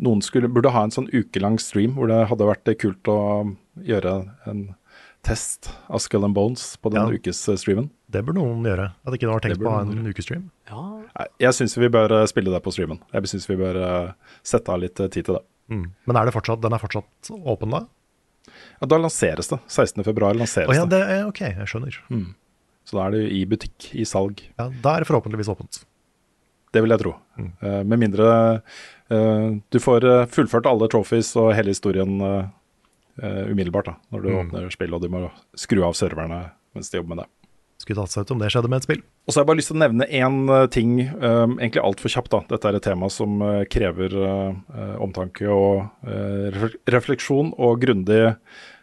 noen skulle, burde ha en sånn ukelang stream hvor det hadde vært kult å gjøre en test av Skull and Bones på den Ja. ukesstreamen. Det burde noen gjøre. At ikke noen har tenkt på en ukestream. Ja. Jeg syns vi bør eh, spille det på streamen. Jeg syns vi bør eh, sette av litt eh, tid til det. Mm. Men er det fortsatt, den er fortsatt åpen da? Ja, da lanseres det. 16.2 lanseres oh, ja, det. det er, ok, jeg skjønner. Mm. Så da er det i butikk, i salg. Ja, da er det forhåpentligvis åpent. Det vil jeg tro. Eh, med mindre uh, du får eh, fullført alle trophies og hele historien eh, umiddelbart da, når du Mm. åpner spillet og du må skru av serverne mens de jobber med det. Skulle tatt seg ut om det skjedde med et spill. Og så har jeg bare lyst til å nevne én ting, um, egentlig altfor kjapt. da. Dette er et tema som krever omtanke og refle- refleksjon og grundig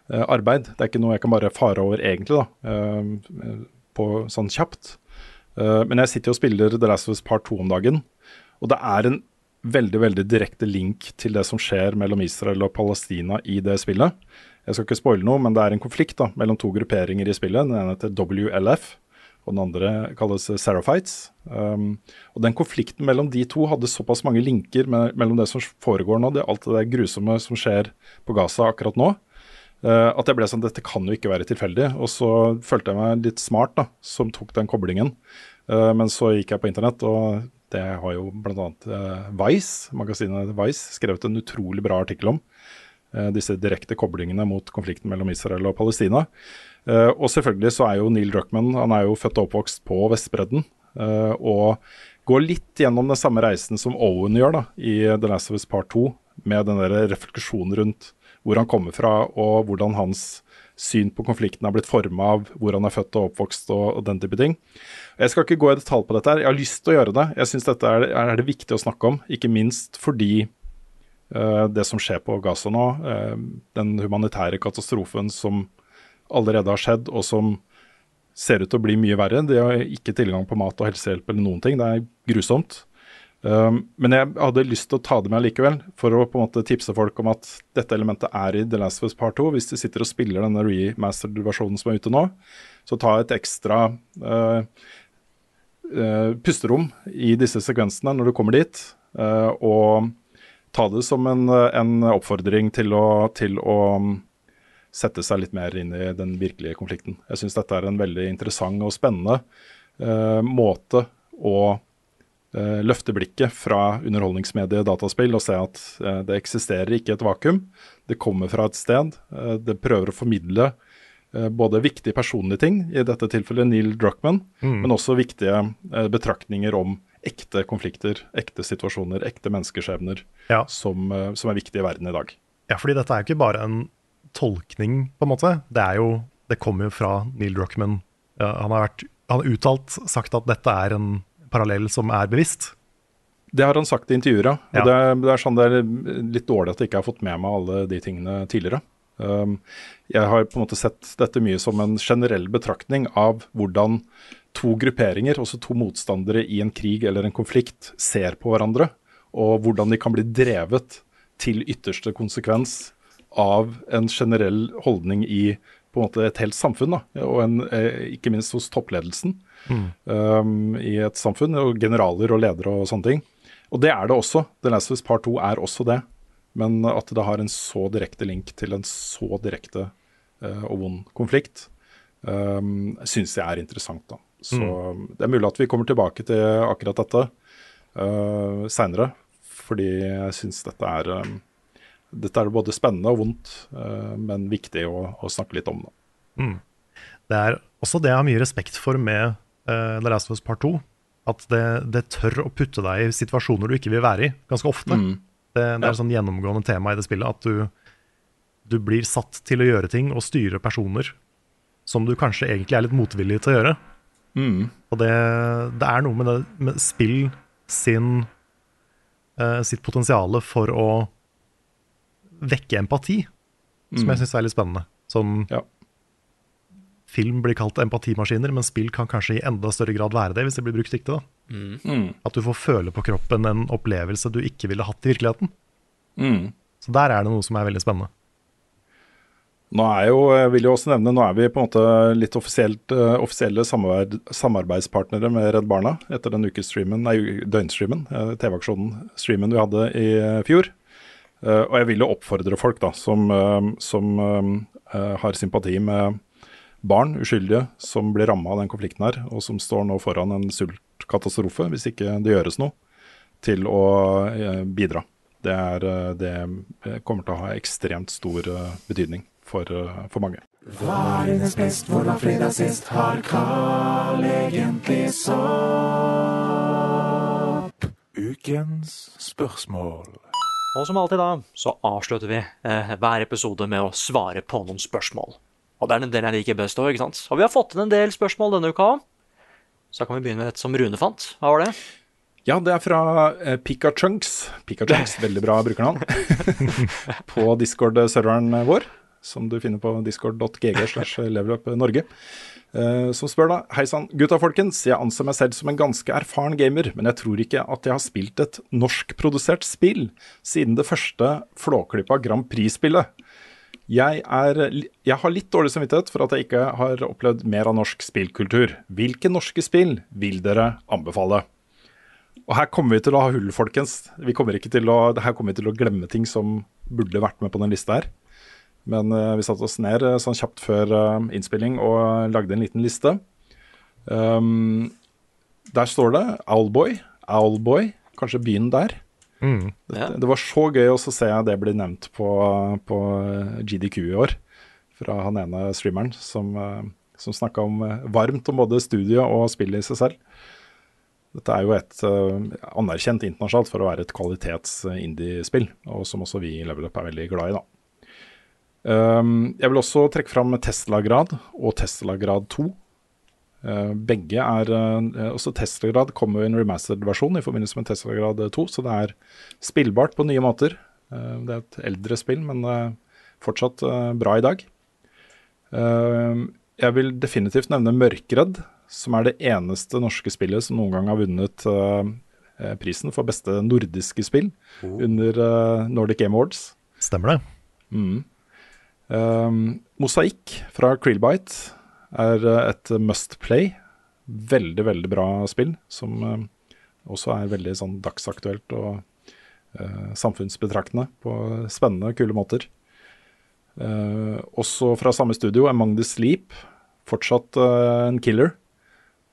arbeid. Det er ikke noe jeg kan bare fare over egentlig, da, på sånn kjapt. Uh, men jeg sitter og spiller The Last of Us Part 2 om dagen, og det er en veldig veldig direkte link til det som skjer mellom Israel og Palestina i det spillet. Jeg skal ikke spoile noe, men det er en konflikt da, mellom to grupperinger i spillet. Den ene heter WLF, og den andre kalles Seraphites. Um, og den konflikten mellom de to hadde såpass mange linker mellom det som foregår nå, det, alt det grusomme som skjer på Gaza akkurat nå, at jeg ble sånn Dette kan jo ikke være tilfeldig. Og så følte jeg meg litt smart da, som tok den koblingen. Uh, men så gikk jeg på internett, og det har jo bl.a. Uh, Vice, magasinet Vice, skrevet en utrolig bra artikkel om. Disse direkte koblingene mot konflikten mellom Israel og Palestina. Og selvfølgelig så er jo Neil Druckmann han er jo født og oppvokst på Vestbredden. og går litt gjennom den samme reisen som Owen gjør da, i The Last of Us Part 2, med den der refleksjonen rundt hvor han kommer fra, og hvordan hans syn på konflikten har blitt forma av hvor han er født og oppvokst og, og den type ting. Jeg skal ikke gå i detalj på dette, her, jeg har lyst til å gjøre det. Jeg syns dette er, er det viktig å snakke om, ikke minst fordi uh, det som skjer på Gaza nå, uh, den humanitære katastrofen som allerede har skjedd, og som ser ut til å bli mye verre. De har ikke tilgang på mat og helsehjelp eller noen ting. Det er grusomt. Um, men jeg hadde lyst til å ta det med likevel, for å på en måte tipse folk om at dette elementet er i The Last of Us Part 2. Hvis du sitter og spiller denne remastered versjonen som er ute nå, så ta et ekstra uh, uh, pusterom i disse sekvensene når du kommer dit, uh, og ta det som en, en oppfordring til å, til å um, sette seg litt mer inn i den virkelige konflikten. Jeg syns dette er en veldig interessant og spennende måte å løfte blikket fra underholdningsmediet dataspill og se at eh, det eksisterer ikke et vakuum. Det kommer fra et sted. Eh, det prøver å formidle eh, både viktige personlige ting, i dette tilfellet Neil Druckmann, Mm. men også viktige eh, betraktninger om ekte konflikter, ekte situasjoner, ekte menneskeskjebner Ja. som, eh, som er viktige i verden i dag. Ja, fordi dette er jo ikke bare en tolkning, på en måte. Det er jo Det kommer jo fra Neil Druckmann. Ja, han har vært Han har uttalt sagt at dette er en parallell som er bevisst. Det har han sagt i intervjuer, ja. Ja. Og det, er, det er sånn det er litt dårlig at jeg ikke har fått med meg alle de tingene tidligere. Um, jeg har på en måte sett dette mye som en generell betraktning av hvordan to grupperinger, også to motstandere i en krig eller en konflikt, ser på hverandre. Og hvordan de kan bli drevet til ytterste konsekvens av en generell holdning i på en måte et helt samfunn, da, og en, eh, ikke minst hos toppledelsen um, i et samfunn, og generaler og ledere og sånne ting. Og det er det også. The Last of Us Part 2 er også det. Men at det har en så direkte link til en så direkte uh, og vond konflikt, um, syns jeg er interessant. da. Så det er mulig at vi kommer tilbake til akkurat dette uh, seinere, fordi jeg syns dette er um, dette er både spennende og vondt, eh, men viktig å, å snakke litt om. det. Mm. Det er også det jeg har mye respekt for med uh, The Last of Us Part 2. At det, det tør å putte deg i situasjoner du ikke vil være i, ganske ofte. Mm. Det, det er Ja. et sånn gjennomgående tema i det spillet. At du, du blir satt til å gjøre ting og styre personer som du kanskje egentlig er litt motvillig til å gjøre. Mm. Og det, det er noe med, det, med spill sin, uh, sitt potensial for å vekke empati, som Mm. jeg syns er litt spennende. Sånn, Ja. film blir kalt empatimaskiner, men spill kan kanskje i enda større grad være det hvis det blir brukt riktig. da. Mm. At du får føle på kroppen en opplevelse du ikke ville hatt i virkeligheten. Mm. Så der er det noe som er veldig spennende. Nå er jo, jeg vil jo også nevne, nå er vi på en måte litt offisielt, eh, offisielle samarbeid, samarbeidspartnere med Redd Barna etter den ukestreamen, nei, døgnstreamen, eh, TV-aksjonen-streamen vi hadde i eh, fjor. Eh, og jeg vil jo oppfordre folk da, som, eh, som eh, har sympati med barn, uskyldige, som blir ramma av den konflikten her, og som står nå foran en sultkatastrofe hvis ikke det gjøres noe, til å bidra. Det, er, det kommer til å ha ekstremt stor betydning for, for mange. Hennes best, hvor var fredag sist? Har Carl egentlig sopp? Ukens spørsmål. Og som alltid da, så avslutter vi eh, hver episode med å svare på noen spørsmål. Og det er den delen jeg liker best òg, ikke sant? Og vi har fått inn en del spørsmål denne uka òg. Så da kan vi begynne med et som Rune fant. Hva var det? Ja, det er fra eh, Pika Chunks. Pika Chunks, veldig bra brukernavn. på Discord-serveren vår, som du finner på discord.gg slash levelup Norge. Eh, som spør da Hei sann, gutta folkens. Jeg anser meg selv som en ganske erfaren gamer, men jeg tror ikke at jeg har spilt et norskprodusert spill siden det første Flåklypa Grand Prix-spillet. Jeg, jeg har litt dårlig samvittighet for at jeg ikke har opplevd mer av norsk spillkultur. Hvilke norske spill vil dere anbefale? Og her kommer vi til å ha hull, folkens. Vi kommer ikke til å, her kommer vi til å glemme ting som burde vært med på den lista her. Men eh, vi satte oss ned eh, sånn kjapt før eh, innspilling og lagde en liten liste. Um, der står det Owlboy. Owlboy. Kanskje byen der. Mm. Det, det var så gøy også å se det bli nevnt på, på GDQ i år. Fra han ene streameren som, som snakka om varmt om både studio og spillet i seg selv. Dette er jo et uh, anerkjent internasjonalt for å være et kvalitets-indie-spill, og som også vi i Level Up er veldig glad i, da. Um, jeg vil også trekke fram Tesla-grad og Tesla-grad 2. Uh, begge er uh, Også Tesla-grad kommer i en remastered versjon i forbindelse med Tesla-grad 2, så det er spillbart på nye måter. Uh, det er et eldre spill, men fortsatt bra i dag. Uh, jeg vil definitivt nevne Mørkredd, som er det eneste norske spillet som noen gang har vunnet eh, prisen for beste nordiske spill under uh, Nordic Game Awards. Stemmer det. Mm. Um, Mosaikk fra Krillbite er uh, et must play. Veldig, veldig bra spill, som uh, også er veldig sånn dagsaktuelt og uh, samfunnsbetraktende på spennende, kule måter. Uh, også fra samme studio, Among the Sleep. Fortsatt uh, en killer.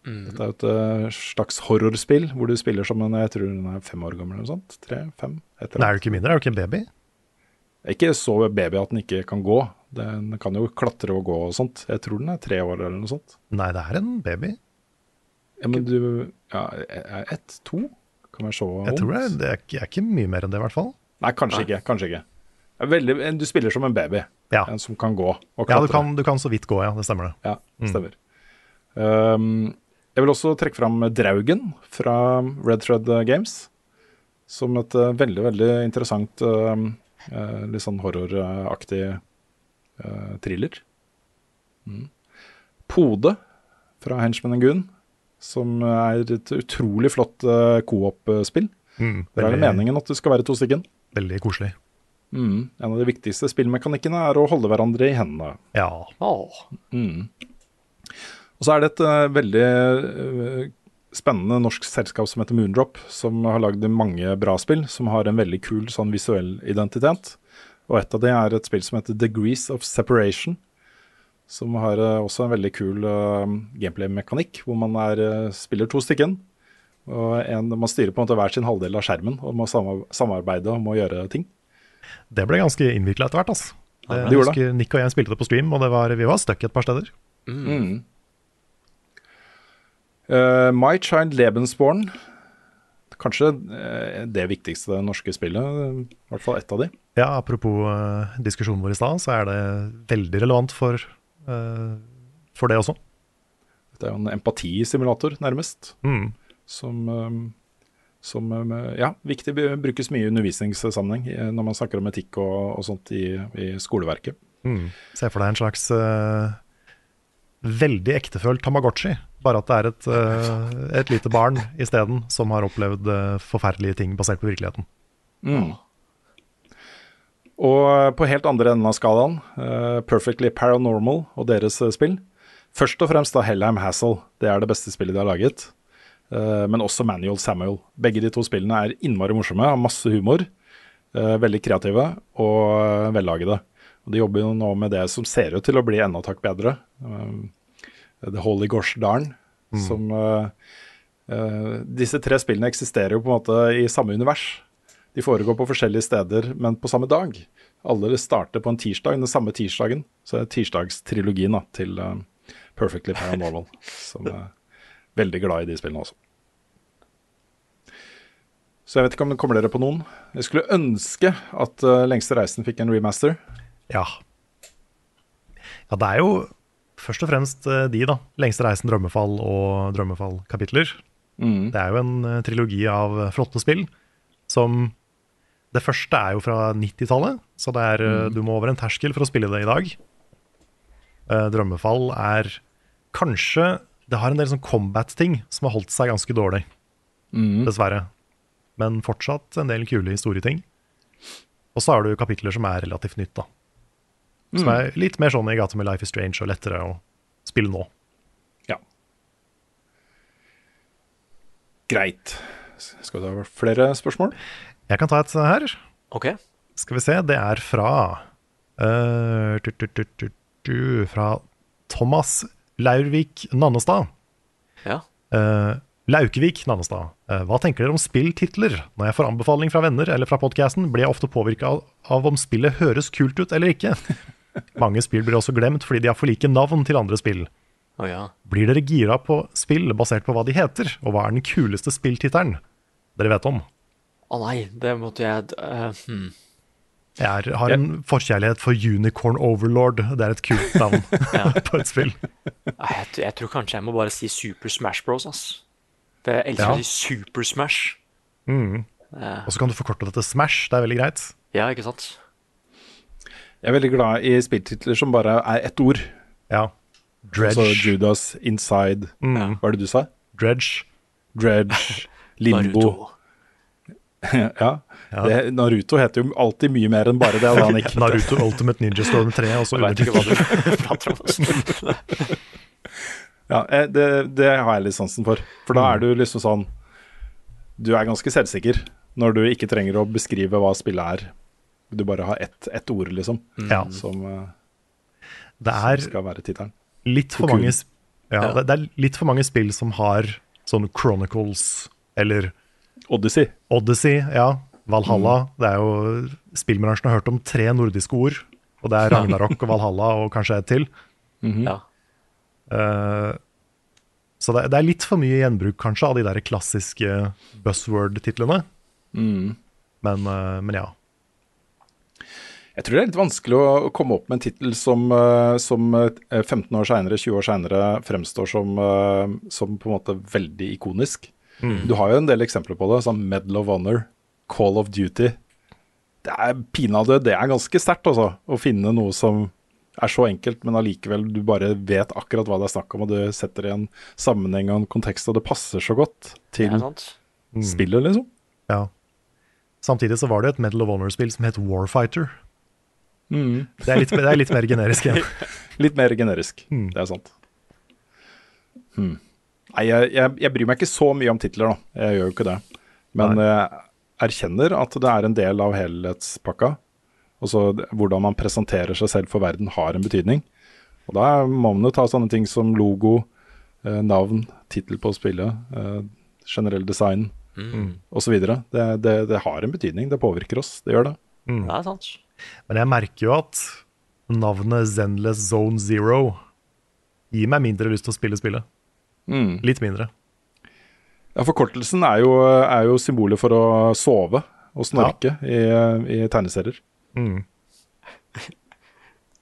Dette er jo et uh, slags horrorspill hvor du spiller som en Jeg tror hun er fem år gammel eller noe sånt. Tre, fem, et eller Nei, er du ikke mindre? Er du ikke en baby? Ikke så baby at den ikke kan gå. Den kan jo klatre og gå og sånt. Jeg tror den er tre år eller noe sånt. Nei, det er en baby. Ja, men du Ja, ett? To? Kan være så Jeg tror det er, det er, ikke, er ikke mye mer enn det, i hvert fall. Nei, kanskje ikke. Kanskje ikke. Veldig, du spiller som en baby. Ja. En som kan gå og Ja, klatre. du kan, du kan så vidt gå, ja. Det stemmer det. Ja, stemmer. Um, jeg vil også trekke fram Draugen fra Red Thread Games. Som et uh, veldig, veldig interessant, um, uh, litt sånn horroraktig uh, thriller. Mm. Pode fra Henchman Goon, som er et utrolig flott uh, co-op-spill. Mm, Der er det meningen at det skal være to stykken. Veldig koselig. Mm. En av de viktigste spillmekanikkene er å holde hverandre i hendene. Ja. Mm. Og så er det et uh, veldig eh, spennende norsk selskap som heter Moondrop, som har lagd mange bra spill, som har en veldig kul sånn visuell identitet. Og et av de er et spill som heter Degrees of Separation, som har eh, også en veldig kul uh, gameplay-mekanikk, hvor man er, eh, spiller to stykken. Og en, man styrer på en måte hver sin halvdel av skjermen og må samarbeide om å gjøre ting. Det ble ganske innvikla etter hvert, altså. Det, det jeg gjorde det Nick og jeg spilte det på stream, og det var, vi var stuck et par steder. Mm. Eh, My Child Lebensborn. Kanskje eh, det viktigste norske spillet. I hvert fall ett av de. Ja, apropos uh, diskusjonen vår i stad, så er det veldig relevant for, uh, for det også. Det er jo en empatisimulator, nærmest. Mm. Som, eh, som eh, ja, viktig brukes mye i undervisningssammenheng når man snakker om etikk og, og sånt i, i skoleverket. Mm. Se for deg en slags veldig ektefølt Tamagotchi. Bare at det er et, uh, et lite barn isteden som har opplevd uh, forferdelige ting basert på virkeligheten. Mm. Og på helt andre enden av skalaen, uh, Perfectly Paranormal og deres eh, spill. Først og fremst da Hellheim Hassel. Det er det beste spillet de har laget. Eh, men også Manual Samuel. Begge de to spillene er innmari morsomme, har masse humor. eh, veldig kreative og eh, vellagede. Og De jobber jo nå med det som ser ut til å bli enda takk bedre. Eh, The Holy Gosh Darn. Som uh, eh, Disse tre spillene eksisterer jo på en måte i samme univers. De foregår på forskjellige steder, men på samme dag. Alle starter på en tirsdag, den samme tirsdagen. Så det er tirsdagstrilogien da, til uh, Perfectly Paranormal. som er veldig glad i de spillene også. Så jeg vet ikke om det kommer dere på noen. Jeg skulle ønske at uh, Lengste reisen fikk en remaster. Ja. Ja, det er jo først og fremst eh, de, da. 'Lengste reisen', 'Drømmefall' og 'Drømmefall'-kapitler. Mm. Det er jo en eh, trilogi av eh, flotte spill som Det første er jo fra 90-tallet, så det er, mm. du må over en terskel for å spille det i dag. Uh, 'Drømmefall' er kanskje Det har en del sånn combat-ting som har holdt seg ganske dårlig, Mm. dessverre. Men fortsatt en del kule historieting. Og så har du kapitler som er relativt nytt, da. Som Mm. er litt mer sånn i gata med Life is Strange og lettere å spille nå. Ja. Greit. Skal vi ta flere spørsmål? Jeg kan ta et her. Ok. Skal vi se, det er fra uh, tu, tu, tu, tu, tu, Fra Thomas Laurvik Nannestad. Ja. Uh, Laukevik Nannestad. Uh, hva tenker dere om spilltitler? Når jeg får anbefaling fra venner eller fra podkasten, blir jeg ofte påvirka av, av om spillet høres kult ut eller ikke. Mange spill blir også glemt fordi de har for like navn til andre spill. Oh, ja. Blir dere gira på spill basert på hva de heter, og hva er den kuleste spilltittelen dere vet om? Å nei, det måtte jeg uh, hmm. Jeg har en forkjærlighet for Unicorn Overlord. Det er et kult navn på et spill. Jeg, jeg tror kanskje jeg må bare si Super Smash Bros. ass. Det jeg elsker Ja. å si Super Smash. Mm. Uh. Og så kan du forkorte det til Smash. Det er veldig greit. ja, ikke sant? Jeg er veldig glad i spilltitler som bare er ett ord. Ja. Dredge. Altså Judas, Inside Mm. Hva er det du sa? Dredge. Dredge, Limbo. ja. Det, Naruto heter jo alltid mye mer enn bare det. Da. Naruto Ultimate Ninja Storm 3. Og så Jeg vet ikke hva du prater om. altså. Ja, eh, det, det har jeg litt sansen for. For da er Mm. du liksom sånn Du er ganske selvsikker når du ikke trenger å beskrive hva spillet er. Du bare har ett ett ord, liksom, Ja. som, uh, Det som skal være tittelen. litt for mange ja, Ja. Det, det er litt for mange spill som har sånn Chronicles eller Odyssey. Odyssey, ja. Valhalla. Det er jo Spillbransjen har hørt om tre nordiske ord. Og det er Ragnarok og Valhalla og kanskje et til. Ja. uh, så det, det er litt for mye gjenbruk, kanskje, av de der klassiske buzzword-titlene. Mm. Men, uh, men ja. Jeg tror det er litt vanskelig å, komme opp med en tittel som, eh, som eh, 15 år seinere, 20 år seinere, fremstår som, eh, som på en måte veldig ikonisk. Mm. Du har jo en del eksempler på det, som Medal of Honor, Call of Duty. Det er pinadø, det er ganske sterkt, altså. Å finne noe som er så enkelt, men allikevel du bare vet akkurat hva det er snakk om, og du setter det i en sammenheng og en kontekst, og det passer så godt til mm. spillet, liksom. ja. Samtidig så var det et Medal of Honor-spill som het Warfighter. Mm. Det, er litt, det er litt mer generisk igjen. Litt mer generisk, Mm. det er sant. Hmm. Nei, jeg, jeg, jeg bryr meg ikke så mye om titler, da. Jeg gjør jo ikke det. Men jeg erkjenner at det er en del av helhetspakka. Altså hvordan man presenterer seg selv for verden, har en betydning. Og da må man jo ta sånne ting som logo, eh, navn, tittel på spillet, eh, generell design Mm. osv. Det, det, det har en betydning. Det påvirker oss. Det gjør det. Mm. Det er sant. Men jeg merker jo at navnet Zenless Zone Zero gir meg mindre lyst til å spille spillet. Mm. Litt mindre. Ja, Forkortelsen er jo, er jo symbolet for å sove og snorke i, i tegneserier. Mm.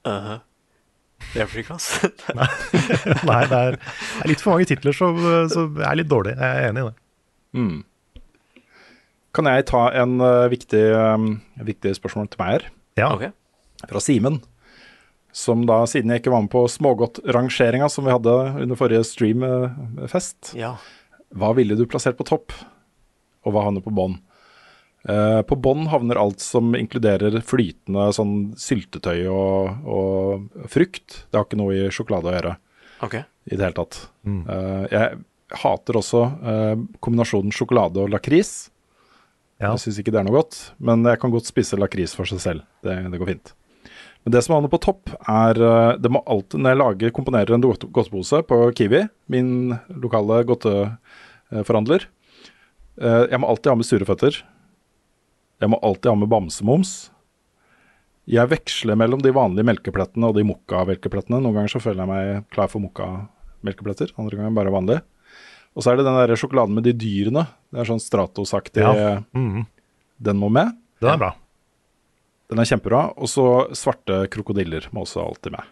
Uh, det hjelper ikke, altså. Nei, det er, det er litt for mange titler som som er litt dårlige. Jeg er enig i det. Mm. Kan jeg ta en uh, viktig, um, viktig spørsmål til meg her? Ja. Okay. Fra Simen. som da, siden jeg ikke var med på smågodtrangeringa som vi hadde under forrige streamfest, Ja. hva ville du plassert på topp, og hva havner på bånn? Uh, på bånn havner alt som inkluderer flytende sånn syltetøy og, og frukt. Det har ikke noe i sjokolade å gjøre okay. i det hele tatt. Eh, jeg hater også uh, kombinasjonen sjokolade og lakris. Ja. Jeg syns ikke det er noe godt, men jeg kan godt spise lakris for seg selv. Det, det går fint. Men det som havner på topp, er eh, det må alltid, Når jeg lager, komponerer en godt- godtepose på Kiwi, min lokale godteforhandler eh, Jeg må alltid ha med sure føtter. Jeg må alltid ha med bamsemums. Jeg veksler mellom de vanlige melkeplettene og de mokka-melkeplettene. Noen ganger så føler jeg meg klar for mokka-melkepletter, andre ganger bare vanlig. Og så er det den der sjokoladen med de dyrene. Det er sånn Stratos-aktig. Ja. Mhm. Den må med. Den er bra. Den er kjempebra. Og så svarte krokodiller må også alltid med.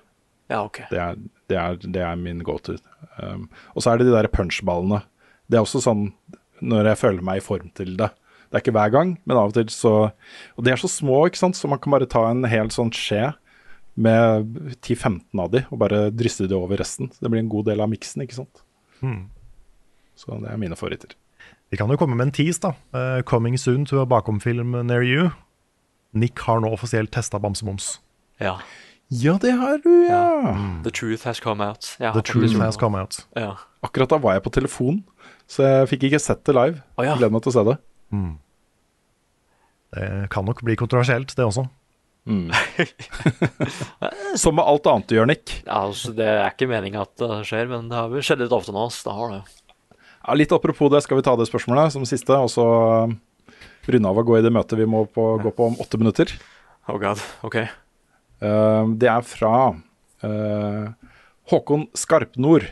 Ja, ok. Det er, det er, det er min go-to. Um, og så er det de der punchballene. Det er også sånn når jeg føler meg i form til det. Det er ikke hver gang, men av og til så Og de er så små, ikke sant, så man kan bare ta en hel sånn skje med 10-15 av de, og bare drysse de over resten. Det blir en god del av miksen, ikke sant. Mhm. Så det er mine favoritter. Vi kan jo komme med en tease, da. Uh, coming soon to a bakomfilm near you. Nick har nå offisielt testa bamsemums. Ja. Ja, det har du, ja. The truth has come out. The truth has come out. Ja. Akkurat da var jeg på telefon, så jeg fikk ikke sett det live. Oh, ja. Gleder meg til å se det. Det kan nok bli kontroversielt, det også. Som med alt annet du gjør, Nick. Ja, altså, det er ikke meninga at det skjer, men det har skjedd litt ofte nå. så Det har det. Ja, litt apropos det, skal vi ta det spørsmålet som siste, og så uh, runde av og gå i det møtet vi må på, gå på om åtte minutter. Oh god, ok. Uh, det er fra uh, Håkon Skarpnord,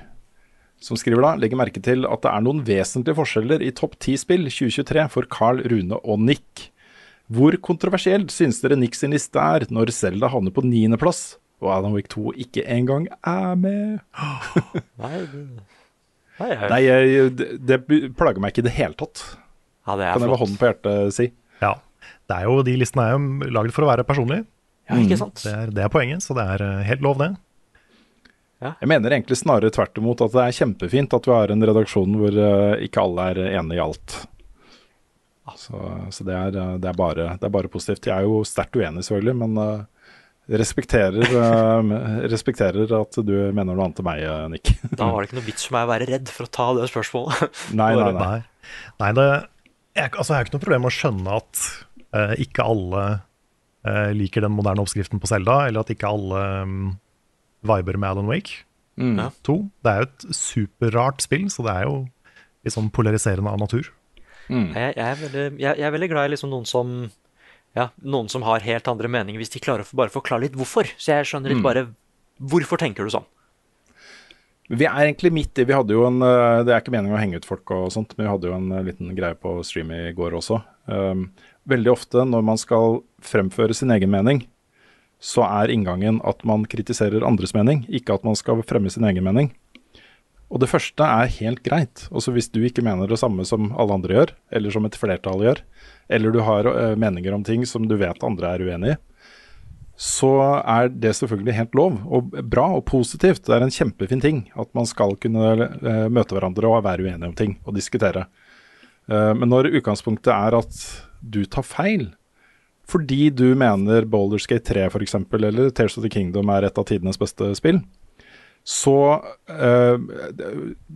som skriver da legger merke til at det er noen vesentlige forskjeller i topp ti spill 2023 for Carl, Rune og Nick. Hvor kontroversielt synes dere Nick sin liste er når Selda havner på niendeplass, og Adam Wick 2 ikke engang er med? Nei, Nei, jeg... Nei, jeg, det, det plager meg ikke i det hele tatt. ja, det er Kan jeg med hånden på hjertet si. Ja. Det er jo, de listene er jo lagd for å være personlige. Ja, ikke sant? Det er, det er poenget, så det er eh, helt lov, det. Jeg mener egentlig snarere tvert imot at det er kjempefint at vi har en redaksjon hvor eh, ikke alle er enige i alt. Så, så det, er, eh, det, er bare, det er bare positivt. Jeg er jo sterkt uenig, selvfølgelig, men respekterer, eh, respekterer at du mener noe annet til meg, eh, Nick. Da var det ikke noe vits for meg å være redd for å ta det spørsmålet. Nei, nei, nei. Nei, Nei det, jeg, altså, jeg har ikke noe problem med å skjønne at uh, ikke alle uh, liker den moderne oppskriften på Selda, eller at ikke alle um, viber med Alan Wake Mm. Ja. 2. Det er jo et superrart spill, så det er jo litt sånn polariserende av natur. Mm. Jeg, jeg, er veldig, jeg, jeg er veldig glad i liksom noen som ja, noen som har helt andre meninger, hvis de klarer å bare forklare litt hvorfor. Så jeg skjønner litt bare Hvorfor tenker du sånn? Vi er egentlig midt i Vi hadde jo en eh, Det er ikke meningen å henge ut folk og sånt, men vi hadde jo en eh, liten greie på stream i går også. Um, veldig ofte når man skal fremføre sin egen mening, så er inngangen at man kritiserer andres mening, ikke at man skal fremme sin egen mening. Og det første er helt greit. Også hvis du ikke mener det samme som alle andre gjør, eller som et flertall gjør, eller du har eh, meninger om ting som du vet andre er uenig i, så er det selvfølgelig helt lov, og bra og positivt. Det er en kjempefin ting at man skal kunne eh, møte hverandre og være uenige om ting og diskutere. Eh, men når utgangspunktet er at du tar feil, fordi du mener Boulderskate 3 f.eks., eller Tears of the Kingdom er et av tidenes beste spill, så eh,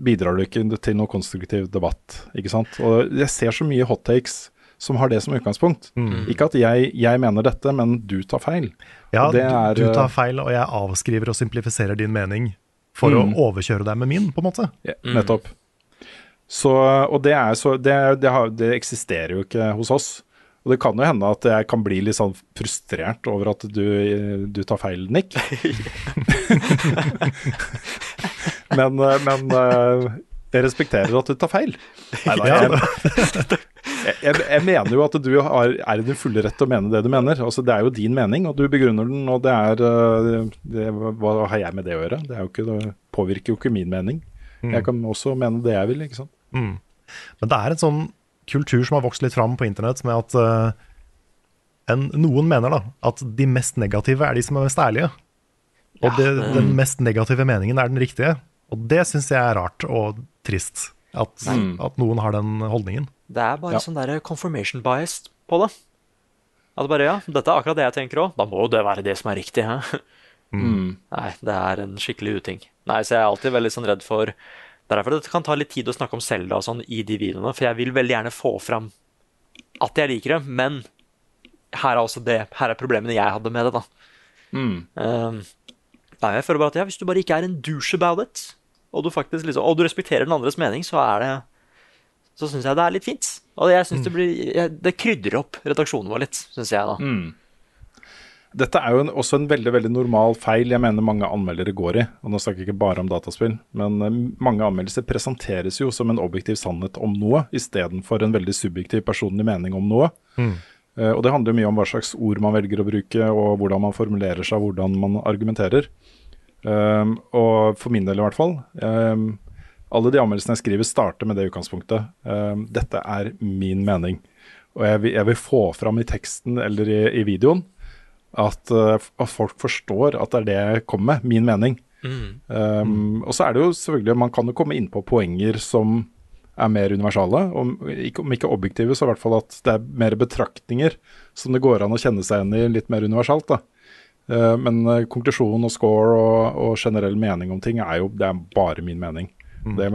bidrar du ikke til noe konstruktiv debatt. ikke sant? Og jeg ser så mye hot takes som har det som utgangspunkt. Ikke at jeg, jeg mener dette, men du tar feil. Ja, det er, du, du eh, tar feil, og jeg avskriver og simplifiserer din mening for Mm. å overkjøre deg med min, på en måte. Ja, nettopp. Så, og det, er så, det, det, har, det eksisterer jo ikke hos oss. Og det kan jo hende at jeg kan bli litt sånn frustrert over at du, du tar feil, Nick. men, eh, men eh, jeg respekterer at du tar feil. Nei da, jeg, jeg, jeg, mener jo at du har, er i din fulle rett til å mene det du mener. Altså, det er jo din mening, og du begrunner den, og det er eh, det, Hva har jeg med det å gjøre? Det, er ikke, det påvirker jo ikke min mening. Jeg kan også mene det jeg vil, ikke sant. Mm. Men det er en sånn kultur som har vokst litt fram på internett, med at uh, en, noen mener da at de mest negative er de som er mest ærlige. Og det, det- den mest negative meningen er den riktige. Og det syns jeg er rart og trist. At, Mm. at noen har den holdningen. Det er bare Ja. sånn der confirmation bias på det. At bare ja, dette er akkurat det jeg tenker òg. Da må jo det være det som er riktig. Mm. Nei, det er en skikkelig uting. Nei, så jeg er alltid veldig sånn redd for Det er derfor det kan ta litt tid å snakke om Selda og sånn i de videoene, for jeg vil veldig gjerne få fram at jeg liker det, men her er også det Her er problemene jeg hadde med det, da. Mm. Uh, nei, jeg føler bare at ja, hvis du bare ikke er en douche about it, og du faktisk liksom, og du respekterer den andres mening, så er det Så syns jeg det er litt fint. Og jeg synes det blir Det krydrer opp redaksjonen vår litt, syns jeg, da. Mm. Dette er jo en, også en veldig veldig normal feil jeg mener mange anmeldere går i. Og Nå snakker jeg ikke bare om dataspill, men eh, mange anmeldelser presenteres jo som en objektiv sannhet om noe, istedenfor en veldig subjektiv personlig mening om noe. Mm. Uh, og Det handler jo mye om hva slags ord man velger å bruke, og hvordan man formulerer seg, hvordan man argumenterer. Um, og for min del i hvert fall. Um, alle de anmeldelsene jeg skriver, starter med det utgangspunktet. Um, dette er min mening. Og jeg vil, jeg vil få fram i teksten eller i, i videoen at, uh, at folk forstår at det er det jeg kommer med, min mening. Mm. Um, Og så er det jo selvfølgelig Man kan jo komme inn på poenger som er mer universale. Om ikke, om ikke objektive, så i hvert fall at det er mer betraktninger som det går an å kjenne seg igjen i litt mer universalt. da. Uh, men uh, konklusjon og score og, og generell mening om ting er jo det er bare min mening. Mm. Det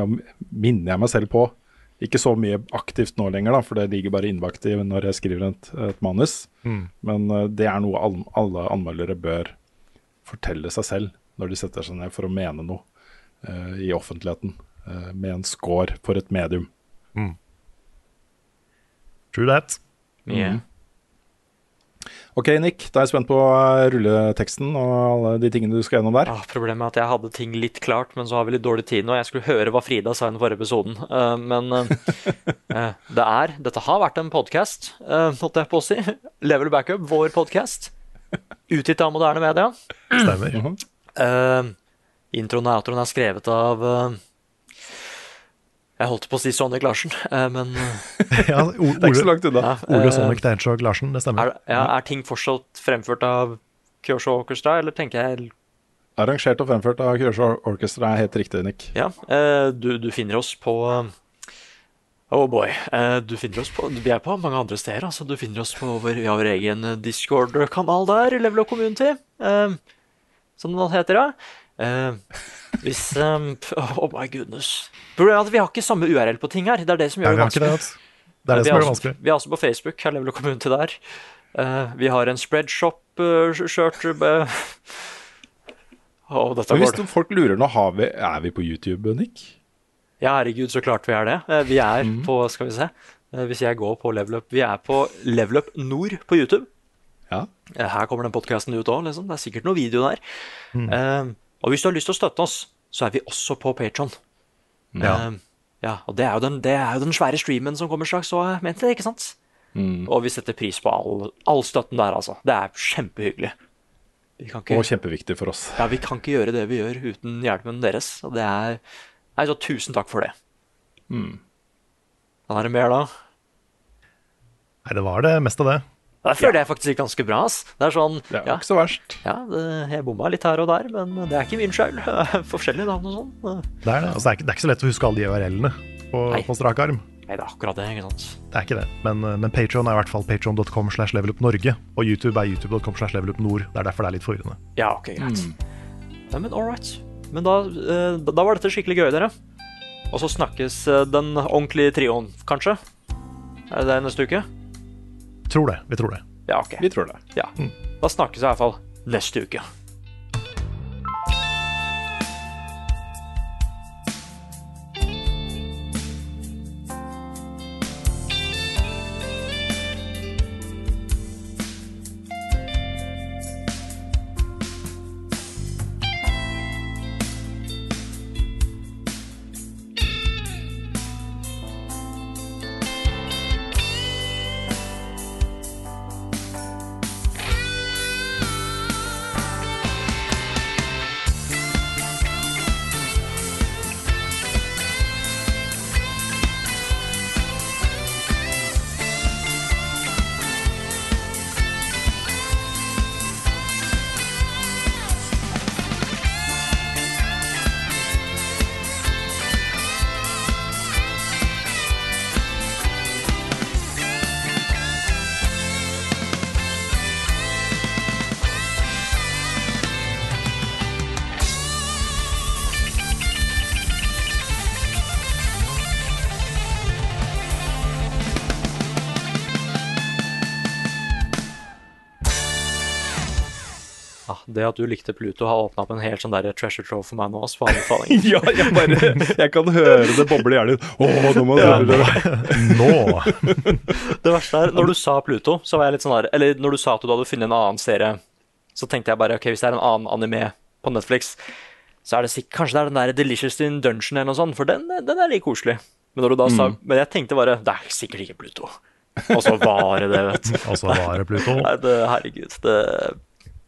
minner jeg meg selv på. Ikke så mye aktivt nå lenger, da, for det ligger bare innbakt i når jeg skriver et, et manus. Mm. Men uh, det er noe all, alle anmeldere bør fortelle seg selv når de setter seg ned for å mene noe uh, i offentligheten, uh, med en score for et medium. Mm. True that. Yeah. Ok, Nick, da er jeg spent på uh, rulleteksten og alle de tingene du skal gjennom der. Ah, problemet er at jeg hadde ting litt klart, men så har vi litt dårlig tid nå. Jeg skulle høre hva Frida sa i den forrige episoden. uh, men eh, eh, det er Dette har vært en podkast, uh, måtte jeg på å si. Level Backup, vår podkast. Utgitt av moderne media. Stemmer. Uh, introen og outroen er skrevet av Jeg holdt på å si Sonic Larsen, eh, men ja, Ole, Det er ikke så langt unna. Ja, Ole eh, Sonic Hedgehog Larsen, det stemmer. er, ja, er ting fortsatt fremført av Kyosho Orchestra, eller tenker jeg Arrangert og fremført av Kyosho Orchestra er helt riktig, Nick. Ja, eh, du, du finner oss på Oh boy. eh, du finner oss på Vi er på mange andre steder. Altså. Du finner oss på vår, vi har vår egen Discord-kanal der, Level Up Community, eh, som den heter, ja. Eh, hvis um, Oh my goodness. Problemet er at vi har ikke samme URL på ting her. Det er det som gjør det vanskelig. det. Det er det vi som gjør det vanskelig. Vi er også på Facebook. Her lever kommunen til der. Uh, vi har en spreadshop-shirt uh, oh, hvis det. folk lurer nå, har vi, er vi på YouTube, Nick? Ja, herregud, så klart vi er det. Uh, Vi er mm. på, skal vi se Eh, Hvis jeg går på Level Up Vi er på Level Up Nord på YouTube. Ja. Eh, Her kommer den podkasten ut òg, liksom. Det er sikkert noe video der. Mhm. Eh, og hvis du har lyst til å støtte oss, så er vi også på Patron. Ja. ja, og det er, jo den, det er jo den svære streamen som kommer straks, så jeg mente det, ikke sant? Mm. Og vi setter pris på all, all støtten der, altså. Det er kjempehyggelig. Vi kan ikke, Og kjempeviktig for oss. ja, vi kan ikke gjøre det vi gjør uten hjelpen deres. Og det er Nei, så tusen takk for det. Mm. Er det mer, da? Nei, det var det meste av det. Der føler jeg faktisk ganske bra. ass. Det er sånn, Det er ja, ikke så verst. ja det, Jeg bomma litt her og der, men det er ikke min skyld. Forskjellige navn og sånn. Det er det. Altså, det, er ikke, det er ikke så lett å huske alle de URL-ene på, Nei. på strak arm. Nei, det er akkurat det, ikke sant. Det er ikke det. Men, eh, men Patreon er i hvert fall patreon.com slash levelupnorge. Og YouTube er youtube.com slash levelupnord. Det er derfor det er litt forvirrende. Ja, ok, greit. Ja, men all right. Men da, eh, da var dette skikkelig gøy, dere. Og så snakkes eh, den ordentlige trioen, kanskje? Er det det neste uke? Tror det. Vi tror det. Ja, ok. Vi tror det. Ja. Da snakkes vi i hvert fall neste uke. Det at du likte Pluto, har åpna opp en helt sånn der treasure trove for meg nå. Også, for anbefaling. ja, jeg bare Jeg kan høre det boble i hjernen. Å, nå må jeg Ja, nå. Det verste er, når du sa Pluto, så var jeg litt sånn der Eller når du sa at du hadde funnet en annen serie, så tenkte jeg bare ok, hvis det er en annen anime på Netflix, så er det sikkert Kanskje det er den der Delicious in Dungeon eller noe sånt, for den, den er litt koselig. Men når du da sa Mm. Men jeg tenkte bare Det er sikkert ikke Pluto. Og så var det det, vet du. Og så var det Pluto. Nei, det, herregud. Det,